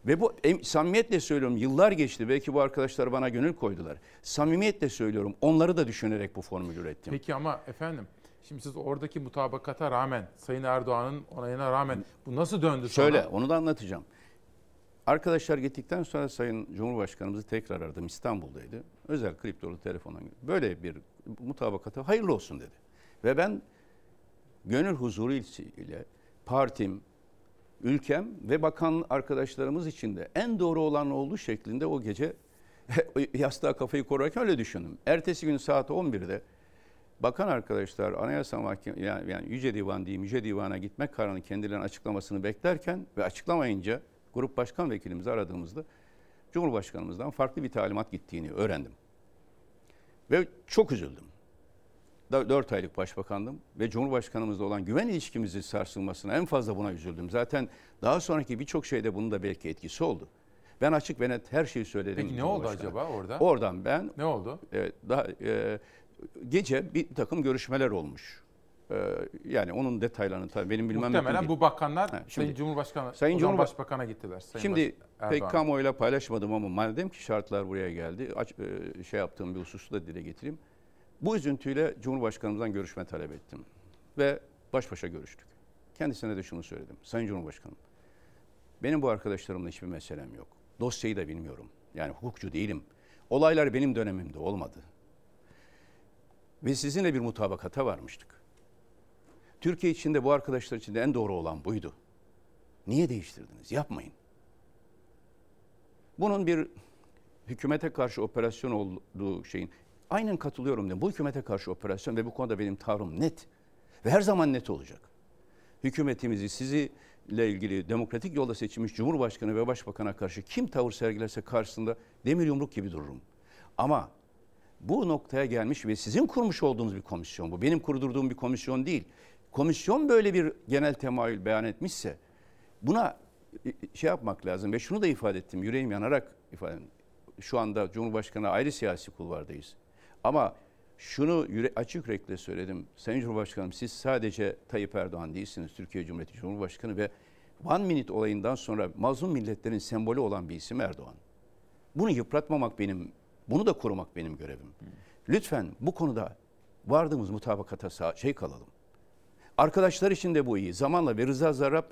Ve bu em- samimiyetle söylüyorum yıllar geçti. Belki bu arkadaşlar bana gönül koydular. Samimiyetle söylüyorum onları da düşünerek bu formülü ürettim. Peki ama efendim şimdi siz oradaki mutabakata rağmen Sayın Erdoğan'ın onayına rağmen bu nasıl döndü sonra? Şöyle onu da anlatacağım. Arkadaşlar gittikten sonra Sayın Cumhurbaşkanımızı tekrar aradım. İstanbul'daydı. Özel kriptolu telefona böyle bir mutabakata hayırlı olsun dedi. Ve ben gönül huzuru ile partim, ülkem ve bakan arkadaşlarımız için de en doğru olan olduğu şeklinde o gece yastığa kafayı korarken öyle düşündüm. Ertesi gün saat 11'de bakan arkadaşlar Anayasa Mahkemesi yani, yani Yüce Divan diyeyim Yüce Divan'a gitmek kararını kendilerinin açıklamasını beklerken ve açıklamayınca grup başkan vekilimizi aradığımızda Cumhurbaşkanımızdan farklı bir talimat gittiğini öğrendim. Ve çok üzüldüm. 4 aylık başbakandım ve Cumhurbaşkanımızla olan güven ilişkimizin sarsılmasına en fazla buna üzüldüm. Zaten daha sonraki birçok şeyde bunun da belki etkisi oldu. Ben açık ve net her şeyi söyledim. Peki ne oldu acaba orada? Oradan ben Ne oldu? e, daha e, gece bir takım görüşmeler olmuş. E, yani onun detaylarını tabii benim bilmem mümkün Muhtemelen bu bakanlar Ha, Sayın Cumhurbaşkanı, Sayın o zaman Cumhurba- Başbakan'a gittiler. Sayın Şimdi Baş- pek kamuoyuyla paylaşmadım ama madem ki şartlar buraya geldi, aç, e, şey yaptığım bir hususu da dile getireyim. Bu üzüntüyle Cumhurbaşkanımızdan görüşme talep ettim ve baş başa görüştük. Kendisine de şunu söyledim. Sayın Cumhurbaşkanım, benim bu arkadaşlarımla hiçbir meselem yok. Dosyayı da bilmiyorum. Yani hukukçu değilim. Olaylar benim dönemimde olmadı. Ve sizinle bir mutabakata varmıştık. Türkiye içinde bu arkadaşlar için en doğru olan buydu. Niye değiştirdiniz? Yapmayın. Bunun bir hükümete karşı operasyon olduğu şeyin aynen katılıyorum dedim. Bu hükümete karşı operasyon ve bu konuda benim tavrım net. Ve her zaman net olacak. Hükümetimizi sizinle ilgili demokratik yolda seçilmiş Cumhurbaşkanı ve Başbakan'a karşı kim tavır sergilerse karşısında demir yumruk gibi dururum. Ama bu noktaya gelmiş ve sizin kurmuş olduğunuz bir komisyon bu. Benim kurdurduğum bir komisyon değil. Komisyon böyle bir genel temayül beyan etmişse buna e, şey yapmak lazım ve şunu da ifade ettim yüreğim yanarak ifade. Şu anda Cumhurbaşkanı ayrı siyasi kulvardayız. Ama şunu yüre, açık yürekle söyledim. Sayın Cumhurbaşkanım siz sadece Tayyip Erdoğan değilsiniz. Türkiye Cumhuriyeti Cumhurbaşkanı ve One Minute olayından sonra mazlum milletlerin sembolü olan bir isim Erdoğan. Bunu yıpratmamak benim, bunu da korumak benim görevim. Lütfen bu konuda vardığımız mutabakata şey kalalım. Arkadaşlar için de bu iyi. Zamanla ve Rıza Zarrab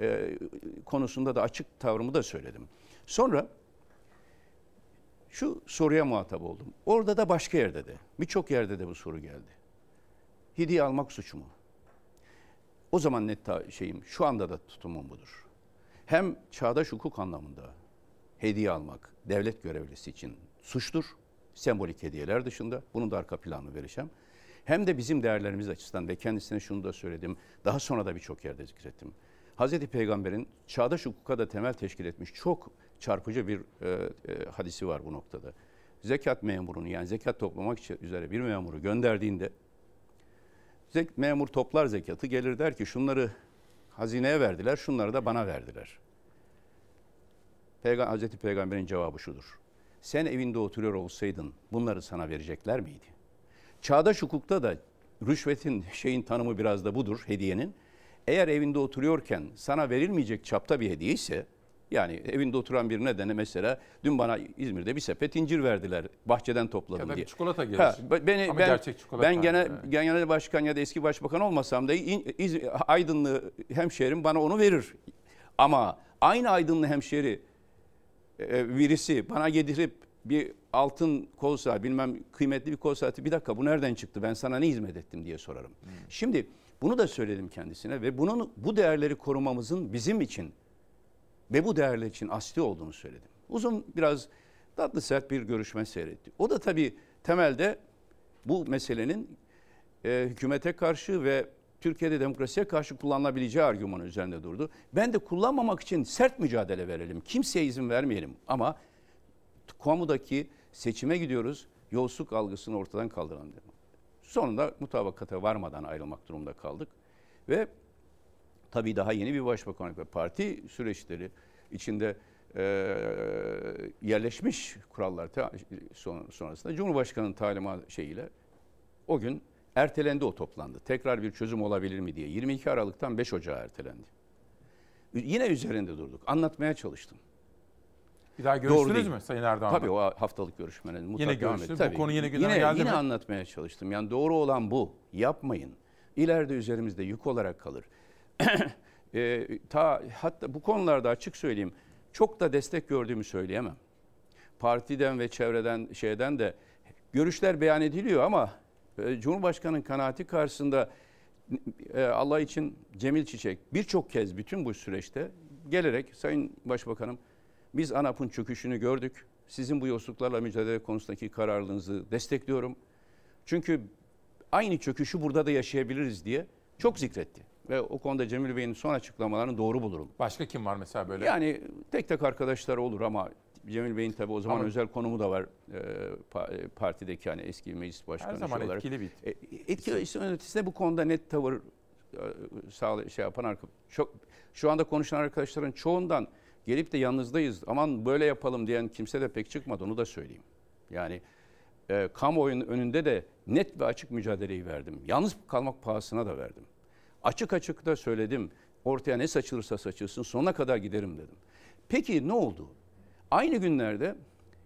e, konusunda da açık tavrımı da söyledim. Sonra şu soruya muhatap oldum. Orada da başka yerde de, birçok yerde de bu soru geldi. Hediye almak suç mu? O zaman net şeyim, şu anda da tutumum budur. Hem çağdaş hukuk anlamında hediye almak devlet görevlisi için suçtur. Sembolik hediyeler dışında. Bunun da arka planını vereceğim. Hem de bizim değerlerimiz açısından ve kendisine şunu da söyledim. Daha sonra da birçok yerde zikrettim. Hazreti Peygamber'in çağdaş hukuka da temel teşkil etmiş çok çarpıcı bir e, e, hadisi var bu noktada. Zekat memurunu yani zekat toplamak için üzere bir memuru gönderdiğinde zek, memur toplar zekatı gelir der ki şunları hazineye verdiler şunları da bana verdiler. Peygamber, Hazreti Peygamber'in cevabı şudur. Sen evinde oturuyor olsaydın bunları sana verecekler miydi? Çağdaş hukukta da rüşvetin şeyin tanımı biraz da budur hediyenin. Eğer evinde oturuyorken sana verilmeyecek çapta bir hediye ise yani evinde oturan bir nedeni mesela dün bana İzmir'de bir sepet incir verdiler. Bahçeden topladım Ya diye. çikolata gelir. Ha, be- beni, Ama ben, gerçek çikolata. ben gene Evet. genel başkan ya da eski başbakan olmasam da İ- İz- Aydınlı hemşehrim bana onu verir. Ama aynı Aydınlı hemşehri e, birisi bana getirip bir altın kol saati bilmem kıymetli bir kol saati bir dakika bu nereden çıktı ben sana ne hizmet ettim diye sorarım. Şimdi bunu da söyledim kendisine ve bunun bu değerleri korumamızın bizim için ve bu değerler için asli olduğunu söyledim. Uzun biraz tatlı sert bir görüşme seyretti. O da tabii temelde bu meselenin e, hükümete karşı ve Türkiye'de demokrasiye karşı kullanılabileceği argümanı üzerinde durdu. Ben de kullanmamak için sert mücadele verelim. Kimseye izin vermeyelim ama kamudaki seçime gidiyoruz. yolsuzluk algısını ortadan kaldıran dedim. Sonunda mutabakata varmadan ayrılmak durumunda kaldık. Ve tabii daha yeni bir başbakanlık ve parti süreçleri içinde e, yerleşmiş kurallar sonrasında Cumhurbaşkanı'nın talimat şeyiyle o gün ertelendi o toplandı. Tekrar bir çözüm olabilir mi diye. 22 Aralık'tan 5 Ocağı ertelendi. Yine üzerinde durduk. Anlatmaya çalıştım. Bir daha görüştünüz mü Sayın Erdoğan'la? Tabii o haftalık görüşmenin mutlaka devam görüştünüz. Bu konu yine gündeme yine, geldi yine mi? anlatmaya çalıştım. Yani doğru olan bu. Yapmayın. İleride üzerimizde yük olarak kalır. E, ta hatta bu konularda açık söyleyeyim. Çok da destek gördüğümü söyleyemem. Partiden ve çevreden şeyden de görüşler beyan ediliyor ama Cumhurbaşkanı'nın kanaati karşısında e, Allah için Cemil Çiçek birçok kez bütün bu süreçte gelerek Sayın Başbakanım biz ANAP'ın çöküşünü gördük. Sizin bu yolsuzluklarla mücadele konusundaki kararlılığınızı destekliyorum. Çünkü aynı çöküşü burada da yaşayabiliriz diye çok zikretti. Ve o konuda Cemil Bey'in son açıklamalarını doğru bulurum. Başka kim var mesela böyle? Yani tek tek arkadaşlar olur ama Cemil Bey'in tabii o zaman Ama- özel konumu da var. Pa- e, partideki hani eski meclis başkanı Her zaman olarak. etkili bir E, etkili ötesinde bu konuda net tavır e, şey yapan çok şu anda konuşan arkadaşların çoğundan gelip de yalnızdayız aman böyle yapalım diyen kimse de pek çıkmadı onu da söyleyeyim. Yani e, kamuoyunun önünde de net ve açık mücadeleyi verdim. Yalnız kalmak pahasına da verdim. Açık açık da söyledim. Ortaya ne saçılırsa saçılsın sonuna kadar giderim dedim. Peki ne oldu? Aynı günlerde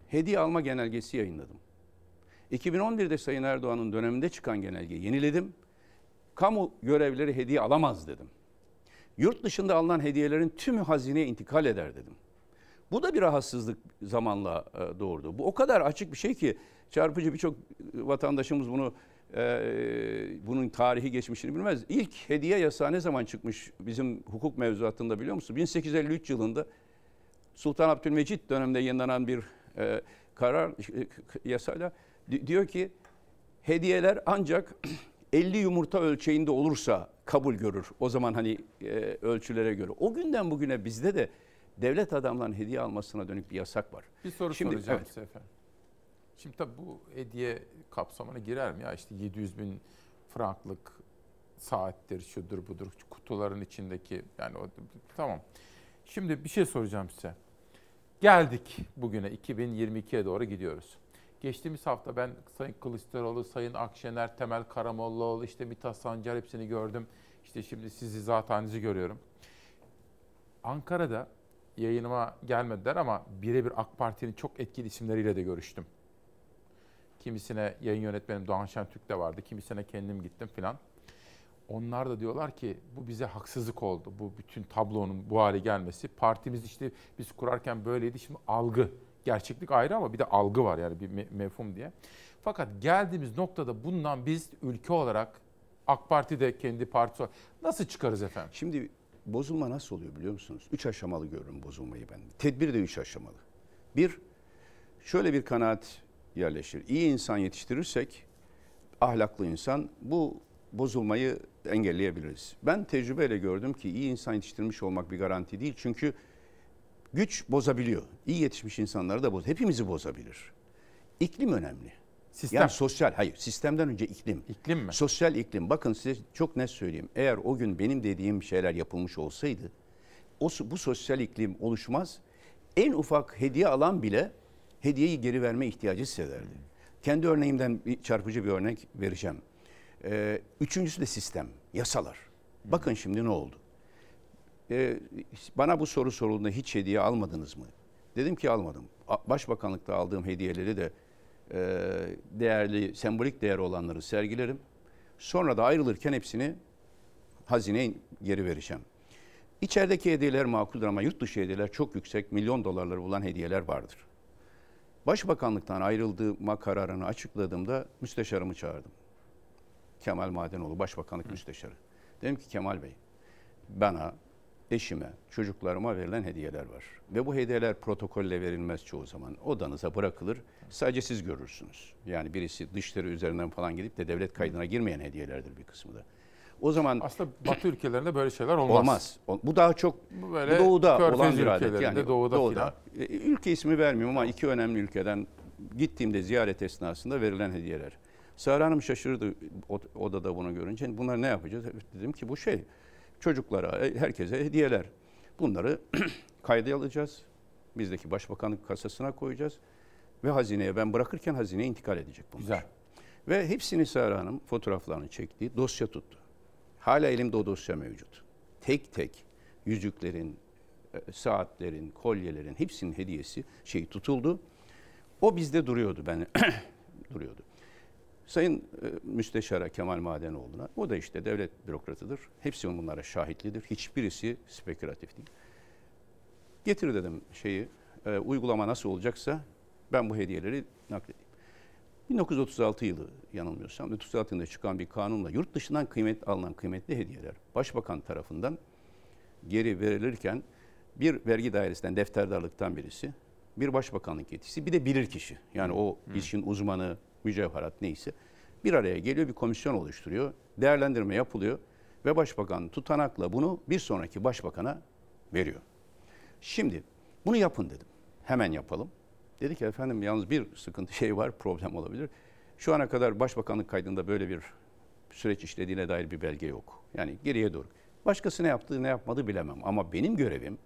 hediye alma genelgesi yayınladım. 2011'de Sayın Erdoğan'ın döneminde çıkan genelgeyi yeniledim. Kamu görevlileri hediye alamaz dedim. Yurt dışında alınan hediyelerin tümü hazineye intikal eder dedim. Bu da bir rahatsızlık zamanla e, doğurdu. Bu o kadar açık bir şey ki çarpıcı birçok vatandaşımız bunu e, bunun tarihi geçmişini bilmez. İlk hediye yasağı ne zaman çıkmış bizim hukuk mevzuatında biliyor musun? 1853 yılında Sultan Abdülmecit döneminde yayınlanan bir e, karar e, yasayla di- diyor ki hediyeler ancak 50 yumurta ölçeğinde olursa kabul görür. O zaman hani e, ölçülere göre. O günden bugüne bizde de devlet adamların hediye almasına dönük bir yasak var. Bir soru Şimdi- soracağım evet. size efendim. Şimdi tabii bu hediye kapsamına girer mi? Ya işte 700 bin franklık saattir, şudur budur, kutuların içindeki yani o tamam. Şimdi bir şey soracağım size. Geldik bugüne 2022'ye doğru gidiyoruz. Geçtiğimiz hafta ben Sayın Kılıçdaroğlu, Sayın Akşener, Temel Karamollaoğlu, işte Mithat Sancar hepsini gördüm. İşte şimdi sizi zatenizi görüyorum. Ankara'da yayınıma gelmediler ama birebir AK Parti'nin çok etkili isimleriyle de görüştüm. Kimisine yayın yönetmenim Doğan Şentürk de vardı, kimisine kendim gittim filan. Onlar da diyorlar ki bu bize haksızlık oldu. Bu bütün tablonun bu hale gelmesi. Partimiz işte biz kurarken böyleydi. Şimdi algı, gerçeklik ayrı ama bir de algı var yani bir me- mefhum diye. Fakat geldiğimiz noktada bundan biz ülke olarak AK Parti de kendi partisi olarak nasıl çıkarız efendim? Şimdi bozulma nasıl oluyor biliyor musunuz? Üç aşamalı görürüm bozulmayı ben. Tedbir de üç aşamalı. Bir, şöyle bir kanaat yerleşir. İyi insan yetiştirirsek, ahlaklı insan bu bozulmayı engelleyebiliriz. Ben tecrübeyle gördüm ki iyi insan yetiştirmiş olmak bir garanti değil. Çünkü güç bozabiliyor. İyi yetişmiş insanları da boz. Hepimizi bozabilir. İklim önemli. Sistem. Yani sosyal, hayır sistemden önce iklim. İklim mi? Sosyal iklim. Bakın size çok net söyleyeyim. Eğer o gün benim dediğim şeyler yapılmış olsaydı o, bu sosyal iklim oluşmaz. En ufak hediye alan bile hediyeyi geri verme ihtiyacı hissederdi. Kendi örneğimden bir çarpıcı bir örnek vereceğim. Ee, üçüncüsü de sistem, yasalar. Bakın şimdi ne oldu? Ee, bana bu soru sorulduğunda hiç hediye almadınız mı? Dedim ki almadım. Başbakanlıkta aldığım hediyeleri de e, değerli, sembolik değer olanları sergilerim. Sonra da ayrılırken hepsini hazineye geri vereceğim. İçerideki hediyeler makuldür ama yurt dışı hediyeler çok yüksek, milyon dolarları bulan hediyeler vardır. Başbakanlıktan ayrıldığıma kararını açıkladığımda müsteşarımı çağırdım. Kemal Madenoğlu, Başbakanlık Müsteşarı. Dedim ki Kemal Bey, bana, eşime, çocuklarıma verilen hediyeler var. Ve bu hediyeler protokolle verilmez çoğu zaman. Odanıza bırakılır, sadece siz görürsünüz. Yani birisi dışları üzerinden falan gidip de devlet kaydına girmeyen hediyelerdir bir kısmı da. O zaman Aslında Batı ülkelerinde böyle şeyler olmaz. Olmaz. Bu daha çok Bu bu böyle doğuda olan bir adet. Yani doğuda filan. E, Ülke ismi vermiyorum ama iki önemli ülkeden gittiğimde ziyaret esnasında verilen hediyeler. Sara Hanım şaşırdı odada bunu görünce. Bunlar ne yapacağız? Dedim ki bu şey çocuklara, herkese hediyeler. Bunları kayda alacağız. Bizdeki başbakanlık kasasına koyacağız. Ve hazineye ben bırakırken hazineye intikal edecek bunlar. Güzel. Ve hepsini Sara Hanım fotoğraflarını çekti, dosya tuttu. Hala elimde o dosya mevcut. Tek tek yüzüklerin, e, saatlerin, kolyelerin hepsinin hediyesi şey tutuldu. O bizde duruyordu ben duruyordu. Sayın e, Müsteşara Kemal Madenoğlu'na, o da işte devlet bürokratıdır. Hepsi bunlara şahitlidir. Hiçbirisi spekülatif değil. Getir dedim şeyi, e, uygulama nasıl olacaksa ben bu hediyeleri nakledeyim. 1936 yılı yanılmıyorsam 1936 yılında çıkan bir kanunla yurt dışından kıymet alınan kıymetli hediyeler başbakan tarafından geri verilirken bir vergi dairesinden defterdarlıktan birisi, bir başbakanlık yetkisi, bir de bilirkişi. Yani o işin uzmanı, mücevherat neyse bir araya geliyor, bir komisyon oluşturuyor. Değerlendirme yapılıyor ve başbakan tutanakla bunu bir sonraki başbakana veriyor. Şimdi bunu yapın dedim. Hemen yapalım. Dedi ki efendim yalnız bir sıkıntı şey var, problem olabilir. Şu ana kadar başbakanlık kaydında böyle bir süreç işlediğine dair bir belge yok. Yani geriye doğru. Başkası ne yaptı, ne yapmadı bilemem. Ama benim görevim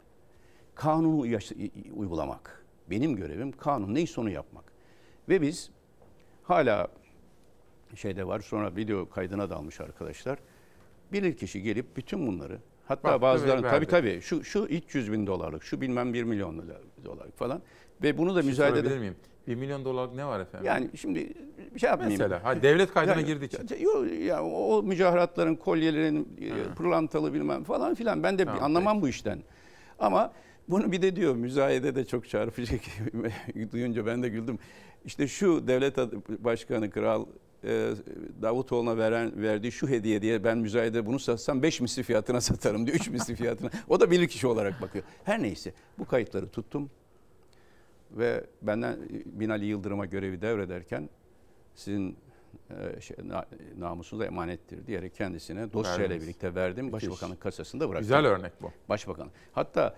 kanunu uygulamak. Benim görevim kanun neyse onu yapmak. Ve biz hala şeyde var sonra video kaydına dalmış arkadaşlar. Bilirkişi gelip bütün bunları hatta bazılarının tabii tabii şu şu 300 bin dolarlık şu bilmem 1 milyon dolarlık falan ve bunu da şey müzayede sorabilir miyim? 1 milyon dolarlık ne var efendim? yani şimdi bir şey yapmayayım. Mesela, ha, devlet kaydına Yani- için. Yok ya o mücevheratların, kolyelerin, e, pırlantalı bilmem falan filan ben de bir anlamam bu işten. Ama bunu bir de diyor müzayede de çok çarpıcı duyunca ben de güldüm. İşte şu devlet başkanı kral e, Davutoğlu'na veren verdiği şu hediye diye ben müzayede bunu satsam 5 misli fiyatına satarım diyor. 3 misli fiyatına. O da bilir kişi olarak bakıyor. Her neyse bu kayıtları tuttum ve benden e, Binali Yıldırım'a görevi devrederken sizin e, şey, na, namusunuza emanettir diyerek kendisine dosyayla birlikte verdim. Başbakanlık kasasında bıraktım. Güzel örnek bu. Başbakan. Hatta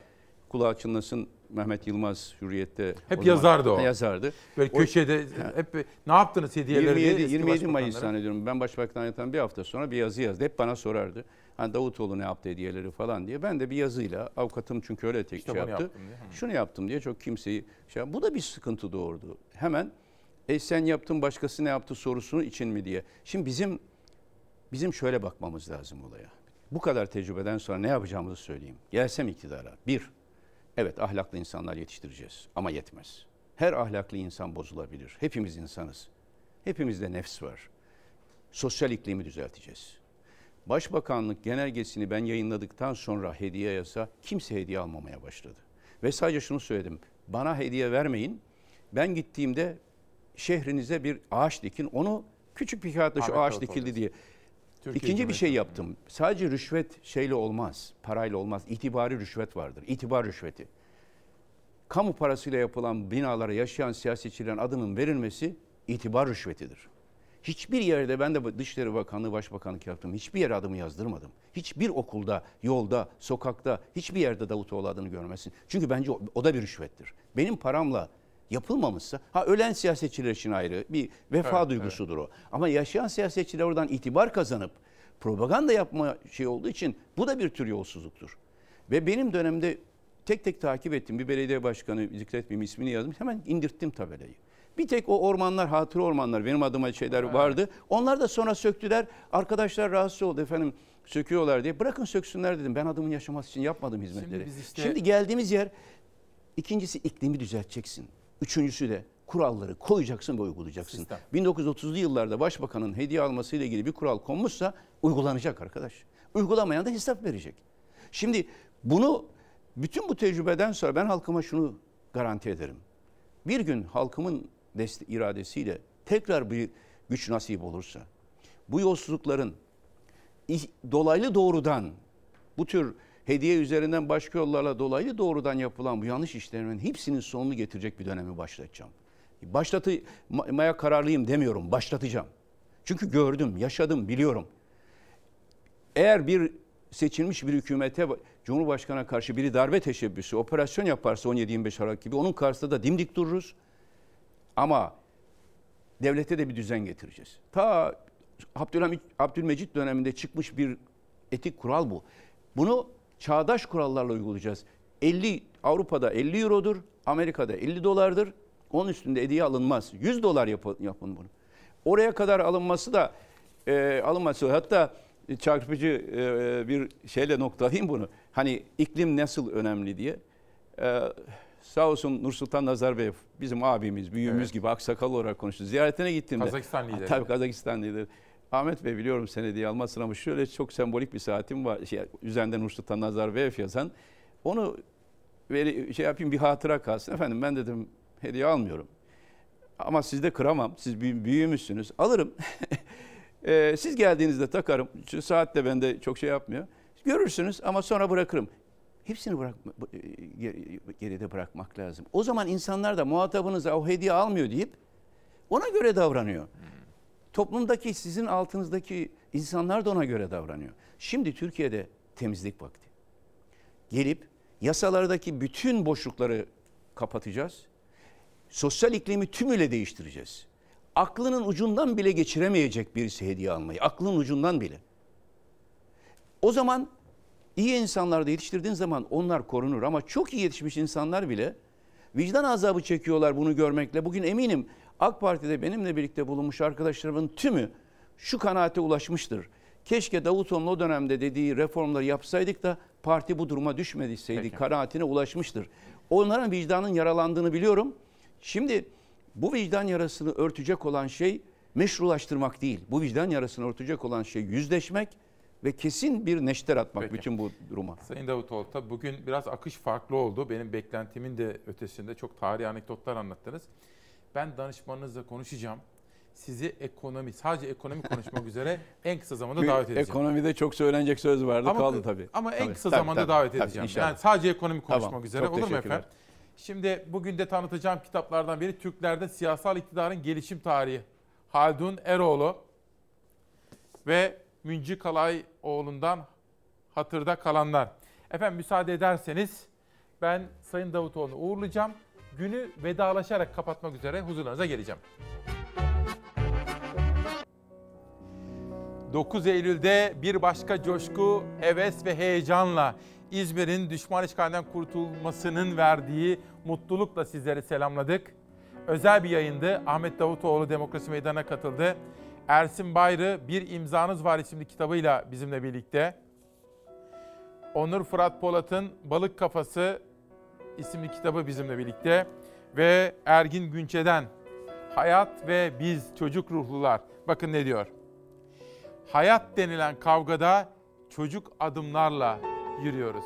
kulağı çınlasın Mehmet Yılmaz Hürriyet'te Hep o yazardı o. Yazardı. Böyle O- köşede hep ne yaptınız hediyeleri diye 27, eski 27 Mayıs zannediyorum. Ben başbakan yatan bir hafta sonra bir yazı yazdı. Hep bana sorardı. Hani Davutoğlu ne yaptı hediyeleri falan diye. Ben de bir yazıyla avukatım çünkü öyle tek İşte şey yaptı. yaptım diye. Şunu yaptım diye çok kimseyi şey Bu da bir sıkıntı doğurdu. Hemen e sen yaptın başkası ne yaptı sorusunu için mi diye. Şimdi bizim bizim şöyle bakmamız lazım olaya. Bu kadar tecrübeden sonra ne yapacağımızı söyleyeyim. Gelsem iktidara. Bir, evet ahlaklı insanlar yetiştireceğiz ama yetmez. Her ahlaklı insan bozulabilir. Hepimiz insanız. Hepimizde nefs var. Sosyal iklimi düzelteceğiz. Başbakanlık genelgesini ben yayınladıktan sonra hediye yasa kimse hediye almamaya başladı. Ve sadece şunu söyledim. Bana hediye vermeyin. Ben gittiğimde şehrinize bir ağaç dikin. Onu küçük bir kağıtla şu ağaç dikildi diye. Türkiye İkinci bir şey yaptım. Sadece rüşvet şeyle olmaz, parayla olmaz. İtibari rüşvet vardır. İtibar rüşveti. Kamu parasıyla yapılan binalara yaşayan siyasetçilerin adının verilmesi itibar rüşvetidir. Hiçbir yerde ben de Dışişleri Bakanlığı Başbakanlık yaptım. Hiçbir yere adımı yazdırmadım. Hiçbir okulda, yolda, sokakta hiçbir yerde Davutoğlu adını görmesin. Çünkü bence o, o da bir rüşvettir. Benim paramla yapılmamışsa ha ölen siyasetçiler için ayrı bir vefa Evet, duygusudur o. Ama yaşayan siyasetçiler oradan itibar kazanıp propaganda yapma şey olduğu için bu da bir tür yolsuzluktur. Ve benim dönemde tek tek takip ettim. Bir belediye başkanı zikretmeyeyim ismini yazmış. Hemen indirttim tabelayı. Bir tek o ormanlar, hatıra ormanlar benim adıma şeyler vardı. Onlar da sonra söktüler. Arkadaşlar rahatsız oldu efendim söküyorlar diye. Bırakın söksünler dedim. Ben adımın yaşaması için yapmadım hizmetleri. biz işte- Şimdi geldiğimiz yer ikincisi iklimi düzelteceksin. Üçüncüsü de kuralları koyacaksın ve uygulayacaksın. Sistem. 1930'lu yıllarda başbakanın hediye almasıyla ilgili bir kural konmuşsa uygulanacak arkadaş. Uygulamayan da hesap verecek. Şimdi bunu bütün bu tecrübeden sonra ben halkıma şunu garanti ederim. Bir gün halkımın iradesiyle tekrar bir güç nasip olursa bu yolsuzlukların dolaylı doğrudan bu tür hediye üzerinden başka yollarla dolaylı doğrudan yapılan bu yanlış işlerin hepsinin sonunu getirecek bir dönemi başlatacağım. Başlatmaya kararlıyım demiyorum, başlatacağım. Çünkü gördüm, yaşadım, biliyorum. Eğer bir seçilmiş bir hükümete Cumhurbaşkanı'na karşı biri darbe teşebbüsü, operasyon yaparsa 17-25 Aralık gibi onun karşısında da dimdik dururuz. Ama devlete de bir düzen getireceğiz. Ta Abdülhamit, Abdülmecit döneminde çıkmış bir etik kural bu. Bunu çağdaş kurallarla uygulayacağız. 50 Avrupa'da 50 eurodur, Amerika'da 50 dolardır. Onun üstünde hediye alınmaz. 100 dolar yapın, yapın bunu. Oraya kadar alınması da e, alınması hatta çarpıcı e, bir şeyle noktalayayım bunu. Hani iklim nasıl önemli diye. E, sağ olsun Nursultan Nazarbayev bizim abimiz, büyüğümüz Evet. gibi aksakal olarak konuştu. Ziyaretine gittiğimde. Kazakistan lideri. Tabii Kazakistan lideri. Ahmet Bey biliyorum sen hediye almazsın ama şöyle çok sembolik bir saatim var. Şey, üzerinde Nursultan Nazarbayev yazan. Onu veri, şey yapayım bir hatıra kalsın. Efendim ben dedim hediye almıyorum. Ama siz de kıramam. Siz büyü- büyüğümüzsünüz. Alırım. Ee, siz geldiğinizde takarım. Şu saat de bende çok şey yapmıyor. Görürsünüz ama sonra bırakırım. Hepsini bırak, e, geri- geride bırakmak lazım. O zaman insanlar da muhatabınıza o hediye almıyor deyip ona göre davranıyor. Toplumdaki sizin altınızdaki insanlar da ona göre davranıyor. Şimdi Türkiye'de temizlik vakti. Gelip yasalardaki bütün boşlukları kapatacağız. Sosyal iklimi tümüyle değiştireceğiz. Aklının ucundan bile geçiremeyecek birisi hediye almayı. Aklının ucundan bile. O zaman iyi insanlar da yetiştirdiğin zaman onlar korunur. Ama çok iyi yetişmiş insanlar bile vicdan azabı çekiyorlar bunu görmekle. Bugün eminim AK Parti'de benimle birlikte bulunmuş arkadaşlarımın tümü şu kanaate ulaşmıştır. Keşke Davutoğlu'nun o dönemde dediği reformları yapsaydık da parti bu duruma düşmediyseydi Peki. kanaatine ulaşmıştır. Onların vicdanın yaralandığını biliyorum. Şimdi bu vicdan yarasını örtecek olan şey meşrulaştırmak değil. Bu vicdan yarasını örtecek olan şey yüzleşmek ve kesin bir neşter atmak Peki. bütün bu duruma. Sayın Davutoğlu tabii bugün biraz akış farklı oldu. Benim beklentimin de ötesinde çok tarihi anekdotlar anlattınız. Ben danışmanınızla konuşacağım. Sizi ekonomi, sadece ekonomi konuşmak üzere en kısa zamanda Bir davet edeceğim. Ekonomide çok söylenecek söz vardı Ama- kaldı tabii. Ama en Tabii, kısa tabii, zamanda tabii, davet tabii, edeceğim. inşallah. yani sadece ekonomi Tamam, konuşmak üzere çok olur mu efendim? Şimdi bugün de tanıtacağım kitaplardan biri Türklerde Siyasal İktidarın Gelişim Tarihi. Haldun Eroğlu ve Münci Kalayoğlu'ndan Hatırda Kalanlar. Efendim müsaade ederseniz ben Sayın Davutoğlu'nu uğurlayacağım. Günü vedalaşarak kapatmak üzere huzurlarınıza geleceğim. 9 Eylül'de bir başka coşku, heves ve heyecanla İzmir'in düşman işgalinden kurtulmasının verdiği mutlulukla sizleri selamladık. Özel bir yayındı. Ahmet Davutoğlu Demokrasi Meydanı'na katıldı. Ersin Bayrı Bir İmzanız Var isimli kitabıyla bizimle birlikte. Onur Fırat Polat'ın Balık Kafası isimli kitabı bizimle birlikte. Ve Ergin Günçe'den Hayat ve Biz Çocuk Ruhlular. Bakın ne diyor. Hayat denilen kavgada çocuk adımlarla yürüyoruz.